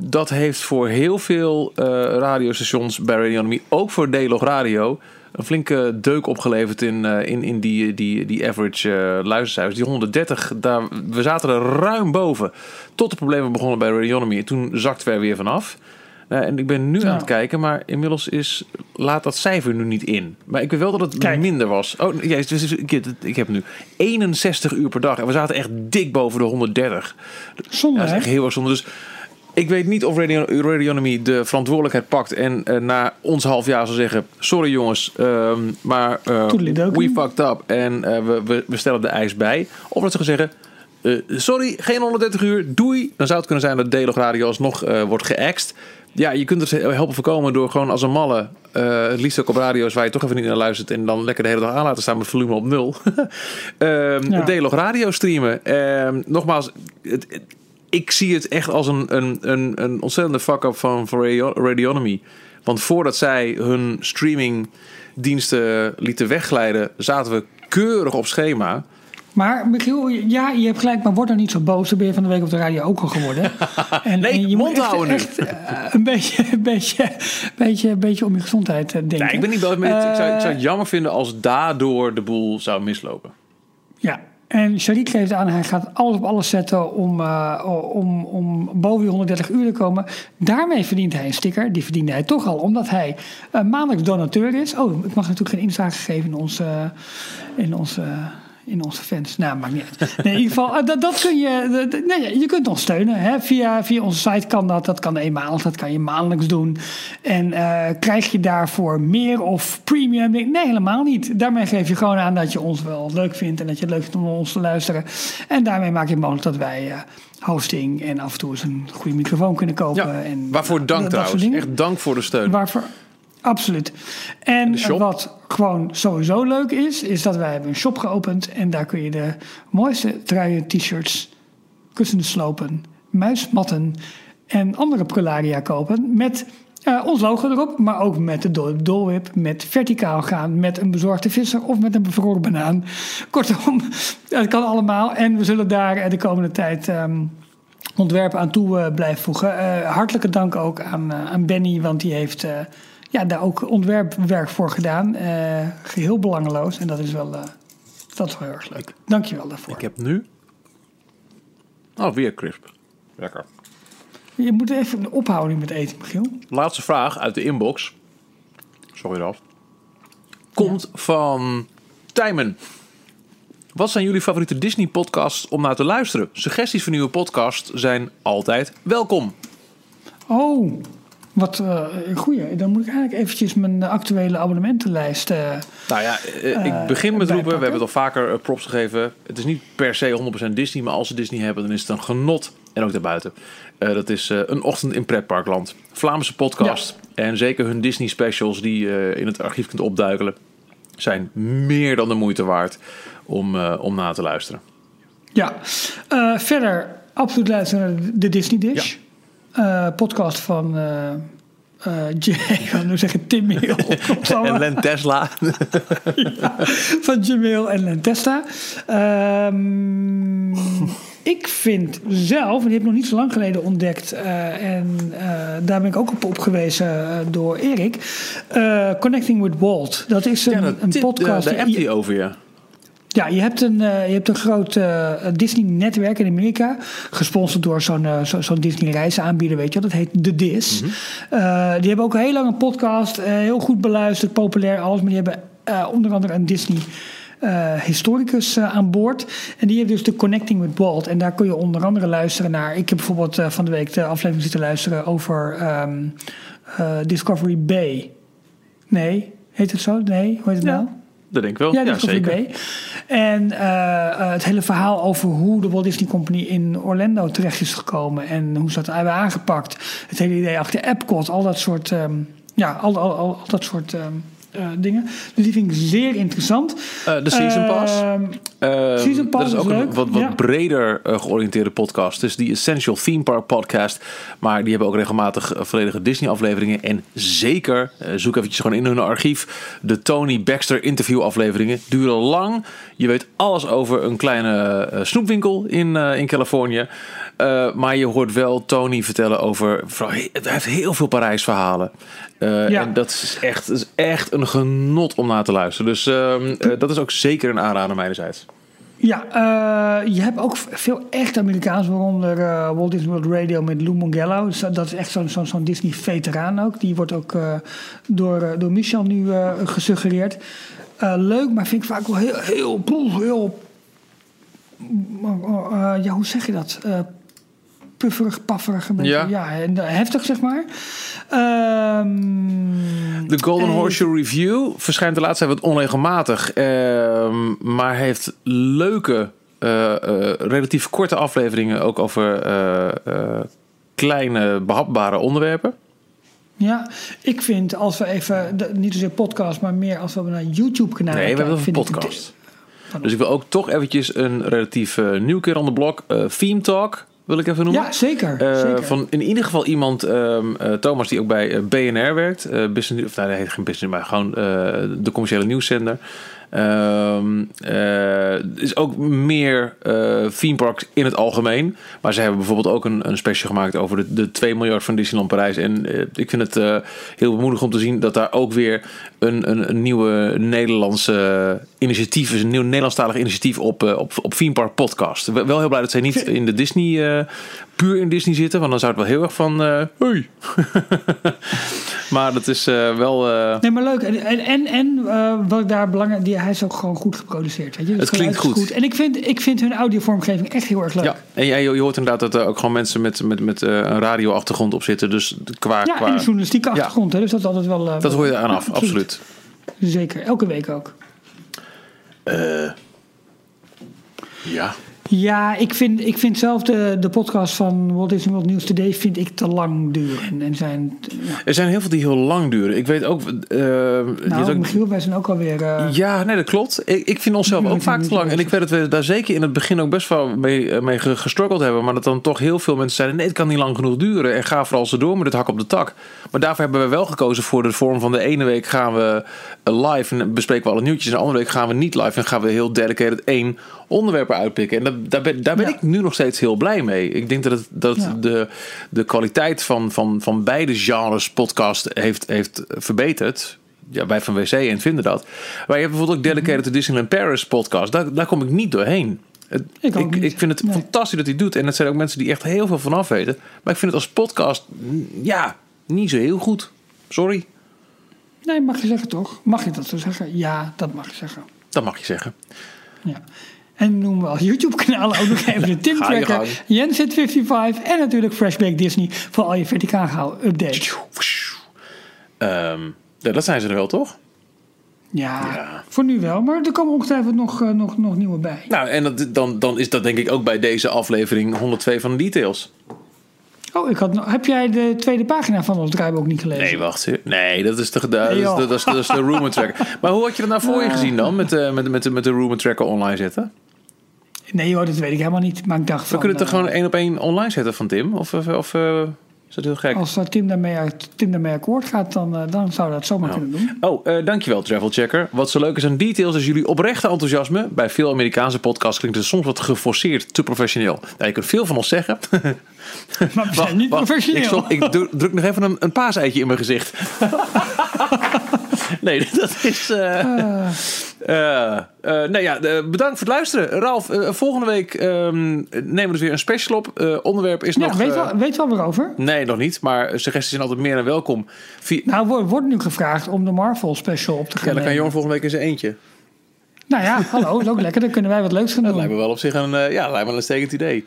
dat heeft voor heel veel radiostations bij Radionomy, ook voor Delog Radio, een flinke deuk opgeleverd in, uh, in, in die, die, die average uh, luistercijfers. Die 130, daar, we zaten er ruim boven. Tot de problemen begonnen bij Radionomy. En toen zakten we er weer vanaf. Uh, en ik ben nu ja. aan het kijken, maar inmiddels is, laat dat cijfer nu niet in. Maar ik weet wel dat het Kijk. minder was. Oh, ja, dus, ik, ik heb nu 61 uur per dag. En we zaten echt dik boven de 130. Zonde, ja, dat is echt heel erg zonde. Dus ik weet niet of Radio, Radionomy de verantwoordelijkheid pakt en uh, na ons half jaar zal zeggen: Sorry jongens, um, maar uh, we fucked up en we, we, we, stellen de eis bij. Of dat ze gaan zeggen: Sorry, geen 130 uur, doei. Dan zou het kunnen zijn dat Delog Radio alsnog wordt geëxt. Ja, je kunt het helpen voorkomen door gewoon als een malle, het liefst ook op radio's waar je toch even niet naar luistert en dan lekker de hele dag aan laten staan met volume op nul. um, ja. Delog Radio streamen. Um, nogmaals, het, het ik zie het echt als een, een, een, een ontzettende fuck-up van, van Radionomy. Want voordat zij hun streamingdiensten lieten wegglijden, zaten we keurig op schema. Maar Michiel, ja, je hebt gelijk, maar word er niet zo boos. Dan ben je van de week op de radio ook al geworden. En, nee, en je mond moet houden echt, echt uh, een, beetje, een, beetje, beetje, een beetje om je gezondheid denken. Nee, ik ben niet boos. Uh, ik, zou, ik zou het jammer vinden als daardoor de boel zou mislopen. Ja, en Sharik geeft aan, hij gaat alles op alles zetten om, uh, om, om boven die 130 uur te komen. Daarmee verdient hij een sticker. Die verdiende hij toch al, omdat hij uh, maandelijks donateur is. Oh, ik mag natuurlijk geen inzage geven in onze, in onze in onze fans. Nou, maakt niet uit. Nee, in ieder geval, eh, dat, dat kun je. Nee, je kunt ons steunen. Hè? Via, via onze site kan dat. Dat kan eenmalig, dat kan je maandelijks doen. En uh, krijg je daarvoor meer of premium? Nee, helemaal niet. Daarmee geef je gewoon aan dat je ons wel leuk vindt en dat je het leuk vindt om ons te luisteren. En daarmee maak je mogelijk dat wij. Uh, hosting en af en toe eens een goede microfoon kunnen kopen. Ja, en, waarvoor dank trouwens. Echt dank voor de steun. Waarvoor, Absoluut. En wat gewoon sowieso leuk is, is dat wij hebben een shop geopend. En daar kun je de mooiste truien, t-shirts, kussende slopen, muismatten en andere prularia kopen. Met uh, ons logo erop, maar ook met de dolwip, met verticaal gaan, met een bezorgde visser of met een bevroren banaan. Kortom, het kan allemaal. En we zullen daar de komende tijd um, ontwerpen aan toe uh, blijven voegen. Uh, hartelijke dank ook aan, aan Benny, want die heeft ja, daar ook ontwerpwerk voor gedaan. Uh, geheel belangeloos. En dat is wel, uh, dat is wel heel erg leuk. Dankjewel daarvoor. Ik heb nu... Oh, weer crisp. Lekker. Je moet even een ophouding met eten, Michiel. Laatste vraag uit de inbox. Sorry, Ralf. Komt ja. van Tijmen. Wat zijn jullie favoriete Disney-podcasts om naar te luisteren? Suggesties voor nieuwe podcasts zijn altijd welkom. Oh, wat uh, een goeie. Dan moet ik eigenlijk eventjes mijn actuele abonnementenlijst. Uh, nou ja, uh, ik begin met roepen. We hebben het al vaker props gegeven. Het is niet per se 100% Disney, maar als ze Disney hebben, dan is het een genot. En ook daarbuiten. dat is een ochtend in pretparkland. Vlaamse podcast. Ja. En zeker hun Disney specials die je in het archief kunt opduikelen. Zijn meer dan de moeite waard om, om na te luisteren. Ja, verder absoluut luisteren naar de Disney Dish. Ja. Uh, podcast van uh, uh, J, ik ga nu zeggen Tim Hill. en Len Tesla. ja, van Jamil en Len Tesla. Um, ik vind zelf, en die heb ik nog niet zo lang geleden ontdekt, uh, en uh, daar ben ik ook op, op gewezen uh, door Erik. Connecting with Walt. Dat is een, ja, dat, een podcast. Daar hebt hij over, ja. Ja, je hebt een, uh, je hebt een groot uh, Disney-netwerk in Amerika. Gesponsord door zo'n uh, zo, zo Disney-reisaanbieder, weet je Dat heet The Dis. Mm -hmm. die hebben ook een heel lange podcast. heel goed beluisterd, populair, alles. Maar die hebben onder andere een Disney... historicus aan boord. En die heeft dus de Connecting with Walt. En daar kun je onder andere luisteren naar. Ik heb bijvoorbeeld van de week de aflevering zitten luisteren over um, Discovery Bay. Nee, heet het zo? Nee, hoe heet het ja. nou? Dat denk ik wel. Ja, ja zeker. B. En uh, het hele verhaal over hoe de Walt Disney Company in Orlando terecht is gekomen en hoe ze dat hebben aangepakt. Het hele idee achter Epcot, al dat soort, um, ja, al, al, al, al, dat soort um, uh, dingen. Dus die vind ik zeer interessant. Uh, de Season Pass. Uh, season Pass dat is ook is een wat, wat ja. breder georiënteerde podcast. Dus die Essential Theme Park podcast. Maar die hebben ook regelmatig volledige Disney afleveringen. En zeker, zoek eventjes gewoon in hun archief. De Tony Baxter interview afleveringen. Duren lang. Je weet alles over een kleine snoepwinkel in, in Californië. Uh, maar je hoort wel Tony vertellen over. Hij heeft heel veel Parijs verhalen. Uh, ja. En dat is, echt, dat is echt een genot om naar te luisteren. Dus uh, uh, dat is ook zeker een aanrader mijnerzijds. Ja, je hebt ook veel echt Amerikaans, waaronder Walt Disney World Radio met Lou Mongello. Dus dat is echt zo'n zo, zo Disney-veteraan ook. Die wordt ook door, door Michel nu gesuggereerd. leuk, maar vind ik vaak wel heel, heel, heel, heel ja, hoe zeg je dat? Pufferig, pafferig. Een beetje, ja. ja, heftig zeg maar. Um, de Golden en... Horseshoe Review verschijnt de laatste tijd wat onregelmatig. Uh, maar heeft leuke, uh, uh, relatief korte afleveringen ook over kleine, behapbare onderwerpen. Ja, ik vind als we even, niet zozeer podcast, maar meer als we naar YouTube-kanaal Nee, we hebben een podcast. Dus ik wil ook toch eventjes een relatief nieuw keer on de blok. Theme Talk wil ik even noemen. Ja, zeker. Uh, zeker. Van in ieder geval iemand, um, uh, Thomas, die ook bij uh, BNR werkt. business, of nou, heet geen business, maar gewoon de commerciële nieuwszender. Um, is ook meer uh, theme parks in het algemeen. Maar ze hebben bijvoorbeeld ook een, een special gemaakt over de, de 2 miljard van Disneyland Parijs. En uh, ik vind het uh, heel bemoedigend om te zien dat daar ook weer een, een, een nieuwe Nederlandse initiatief is. Een nieuw Nederlandstalig initiatief op, op, op theme park podcast. Wel heel blij dat zij niet in de Disney, puur in Disney zitten. Want dan zou het wel heel erg van, hoi. Maar dat is eh, wel... eh, Nee, maar leuk. En, en, en, en, eh, wat ik daar belangrijk... Die, hij is ook gewoon goed geproduceerd. Weet je? Het klinkt goed. En ik vind, ik vind hun audiovormgeving echt heel erg leuk. ja, en jij, je hoort inderdaad dat er ook gewoon mensen met, met, met eh, een radioachtergrond op zitten. Dus qua... Ja, qua en een journalistieke achtergrond. Hè, dus dat is altijd wel... eh, dat hoor je aan ja, af, absoluut. Zeker, elke week ook. Ja. Ja, ik vind, ik vind zelf de, de podcast van Walt Disney World News Today vind ik te lang duren. En zijn, ja. Er zijn heel veel die heel lang duren. Ik weet ook... hebt Nou, ook- Michiel, wij zijn ook alweer... eh Ja, nee, dat klopt. Ik, ik vind onszelf ook vaak te lang. En ik weet dat we daar zeker in het begin ook best wel mee, eh, mee ge- gestruggeld hebben. Maar dat dan toch heel veel mensen zeiden: nee, het kan niet lang genoeg duren. En ga vooral zo door met het hak op de tak. Maar daarvoor hebben we wel gekozen voor de vorm van de ene week gaan we live en bespreken we alle nieuwtjes. En de andere week gaan we niet live en gaan we heel dedicated één onderwerp uitpikken. En dat, daar ben, daar ben Ja. ik nu nog steeds heel blij mee. Ik denk dat, het, dat Ja. de, de kwaliteit van, van, van beide genres podcast heeft, heeft verbeterd. Ja, wij van WC en vinden dat. Maar je hebt bijvoorbeeld ook Dedicated to Disneyland Paris podcast. Daar, daar kom ik niet doorheen. Het- Ik ik, niet. ik vind het Nee. fantastisch dat hij doet. En het zijn ook mensen die echt heel veel vanaf weten. Maar ik vind het als podcast, ja, niet zo heel goed. Sorry, Nee, mag je zeggen toch? Mag je dat zo zeggen? Ja, dat mag je zeggen. dat mag je zeggen. Ja. En noemen we als YouTube-kanaal ook nog even de Tim Tracker, gang. Jensit55 en natuurlijk Freshback Disney voor al je verticaal gehouden updates. Ehm, ja, dat zijn ze er wel, toch? Ja, Ja. voor nu wel, maar er komen ongetwijfeld nog, eh, nog, nog nieuwe bij. Nou, en dat, dan, dan is dat denk ik ook bij deze aflevering 102 van de details. Oh, ik had heb jij de tweede pagina van ons draaiboek niet gelezen? Nee, wacht. Nee, dat is de, dat is dat is de, dat is de rumor tracker. Maar hoe had je dat nou voor je gezien dan? Met, de met, met, de- met de rumor tracker online zetten? Nee joh, dat weet ik helemaal niet. Maar ik dacht We van... kunnen het er eh, gewoon één op één online zetten van Tim? Of, of, of eh, is dat heel gek? Als eh, Tim daarmee, Tim daarmee akkoord gaat, dan, eh, dan zou dat zomaar kunnen doen. Oh, eh, dankjewel Travel Checker. Wat zo leuk is aan details is jullie oprechte enthousiasme. Bij veel Amerikaanse podcasts klinkt het soms wat geforceerd, te professioneel. Nou, je kunt veel van ons zeggen. Maar we zijn niet Wacht, professioneel. Ik, ik druk, druk nog even een, een paaseitje in mijn gezicht. nee, dat is... eh eh, eh, nee, ja, bedankt voor het luisteren. Ralf, volgende week ehm, nemen we dus weer een special op. Onderwerp is ja, nog... weet, wel, weet wel waarover? Nee, nog niet. Maar suggesties zijn altijd meer dan welkom. Via, Nou, wordt nu gevraagd om de Marvel special op te gaan ja, dan kan. Jorn volgende week in zijn eentje. Nou ja, hallo, is ook lekker. Dan kunnen wij wat leuks gaan Dat doen. lijkt me wel op zich een, ja, lijkt me een stekend idee.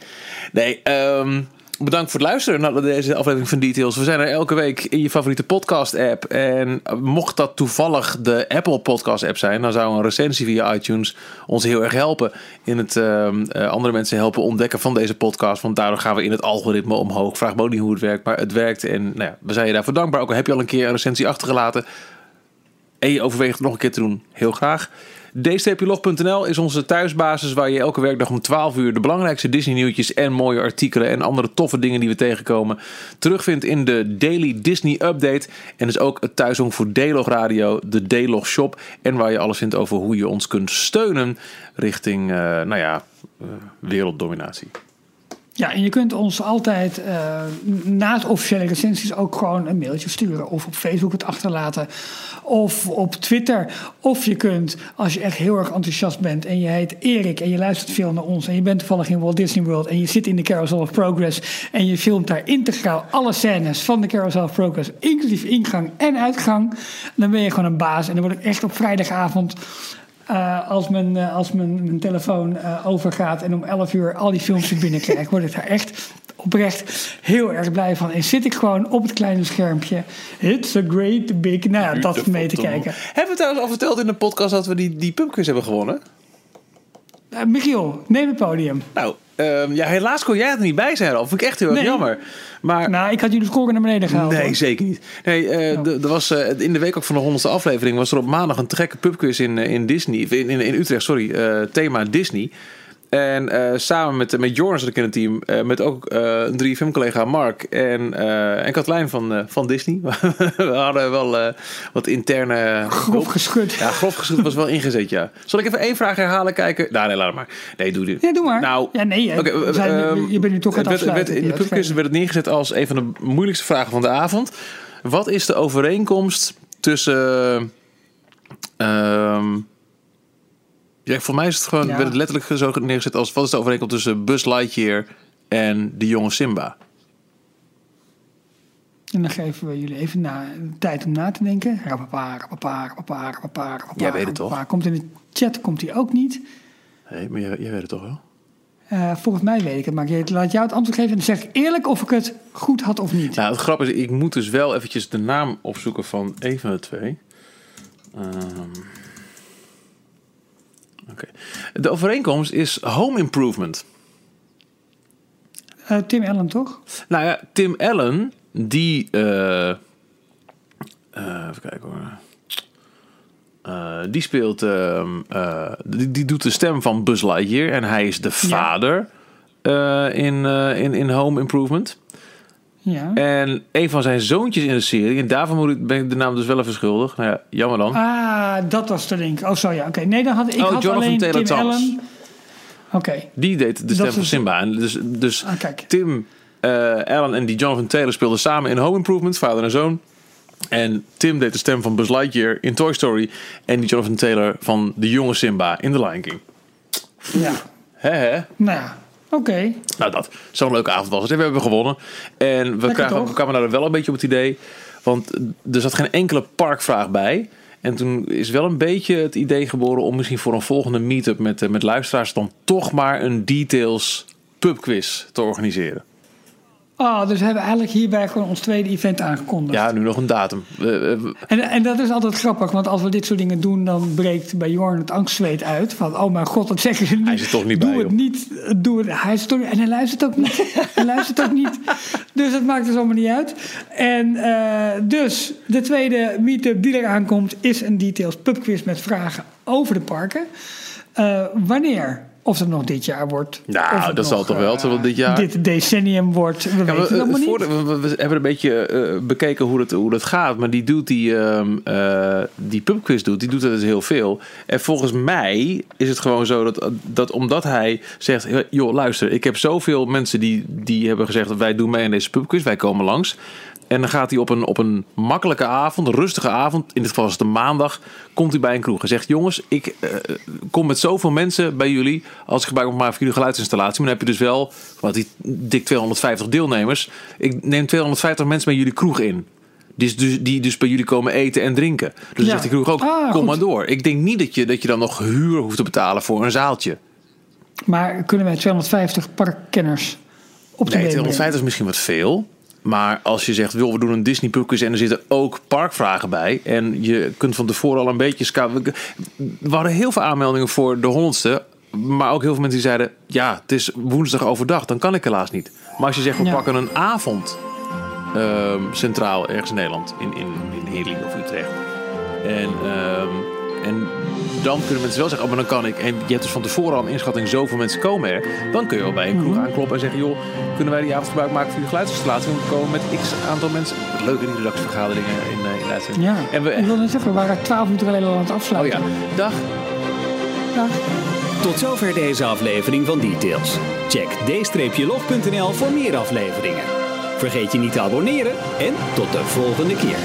Nee, ehm, bedankt voor het luisteren naar deze aflevering van Details. We zijn er elke week in je favoriete podcast-app. En mocht dat toevallig de Apple Podcast-app zijn, dan zou een recensie via iTunes ons heel erg helpen. In het ehm, eh, andere mensen helpen ontdekken van deze podcast. Want daardoor gaan we in het algoritme omhoog. Vraag me ook niet hoe het werkt, maar het werkt. En nou ja, we zijn je daarvoor dankbaar. Ook al heb je al een keer een recensie achtergelaten. En je overweegt het nog een keer te doen, heel graag. dstplog.nl is onze thuisbasis waar je elke werkdag om 12 uur de belangrijkste Disney nieuwtjes en mooie artikelen en andere toffe dingen die we tegenkomen terugvindt in de Daily Disney Update. En is ook het thuishong voor D-Log Radio, de D-Log Shop. En waar je alles vindt over hoe je ons kunt steunen richting, eh, nou ja, eh, werelddominatie. Ja, en je kunt ons altijd eh, na het officiële recensies ook gewoon een mailtje sturen. Of op Facebook het achterlaten. Of op Twitter. Of je kunt, als je echt heel erg enthousiast bent en je heet Erik en je luistert veel naar ons. En je bent toevallig in Walt Disney World en je zit in de Carousel of Progress. En je filmt daar integraal alle scènes van de Carousel of Progress. Inclusief ingang en uitgang. Dan ben je gewoon een baas. En dan word ik echt op vrijdagavond eh, als mijn, eh, als mijn, mijn telefoon eh, overgaat en om 11 uur al die filmpjes binnenkrijg, word ik daar echt oprecht heel erg blij van. En zit ik gewoon op het kleine schermpje. It's a great big. Nou ja, dat mee te kijken. Hebben we trouwens al verteld in de podcast dat we die, die pubquiz hebben gewonnen? Eh, Michiel, neem het podium. Nou, ehm, ja, helaas kon jij er niet bij zijn, Ralf. Vind ik echt heel erg Nee. jammer. Maar Nou, ik had jullie score naar beneden gehaald. Nee, hoor. zeker niet. Nee, er was, eh, in de week ook van de honderdste aflevering was er op maandag een te gekke pubquiz in, in Disney. In, in, in Utrecht, sorry. thema Disney. En eh, samen met, met Joris zat ik in het team. eh, met ook eh, een 3FM-collega Mark en, en Katlijn van, van Disney. We hadden wel wat interne... Grof geschud. Ja, grof geschud was wel ingezet, ja. Zal ik even één vraag herhalen, kijken? Nou, nee, laat maar. Nee, doe dit. Ja, doe maar. Nou, ja, nee, zijn- ehm, je bent nu toch het werd- werd-. In de dat pubquiz werd het neergezet als een van de moeilijkste vragen van de avond. Wat is de overeenkomst tussen... ehm, ja, voor mij is het gewoon, Ja. werd het letterlijk zo neergezet als... wat is de overeenkomst tussen Buzz Lightyear en de jonge Simba? En dan geven we jullie even na, tijd om na te denken. Rapapa, rapapa, rapapa, rapapa, rapapa. Jij weet het toch? Komt in de chat, komt hij ook niet. Hé, maar jij, jij weet het toch wel? Eh, volgens mij weet ik het, maar ik laat jou het antwoord geven. En dan zeg ik eerlijk of ik het goed had of niet. Nou, het grappige is, ik moet dus wel eventjes de naam opzoeken van een van de twee. Ehm, De overeenkomst is home improvement. Eh, Tim Allen, toch? Nou ja, Tim Allen, die. eh, eh, even kijken hoor. Die speelt. ehm, eh, die, die doet de stem van Buzz Lightyear. En hij is de vader in, in, in Home Improvement. Ja. En een van zijn zoontjes in de serie. En daarvan moet ik, ben ik de naam dus wel even schuldig. Nou ja, jammer dan. Ah, dat was de link. Oh, zo ja. Oké, nee, dan had ik Oh, had Jonathan alleen Taylor Tim. Allen. Oké, Die deed de stem van is- Simba. En dus, dus ah, kijk. Tim eh, Allen en die Jonathan Taylor speelden samen in Home Improvement, vader en zoon. En Tim deed de stem van Buzz Lightyear in Toy Story. En die Jonathan Taylor van de jonge Simba in The Lion King. Ja. Hè hè? Nou ja, oké. Nou dat, zo'n leuke avond was het. En we hebben gewonnen. En we, toch? we kwamen daar wel een beetje op het idee. Want er zat geen enkele parkvraag bij. En toen is wel een beetje het idee geboren om misschien voor een volgende meetup met, eh, met luisteraars dan toch maar een details pubquiz te organiseren. Oh, dus we hebben eigenlijk hierbij gewoon ons tweede event aangekondigd. Ja, nu nog een datum. En, en dat is altijd grappig, want als we dit soort dingen doen, dan breekt bij Jorn het angstzweet uit. Van, oh mijn god, dat zeggen ze niet. Hij zit toch niet doe bij, het joh. niet. Doe het. Hij zit toch, en hij luistert ook niet. hij luistert ook niet. Dus dat maakt dus allemaal niet uit. En eh, dus, de tweede meetup die er aankomt, is een details pubquiz met vragen over de parken. Eh, wanneer? Of het nog dit jaar wordt. Nou, dat zal nog, toch wel, terwijl dit jaar- Dit decennium wordt. We Ja, weten we, allemaal niet. we, we- we hebben een beetje eh, bekeken hoe dat, hoe dat gaat. Maar die doet die, ehm eh, die pubquiz doet, die doet dat dus heel veel. En volgens mij is het gewoon zo dat, dat omdat hij zegt... joh, luister, ik heb zoveel mensen die, die hebben gezegd... wij doen mee aan deze pubquiz, wij komen langs. En dan gaat hij op een, op een makkelijke avond, een rustige avond... in dit geval is het een maandag, komt hij bij een kroeg. en zegt, jongens, ik eh, kom met zoveel mensen bij jullie... als ik gebruik maken voor jullie geluidsinstallatie. Maar dan heb je dus wel, wat die dik 250 deelnemers. Ik neem 250 mensen bij jullie kroeg in. Die, dus, die dus bij jullie komen eten en drinken. Dus dan zegt die kroeg ook, Ah, kom goed. maar door. Ik denk niet dat je, dat je dan nog huur hoeft te betalen voor een zaaltje. Maar kunnen wij 250 parkkenners op de Nee, been brengen? 250 is misschien wat veel. Maar als je zegt, wil we doen een Disney pubquiz en er zitten ook parkvragen bij. En je kunt van tevoren al een beetje sca- We hadden heel veel aanmeldingen voor de honderdste. Maar ook heel veel mensen die zeiden, ja, het is woensdag overdag. Dan kan ik helaas niet. Maar als je zegt, we Ja. pakken een avond ehm, centraal ergens in Nederland. In, in, in Heerlijk of Utrecht. En, ehm, en dan kunnen mensen wel zeggen, oh, maar dan kan ik. En je hebt dus van tevoren al een inschatting, zoveel mensen komen er. Dan kun je wel bij een kroeg aankloppen en zeggen, joh, kunnen wij die avond gebruik maken voor je geluidsinstallatie? Want we komen met x aantal mensen. Leuke introductievergaderingen in, eh, in uitzending. Ja, En we, ik wil net zeggen, we waren 12 minuten geleden al aan het oh afsluiten. ja, dag. Ja. Tot zover deze aflevering van Details. Check d-log.nl voor meer afleveringen. Vergeet je niet te abonneren en tot de volgende keer.